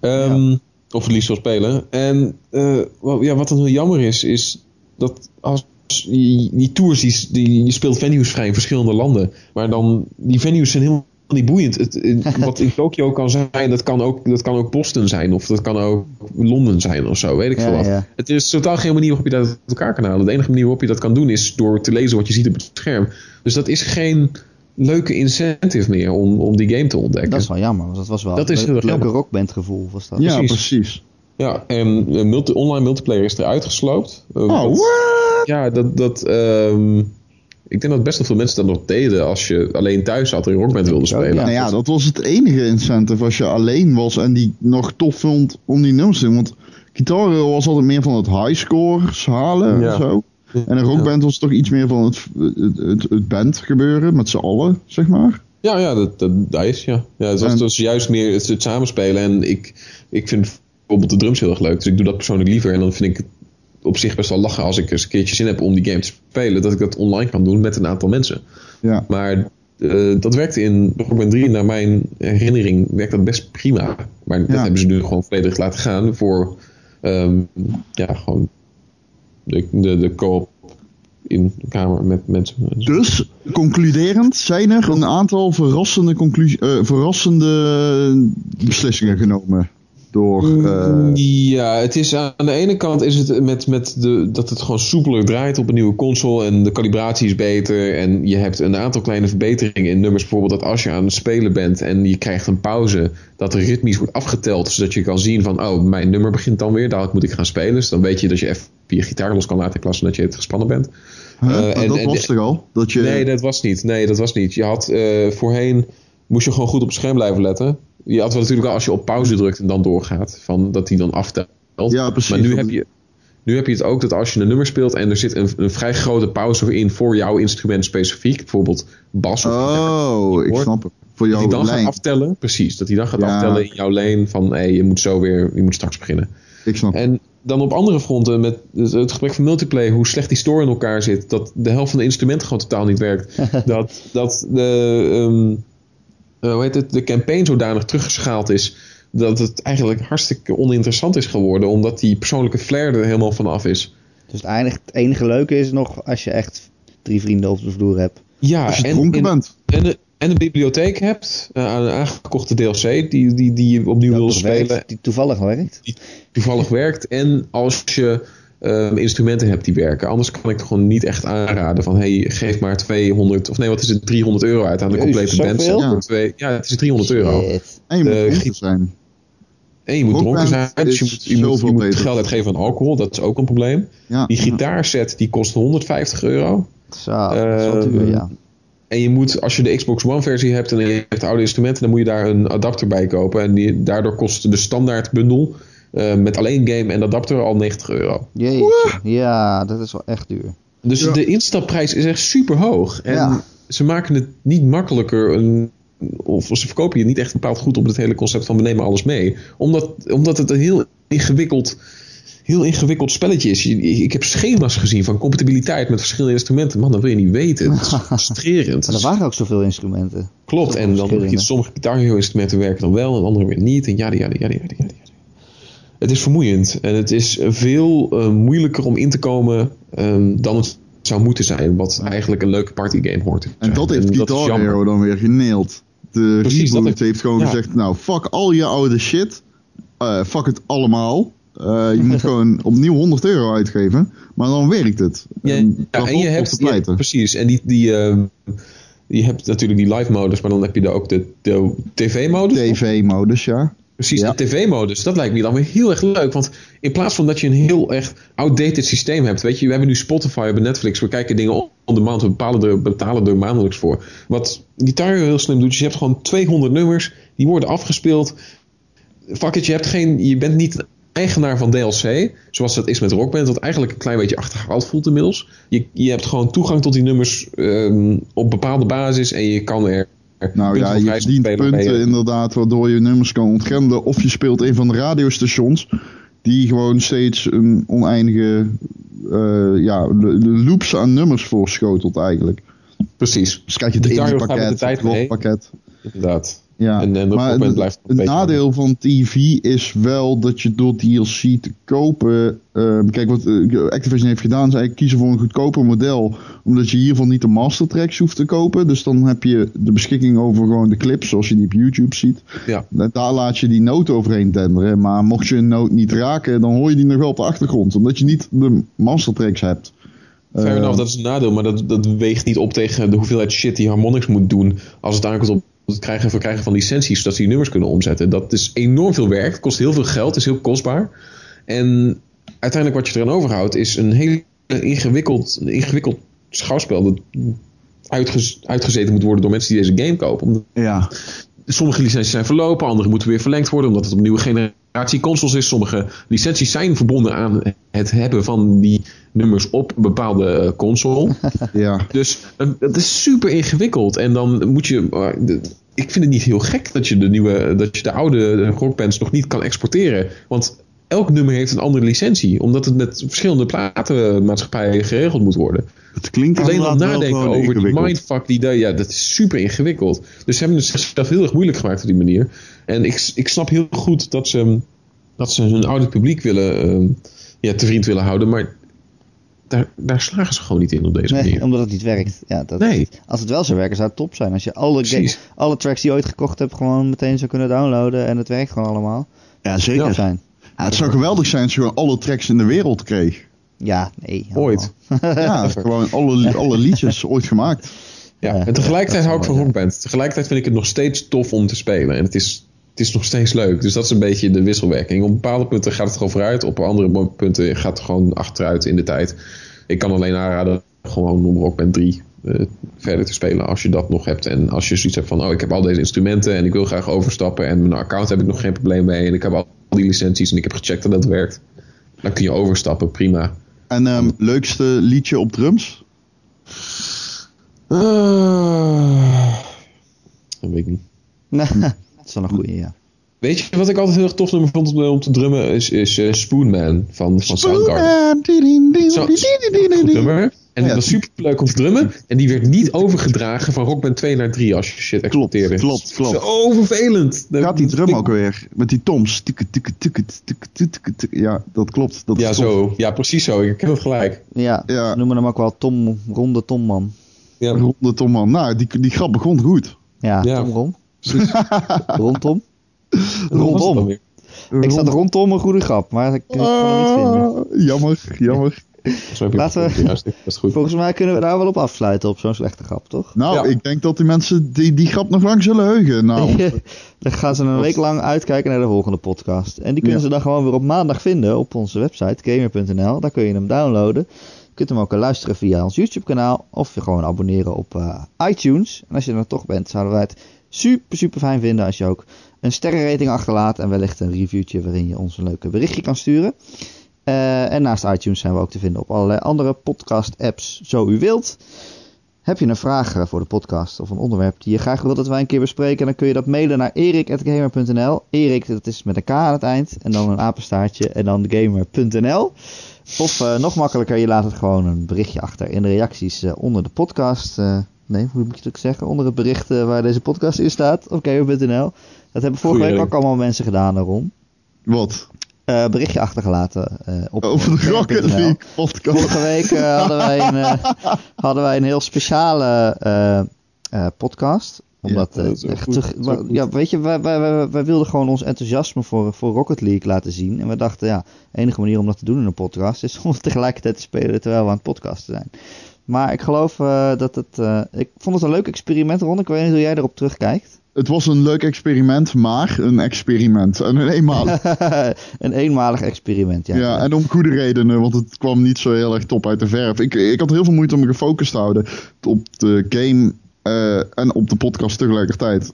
[SPEAKER 3] Ehm, of het liefst wil spelen. En uh, ja, wat dan heel jammer is, is dat als die, die tours, die, die, je speelt venues vrij in verschillende landen. Maar dan, die venues zijn helemaal niet boeiend. Het, wat in Tokio kan zijn, dat kan, ook, dat kan ook Boston zijn. Of dat kan ook Londen zijn of zo, weet ik veel wat. Het is totaal geen manier waarop je dat uit elkaar kan halen. De enige manier waarop je dat kan doen is door te lezen wat je ziet op het scherm. Dus dat is geen leuke incentive meer om, om die game te ontdekken.
[SPEAKER 1] Dat is wel jammer, want dat was wel dat een is leuk, leuke rockband gevoel. Was dat.
[SPEAKER 2] Ja, precies.
[SPEAKER 3] Ja, en multi online multiplayer is eruit gesloopt.
[SPEAKER 2] oh, what?
[SPEAKER 3] Ja, dat... dat um, ik denk dat best wel veel mensen dat nog deden als je alleen thuis zat en Rockband wilde spelen.
[SPEAKER 2] Nou ja, dat was het enige incentive als je alleen was en die nog tof vond om die nummers te doen. Want Guitar was altijd meer van het highscores halen ja. en zo. En een rockband was toch iets meer van het, het, het, band gebeuren met z'n allen, zeg maar.
[SPEAKER 3] Ja, ja, dat, dat, dat is ja. ja het, was, en, juist meer het, het, samenspelen. En ik, ik vind bijvoorbeeld de drums heel erg leuk. Dus ik doe dat persoonlijk liever. En dan vind ik het op zich best wel lachen als ik eens een keertje zin heb om die game te spelen. Dat ik dat online kan doen met een aantal mensen.
[SPEAKER 2] Ja.
[SPEAKER 3] Maar uh, dat werkte in Rockband 3, naar mijn herinnering, werkt dat best prima. Maar dat hebben ze nu gewoon volledig laten gaan voor um, ja, gewoon de, de, de co-op in de kamer met mensen.
[SPEAKER 2] Dus, concluderend, zijn er een aantal verrassende, conclusie, uh, verrassende beslissingen genomen door. Uh...
[SPEAKER 3] Ja, het is aan de ene kant is het met, met de, dat het gewoon soepeler draait op een nieuwe console en de calibratie is beter. En je hebt een aantal kleine verbeteringen in nummers. Bijvoorbeeld dat als je aan het spelen bent en je krijgt een pauze, dat er ritmisch wordt afgeteld. Zodat je kan zien van, oh, mijn nummer begint dan weer, dadelijk moet ik gaan spelen. Dus dan weet je dat je even je gitaar los kan laten van dat je het gespannen bent.
[SPEAKER 2] Uh, en, dat was er al? Dat je...
[SPEAKER 3] Nee, dat was niet. Nee, dat was niet. Je had uh, voorheen moest je gewoon goed op het scherm blijven letten. Je had wel natuurlijk wel als je op pauze drukt en dan doorgaat, van dat hij dan aftelt.
[SPEAKER 2] Ja, precies.
[SPEAKER 3] Maar nu heb, je, nu heb je het ook dat als je een nummer speelt en er zit een, een vrij grote pauze in voor jouw instrument specifiek, bijvoorbeeld bas of
[SPEAKER 2] Oh, ik snap het. Voor jouw
[SPEAKER 3] dat hij dan
[SPEAKER 2] lijn.
[SPEAKER 3] gaat aftellen, precies. Dat hij dan gaat aftellen in jouw lane van hé, hey, je moet zo weer, je moet straks beginnen.
[SPEAKER 2] Ik snap
[SPEAKER 3] En dan op andere fronten, met het gebrek van multiplayer, hoe slecht die store in elkaar zit, dat de helft van de instrumenten gewoon totaal niet werkt. dat, dat de. Um, uh, hoe heet het, de campaign zodanig teruggeschaald is dat het eigenlijk hartstikke oninteressant is geworden, omdat die persoonlijke flair er helemaal vanaf is.
[SPEAKER 1] Dus het enige, het enige leuke is nog als je echt drie vrienden op de vloer hebt.
[SPEAKER 3] Ja,
[SPEAKER 2] als je
[SPEAKER 3] en,
[SPEAKER 2] dronken bent.
[SPEAKER 3] En, en, en een bibliotheek hebt, uh, een aangekochte DLC die, die, die je opnieuw wil spelen.
[SPEAKER 1] Werkt, die toevallig werkt.
[SPEAKER 3] Die toevallig werkt. En als je um, instrumenten hebt die werken. Anders kan ik het gewoon niet echt aanraden van hey, geef maar 200 of nee, wat is het, 300 euro uit aan de complete band.
[SPEAKER 1] Ja.
[SPEAKER 3] Twee, ja, het is 300 euro.
[SPEAKER 1] Shit.
[SPEAKER 2] En je moet
[SPEAKER 3] Uh,
[SPEAKER 2] dronken zijn.
[SPEAKER 3] En je moet dronken zijn, dus je moet, je moet,
[SPEAKER 2] zoveel
[SPEAKER 3] je moet
[SPEAKER 2] beter.
[SPEAKER 3] geld uitgeven aan alcohol, dat is ook een probleem.
[SPEAKER 2] Ja,
[SPEAKER 3] Die gitaarset die kost 150 euro.
[SPEAKER 1] Zo, dat
[SPEAKER 3] Ehm,
[SPEAKER 1] duur, ja.
[SPEAKER 3] En je moet, als je de Xbox One versie hebt en je hebt oude instrumenten, dan moet je daar een adapter bij kopen. En die, daardoor kost de standaard bundel eh, met alleen game en adapter al 90 euro.
[SPEAKER 1] Jeetje. Ja, dat is wel echt duur.
[SPEAKER 3] Dus
[SPEAKER 2] Ja.
[SPEAKER 3] de instapprijs is echt super hoog. En
[SPEAKER 1] Ja.
[SPEAKER 3] ze maken het niet makkelijker. Een, of ze verkopen je niet echt bepaald goed op het hele concept van we nemen alles mee. Omdat, omdat het een heel ingewikkeld, heel ingewikkeld spelletje is. Ik heb schema's gezien van compatibiliteit met verschillende instrumenten. Man, dat wil je niet weten. Het is frustrerend.
[SPEAKER 1] Maar er waren ook zoveel instrumenten.
[SPEAKER 3] Klopt. En dan heb je sommige Guitar instrumenten werken dan wel en andere weer niet. En ja, ja, ja, ja, ja, ja. Het is vermoeiend. En het is veel eh, moeilijker om in te komen ehm, dan het zou moeten zijn. Wat eigenlijk een leuke partygame hoort.
[SPEAKER 2] En dat heeft
[SPEAKER 3] is
[SPEAKER 2] Guitar. Hero dan weer geneeld. De
[SPEAKER 3] Precies, dat
[SPEAKER 2] reboot
[SPEAKER 3] heeft-
[SPEAKER 2] heeft, gewoon
[SPEAKER 3] ja.
[SPEAKER 2] gezegd, nou, fuck al je oude shit. Eh, fuck het allemaal. Eh, je moet gewoon opnieuw 100 euro uitgeven. Maar dan werkt het.
[SPEAKER 3] Ja,
[SPEAKER 2] En
[SPEAKER 3] ja, en je hebt, precies. En die, die, ehm, je hebt natuurlijk die live modus, maar dan heb je daar ook de, de tv-modus.
[SPEAKER 2] TV-modus, ja.
[SPEAKER 3] Precies,
[SPEAKER 2] Ja.
[SPEAKER 3] de tv-modus. Dat lijkt me dan weer heel erg leuk. Want in plaats van dat je een heel echt outdated systeem hebt. Weet je, we hebben nu Spotify, we hebben Netflix. We kijken dingen on demand. We bepalen er, betalen er maandelijks voor. Wat Guitar heel slim doet. is je hebt gewoon 200 nummers. Die worden afgespeeld. Fuck it, je, hebt geen, je bent niet eigenaar van DLC. Zoals dat is met Rockband. Wat eigenlijk een klein beetje achterhaald voelt inmiddels. Je, je hebt gewoon toegang tot die nummers ehm, op bepaalde basis. En je kan er
[SPEAKER 2] Nou ja, je verdient punten
[SPEAKER 3] mee.
[SPEAKER 2] inderdaad, waardoor je nummers kan ontgrendelen. Of je speelt een van de radiostations die gewoon steeds een oneindige eh, ja, lo- loops aan nummers voorschotelt eigenlijk.
[SPEAKER 3] Precies,
[SPEAKER 2] Dus krijg je het
[SPEAKER 3] met
[SPEAKER 2] pakket, het pakket.
[SPEAKER 3] inderdaad.
[SPEAKER 2] Ja,
[SPEAKER 3] En- en de
[SPEAKER 2] maar het,
[SPEAKER 3] blijft
[SPEAKER 2] het nadeel van TV is wel dat je door DLC te kopen... ehm, kijk, wat eh, Activision heeft gedaan is eigenlijk kiezen voor een goedkoper model. Omdat je hiervan niet de master tracks hoeft te kopen. Dus dan heb je de beschikking over gewoon de clips zoals je die op YouTube ziet.
[SPEAKER 3] Ja.
[SPEAKER 2] Da- Daar laat je die noot overheen tenderen. Maar mocht je een noot niet raken, dan hoor je die nog wel op de achtergrond. Omdat je niet de master tracks hebt.
[SPEAKER 3] Fair
[SPEAKER 2] Eh,
[SPEAKER 3] enough, dat is een nadeel, maar dat, dat weegt niet op tegen de hoeveelheid shit die Harmonix moet doen als het aankomt op het krijgen en verkrijgen van licenties, zodat ze die nummers kunnen omzetten. Dat is enorm veel werk, het kost heel veel geld, is heel kostbaar. En uiteindelijk wat je eraan overhoudt is een heel ingewikkeld, ingewikkeld schouwspel dat uitgez- uitgezeten moet worden door mensen die deze game kopen. Omdat
[SPEAKER 2] ja.
[SPEAKER 3] sommige licenties zijn verlopen, andere moeten weer verlengd worden omdat het op nieuwe generatie consoles is. Sommige licenties zijn verbonden aan het hebben van die nummers op een bepaalde eh, console.
[SPEAKER 2] ja.
[SPEAKER 3] Dus eh, het is super ingewikkeld. En dan moet je. eh, de- ik vind het niet heel gek dat je de nieuwe, dat je de oude rockbands nog niet kan exporteren. Want elk nummer heeft een andere licentie, omdat het met verschillende platenmaatschappijen geregeld moet worden.
[SPEAKER 2] Het klinkt
[SPEAKER 3] Alleen al nadenken over die
[SPEAKER 2] ingewikkeld.
[SPEAKER 3] mindfuck die daar, ja, dat is super ingewikkeld. Dus ze hebben het zichzelf heel erg moeilijk gemaakt op die manier. En ik, ik snap heel goed dat ze, dat ze hun oude publiek willen, ehm, ja, te vriend willen houden, maar daar, daar slagen ze gewoon niet in op deze
[SPEAKER 1] Nee,
[SPEAKER 3] manier.
[SPEAKER 1] omdat het niet werkt. Ja, dat,
[SPEAKER 3] Nee.
[SPEAKER 1] Als het wel zou werken, zou het top zijn. Als je alle, alle tracks die je ooit gekocht hebt, gewoon meteen zou kunnen downloaden en het werkt gewoon allemaal.
[SPEAKER 2] Ja, zeker.
[SPEAKER 1] Zijn.
[SPEAKER 2] Ja, het zou geweldig zijn als je gewoon alle tracks in de wereld kreeg.
[SPEAKER 1] Ja, nee.
[SPEAKER 3] Ooit.
[SPEAKER 2] Ja, gewoon alle, alle liedjes ooit gemaakt.
[SPEAKER 3] Ja, en tegelijkertijd hou ik van rockband. Tegelijkertijd vind ik het nog steeds tof om te spelen. En het is, het is nog steeds leuk. Dus dat is een beetje de wisselwerking. Op bepaalde punten gaat het gewoon vooruit. Op andere punten gaat het gewoon achteruit in de tijd. Ik kan alleen aanraden gewoon om Rockband 3 eh, verder te spelen als je dat nog hebt. En als je zoiets hebt van, oh ik heb al deze instrumenten en ik wil graag overstappen. En mijn account heb ik nog geen probleem mee. En ik heb al die licenties en ik heb gecheckt dat dat werkt. Dan kun je overstappen, prima.
[SPEAKER 2] En ehm, leukste liedje op drums?
[SPEAKER 3] Ah, dat weet ik niet.
[SPEAKER 1] dat is wel een goeie, ja.
[SPEAKER 3] Weet je wat ik altijd heel erg tof nummer vond om, om te drummen? Is, is eh, Spoonman van, van Soundgarden. Nummer. En
[SPEAKER 2] Ja,
[SPEAKER 3] dat was super leuk om te drummen. En die werd niet overgedragen van Rockband 2 naar 3 als je shit exporteerde.
[SPEAKER 2] klopt, klopt.
[SPEAKER 3] Zo vervelend.
[SPEAKER 2] Gaat die drum ook weer? Met die toms. Ja, dat klopt. Dat
[SPEAKER 3] Ja, zo. Ja, precies zo. Ik ken het gelijk.
[SPEAKER 1] Ja,
[SPEAKER 2] Ja.
[SPEAKER 1] ze noemen hem ook wel Tom, Ronde Tomman.
[SPEAKER 3] Ja,
[SPEAKER 2] Ronde Tomman. Nou, die, die grap begon goed.
[SPEAKER 1] Ja,
[SPEAKER 3] Ja.
[SPEAKER 1] Tom Ron.
[SPEAKER 3] Precies.
[SPEAKER 1] Rondom.
[SPEAKER 3] Het
[SPEAKER 1] Rondom. Ik zat rondom een goede grap, maar ik kon hem niet vinden.
[SPEAKER 2] Ah, jammer, jammer.
[SPEAKER 3] Volgens mij heb je
[SPEAKER 1] Laten we-
[SPEAKER 3] het. Juist, dat is goed.
[SPEAKER 1] Volgens mij kunnen we daar wel op afsluiten op zo'n slechte grap, toch?
[SPEAKER 2] Nou,
[SPEAKER 3] Ja.
[SPEAKER 2] ik denk dat die mensen die, die grap nog lang zullen heugen. Nou,
[SPEAKER 1] dan gaan ze een week lang uitkijken naar de volgende podcast. En die kunnen
[SPEAKER 2] Ja.
[SPEAKER 1] ze dan gewoon weer op maandag vinden op onze website gamer.nl. Daar kun je hem downloaden. Je kunt hem ook luisteren via ons YouTube kanaal of je gewoon abonneren op eh, iTunes. En als je er dan toch bent, zouden wij het super super fijn vinden als je ook een sterrenrating achterlaat en wellicht een reviewtje waarin je ons een leuke berichtje kan sturen. Eh, en naast iTunes zijn we ook te vinden op allerlei andere podcast apps, zo u wilt. Heb je een vraag eh, voor de podcast of een onderwerp die je graag wilt dat wij een keer bespreken, dan kun je dat mailen naar erik.gamer.nl. Erik, dat is met een K aan het eind en dan een apenstaartje en dan gamer.nl. Of eh, nog makkelijker, je laat het gewoon een berichtje achter in de reacties onder de podcast. Nee, hoe moet je het ook zeggen? Onder het bericht eh, waar deze podcast in staat op gamer.nl. Dat hebben vorige
[SPEAKER 3] Goeie
[SPEAKER 1] week ook allemaal mensen gedaan, Ron.
[SPEAKER 2] wat?
[SPEAKER 1] Eh berichtje achtergelaten eh, op
[SPEAKER 2] Over de Rocket. League podcast.
[SPEAKER 1] Vorige week hadden, wij een, hadden wij een heel speciale podcast. Omdat,
[SPEAKER 3] Ja,
[SPEAKER 1] echt
[SPEAKER 3] goed.
[SPEAKER 1] te- ja, weet je, wij, wij, wij, wij wilden gewoon ons enthousiasme voor, voor Rocket League laten zien. En we dachten, ja, de enige manier om dat te doen in een podcast is om tegelijkertijd te spelen terwijl we aan het podcasten zijn. Maar ik geloof eh, dat het. eh, ik vond het een leuk experiment, Ron. Ik weet niet hoe jij erop terugkijkt.
[SPEAKER 2] Het was een leuk experiment, maar een experiment. En een eenmalig.
[SPEAKER 1] een eenmalig experiment, ja.
[SPEAKER 2] Ja, en om goede redenen, want het kwam niet zo heel erg top uit de verf. Ik, ik had heel veel moeite om me gefocust te houden op de game eh, en op de podcast tegelijkertijd.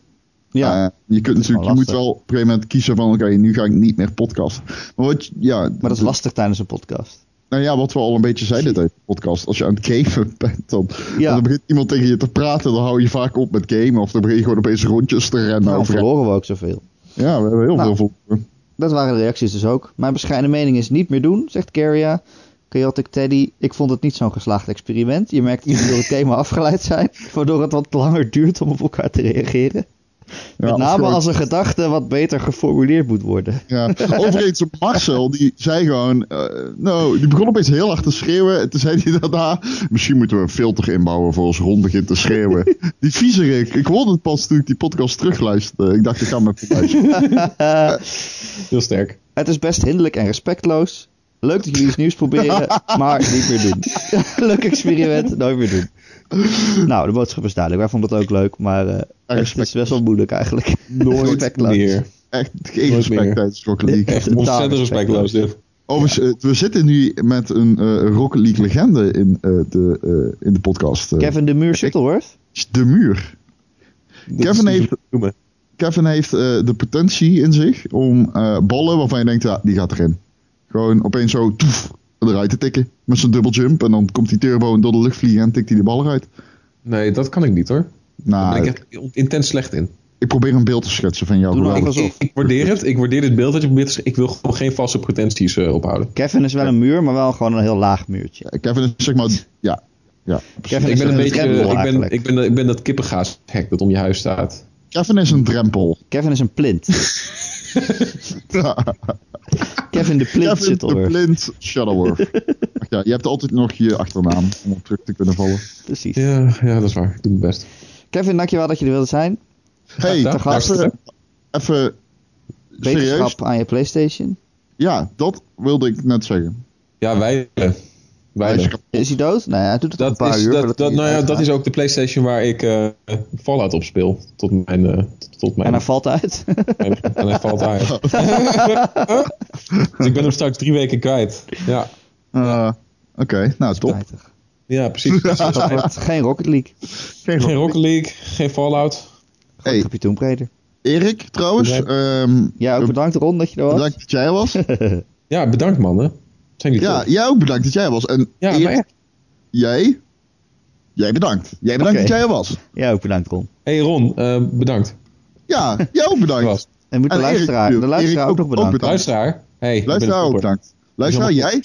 [SPEAKER 1] Ja,
[SPEAKER 2] je kunt natuurlijk, je moet wel op een gegeven moment kiezen van, oké, nu ga ik niet meer podcasten. Maar wat, ja,
[SPEAKER 1] maar dat is lastig tijdens een podcast.
[SPEAKER 2] Nou ja, wat we al een beetje zeiden tijdens de podcast. Als je aan het gamen bent, dan,
[SPEAKER 1] Ja.
[SPEAKER 2] dan begint iemand tegen je te praten. Dan hou je vaak op met gamen. Of dan begin je gewoon opeens rondjes te rennen.
[SPEAKER 1] Nou,
[SPEAKER 2] over-
[SPEAKER 1] verloren we ook zoveel.
[SPEAKER 2] ja, we hebben heel
[SPEAKER 1] Nou.
[SPEAKER 2] veel voor.
[SPEAKER 1] Dat waren de reacties dus ook. Mijn bescheiden mening is niet meer doen, zegt Carria. Chaotic Teddy, ik vond het niet zo'n geslaagd experiment. Je merkt dat jullie door het thema afgeleid zijn, waardoor het wat langer duurt om op elkaar te reageren. Met
[SPEAKER 2] Ja,
[SPEAKER 1] name als een gedachte wat beter geformuleerd moet worden.
[SPEAKER 2] Ja, overigens, Marcel, die zei gewoon, eh, nou, die begon opeens heel hard te schreeuwen. En toen zei hij daarna, misschien moeten we een filter inbouwen voor als Ron begint te schreeuwen. die viezerik, ik hoorde het pas toen ik die podcast terugluisterde. Ik dacht, ik ga hem even luisteren.
[SPEAKER 3] Heel sterk.
[SPEAKER 1] Het is best hinderlijk en respectloos. Leuk dat jullie iets nieuws proberen, maar niet meer doen. Leuk experiment, nooit meer doen. Nou, de boodschap is duidelijk. Wij vonden het ook leuk, maar eh, het is best wel moeilijk eigenlijk.
[SPEAKER 3] Nooit meer.
[SPEAKER 2] Echt geen
[SPEAKER 3] Nooit
[SPEAKER 2] respect
[SPEAKER 3] meer.
[SPEAKER 2] tijdens Rocket League.
[SPEAKER 3] Echt ontzettend respectloos dit.
[SPEAKER 2] Overigens, eh, we zitten nu met een eh, Rocket League legende in, eh, de, eh, in de podcast.
[SPEAKER 1] Kevin de Muur Shuttleworth.
[SPEAKER 2] De muur.
[SPEAKER 3] Dat
[SPEAKER 2] Kevin heeft-. Kevin heeft eh, de potentie in zich om eh, ballen waarvan je denkt, ja, die gaat erin. Gewoon opeens zo toef, eruit te tikken. Met zijn double jump. En dan komt die turbo en door de lucht vliegen en tikt hij de bal eruit.
[SPEAKER 3] Nee, dat kan ik niet hoor. Daar
[SPEAKER 2] Nou,
[SPEAKER 3] ben
[SPEAKER 2] ik,
[SPEAKER 3] ik echt intens slecht in.
[SPEAKER 2] probeer een beeld te schetsen van jou.
[SPEAKER 1] Nou.
[SPEAKER 3] Ik, ik waardeer het. Ik waardeer het beeld dat je probeert te zeggen. Ik wil gewoon geen valse pretenties eh, ophouden.
[SPEAKER 1] Kevin is wel een muur, maar wel gewoon een heel laag muurtje.
[SPEAKER 2] Kevin is zeg maar, ja. ja
[SPEAKER 1] Kevin
[SPEAKER 3] Ik
[SPEAKER 1] is
[SPEAKER 3] ben een
[SPEAKER 1] een
[SPEAKER 3] beetje.
[SPEAKER 1] drempel
[SPEAKER 3] ik, ben, ik, ben, ik ben dat kippengaashek dat om je huis staat.
[SPEAKER 2] Kevin is een drempel.
[SPEAKER 1] Kevin is een plint. Kevin de plint
[SPEAKER 2] Kevin de. Plint Shuttleworth. Ach ja, je hebt altijd nog je achternaam om op terug te kunnen vallen.
[SPEAKER 1] Precies.
[SPEAKER 3] Ja, ja, dat is waar. Ik doe mijn best.
[SPEAKER 1] Kevin, dankjewel dat je er wilde zijn.
[SPEAKER 2] Hey,
[SPEAKER 1] te gast.
[SPEAKER 2] even, even serieus.
[SPEAKER 1] Wetenschap aan je PlayStation.
[SPEAKER 2] Ja, dat wilde ik net zeggen.
[SPEAKER 3] Ja, wij.
[SPEAKER 2] Is-
[SPEAKER 1] hij dood? Nee, hij doet het een paar
[SPEAKER 3] is,
[SPEAKER 1] uur.
[SPEAKER 3] dat, dat, nou ja, dat is ook de PlayStation waar ik eh Fallout op speel. Tot mijn. eh, tot, mijn
[SPEAKER 1] En hij valt uit.
[SPEAKER 3] en, en hij valt uit. dus ik ben hem straks drie weken kwijt. Ja,
[SPEAKER 2] Eh, Oké, nou top.
[SPEAKER 1] Spijtig.
[SPEAKER 3] ja precies.
[SPEAKER 1] Geen Rocket League.
[SPEAKER 3] geen Rocket League, geen Fallout.
[SPEAKER 2] Hey,
[SPEAKER 1] Heb je Tomb Raider.
[SPEAKER 2] Erik trouwens.
[SPEAKER 3] Ja.
[SPEAKER 2] ehm,
[SPEAKER 1] Ja, ook bedankt Ron dat je er was.
[SPEAKER 2] bedankt dat jij er was.
[SPEAKER 3] Ja, bedankt mannen. Zijn
[SPEAKER 2] ja, jij ook bedankt dat jij er was. En
[SPEAKER 3] Ja, maar
[SPEAKER 2] jij? Jij bedankt. Jij bedankt dat jij er was.
[SPEAKER 1] Ja, ook bedankt Ron.
[SPEAKER 3] hey Ron, eh, bedankt.
[SPEAKER 2] Ja, jij ook bedankt.
[SPEAKER 3] Was.
[SPEAKER 1] En moet de
[SPEAKER 2] En Erik
[SPEAKER 1] luisteraar, de luisteraar
[SPEAKER 2] Erik
[SPEAKER 1] ook nog bedanken.
[SPEAKER 2] bedankt.
[SPEAKER 3] Luisteraar. Hey, ik ben
[SPEAKER 2] Luisteraar ook bedankt. Luisteraar, jij?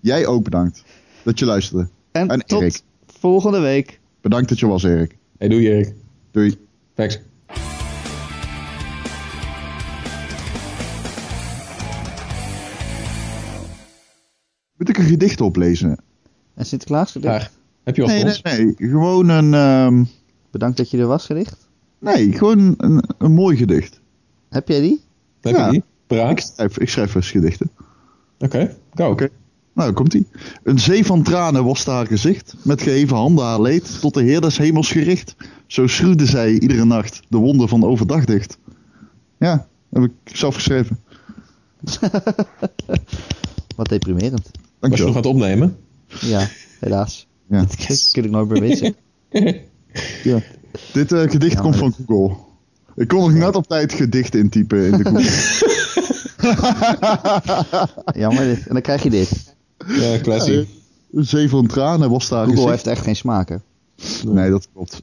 [SPEAKER 2] Jij ook bedankt. Dat je luisterde.
[SPEAKER 1] En,
[SPEAKER 2] En
[SPEAKER 1] tot
[SPEAKER 2] Erik.
[SPEAKER 1] volgende week.
[SPEAKER 2] Bedankt dat je was, Erik.
[SPEAKER 3] Hey, doei Erik.
[SPEAKER 2] Doei.
[SPEAKER 3] Thanks.
[SPEAKER 2] Moet ik een gedicht oplezen?
[SPEAKER 1] En Sinterklaas gedicht.
[SPEAKER 3] Graag. Heb je al
[SPEAKER 2] Nee, nee, nee. Gewoon een... ehm,
[SPEAKER 1] Bedankt dat je er was gedicht.
[SPEAKER 2] nee, gewoon een, een mooi gedicht.
[SPEAKER 1] Heb jij die?
[SPEAKER 3] Heb
[SPEAKER 2] Ja.
[SPEAKER 3] je die?
[SPEAKER 2] Ik
[SPEAKER 3] Paraat?
[SPEAKER 2] schrijf, ik schrijf eens gedichten.
[SPEAKER 3] Oké, go.
[SPEAKER 2] Oké. Nou, komt ie. Een zee van tranen waste haar gezicht, met geheven handen haar leed, tot de Heer des hemels gericht. Zo schroefde zij iedere nacht de wonden van overdag dicht. Ja, heb ik zelf geschreven.
[SPEAKER 1] Wat deprimerend.
[SPEAKER 3] Was je nog aan het opnemen?
[SPEAKER 1] Ja, helaas.
[SPEAKER 2] Ja.
[SPEAKER 1] Dat kun ik nooit meer missen.
[SPEAKER 2] Ja. Dit eh, gedicht komt van Google. Ik kon nog net op tijd gedicht intypen in de Google.
[SPEAKER 1] Jammer dit. En dan krijg je dit.
[SPEAKER 3] Ja, classy.
[SPEAKER 2] Een zee van tranen waste haar
[SPEAKER 1] Google
[SPEAKER 2] gezicht.
[SPEAKER 1] heeft echt geen smaken.
[SPEAKER 2] Nee, dat klopt.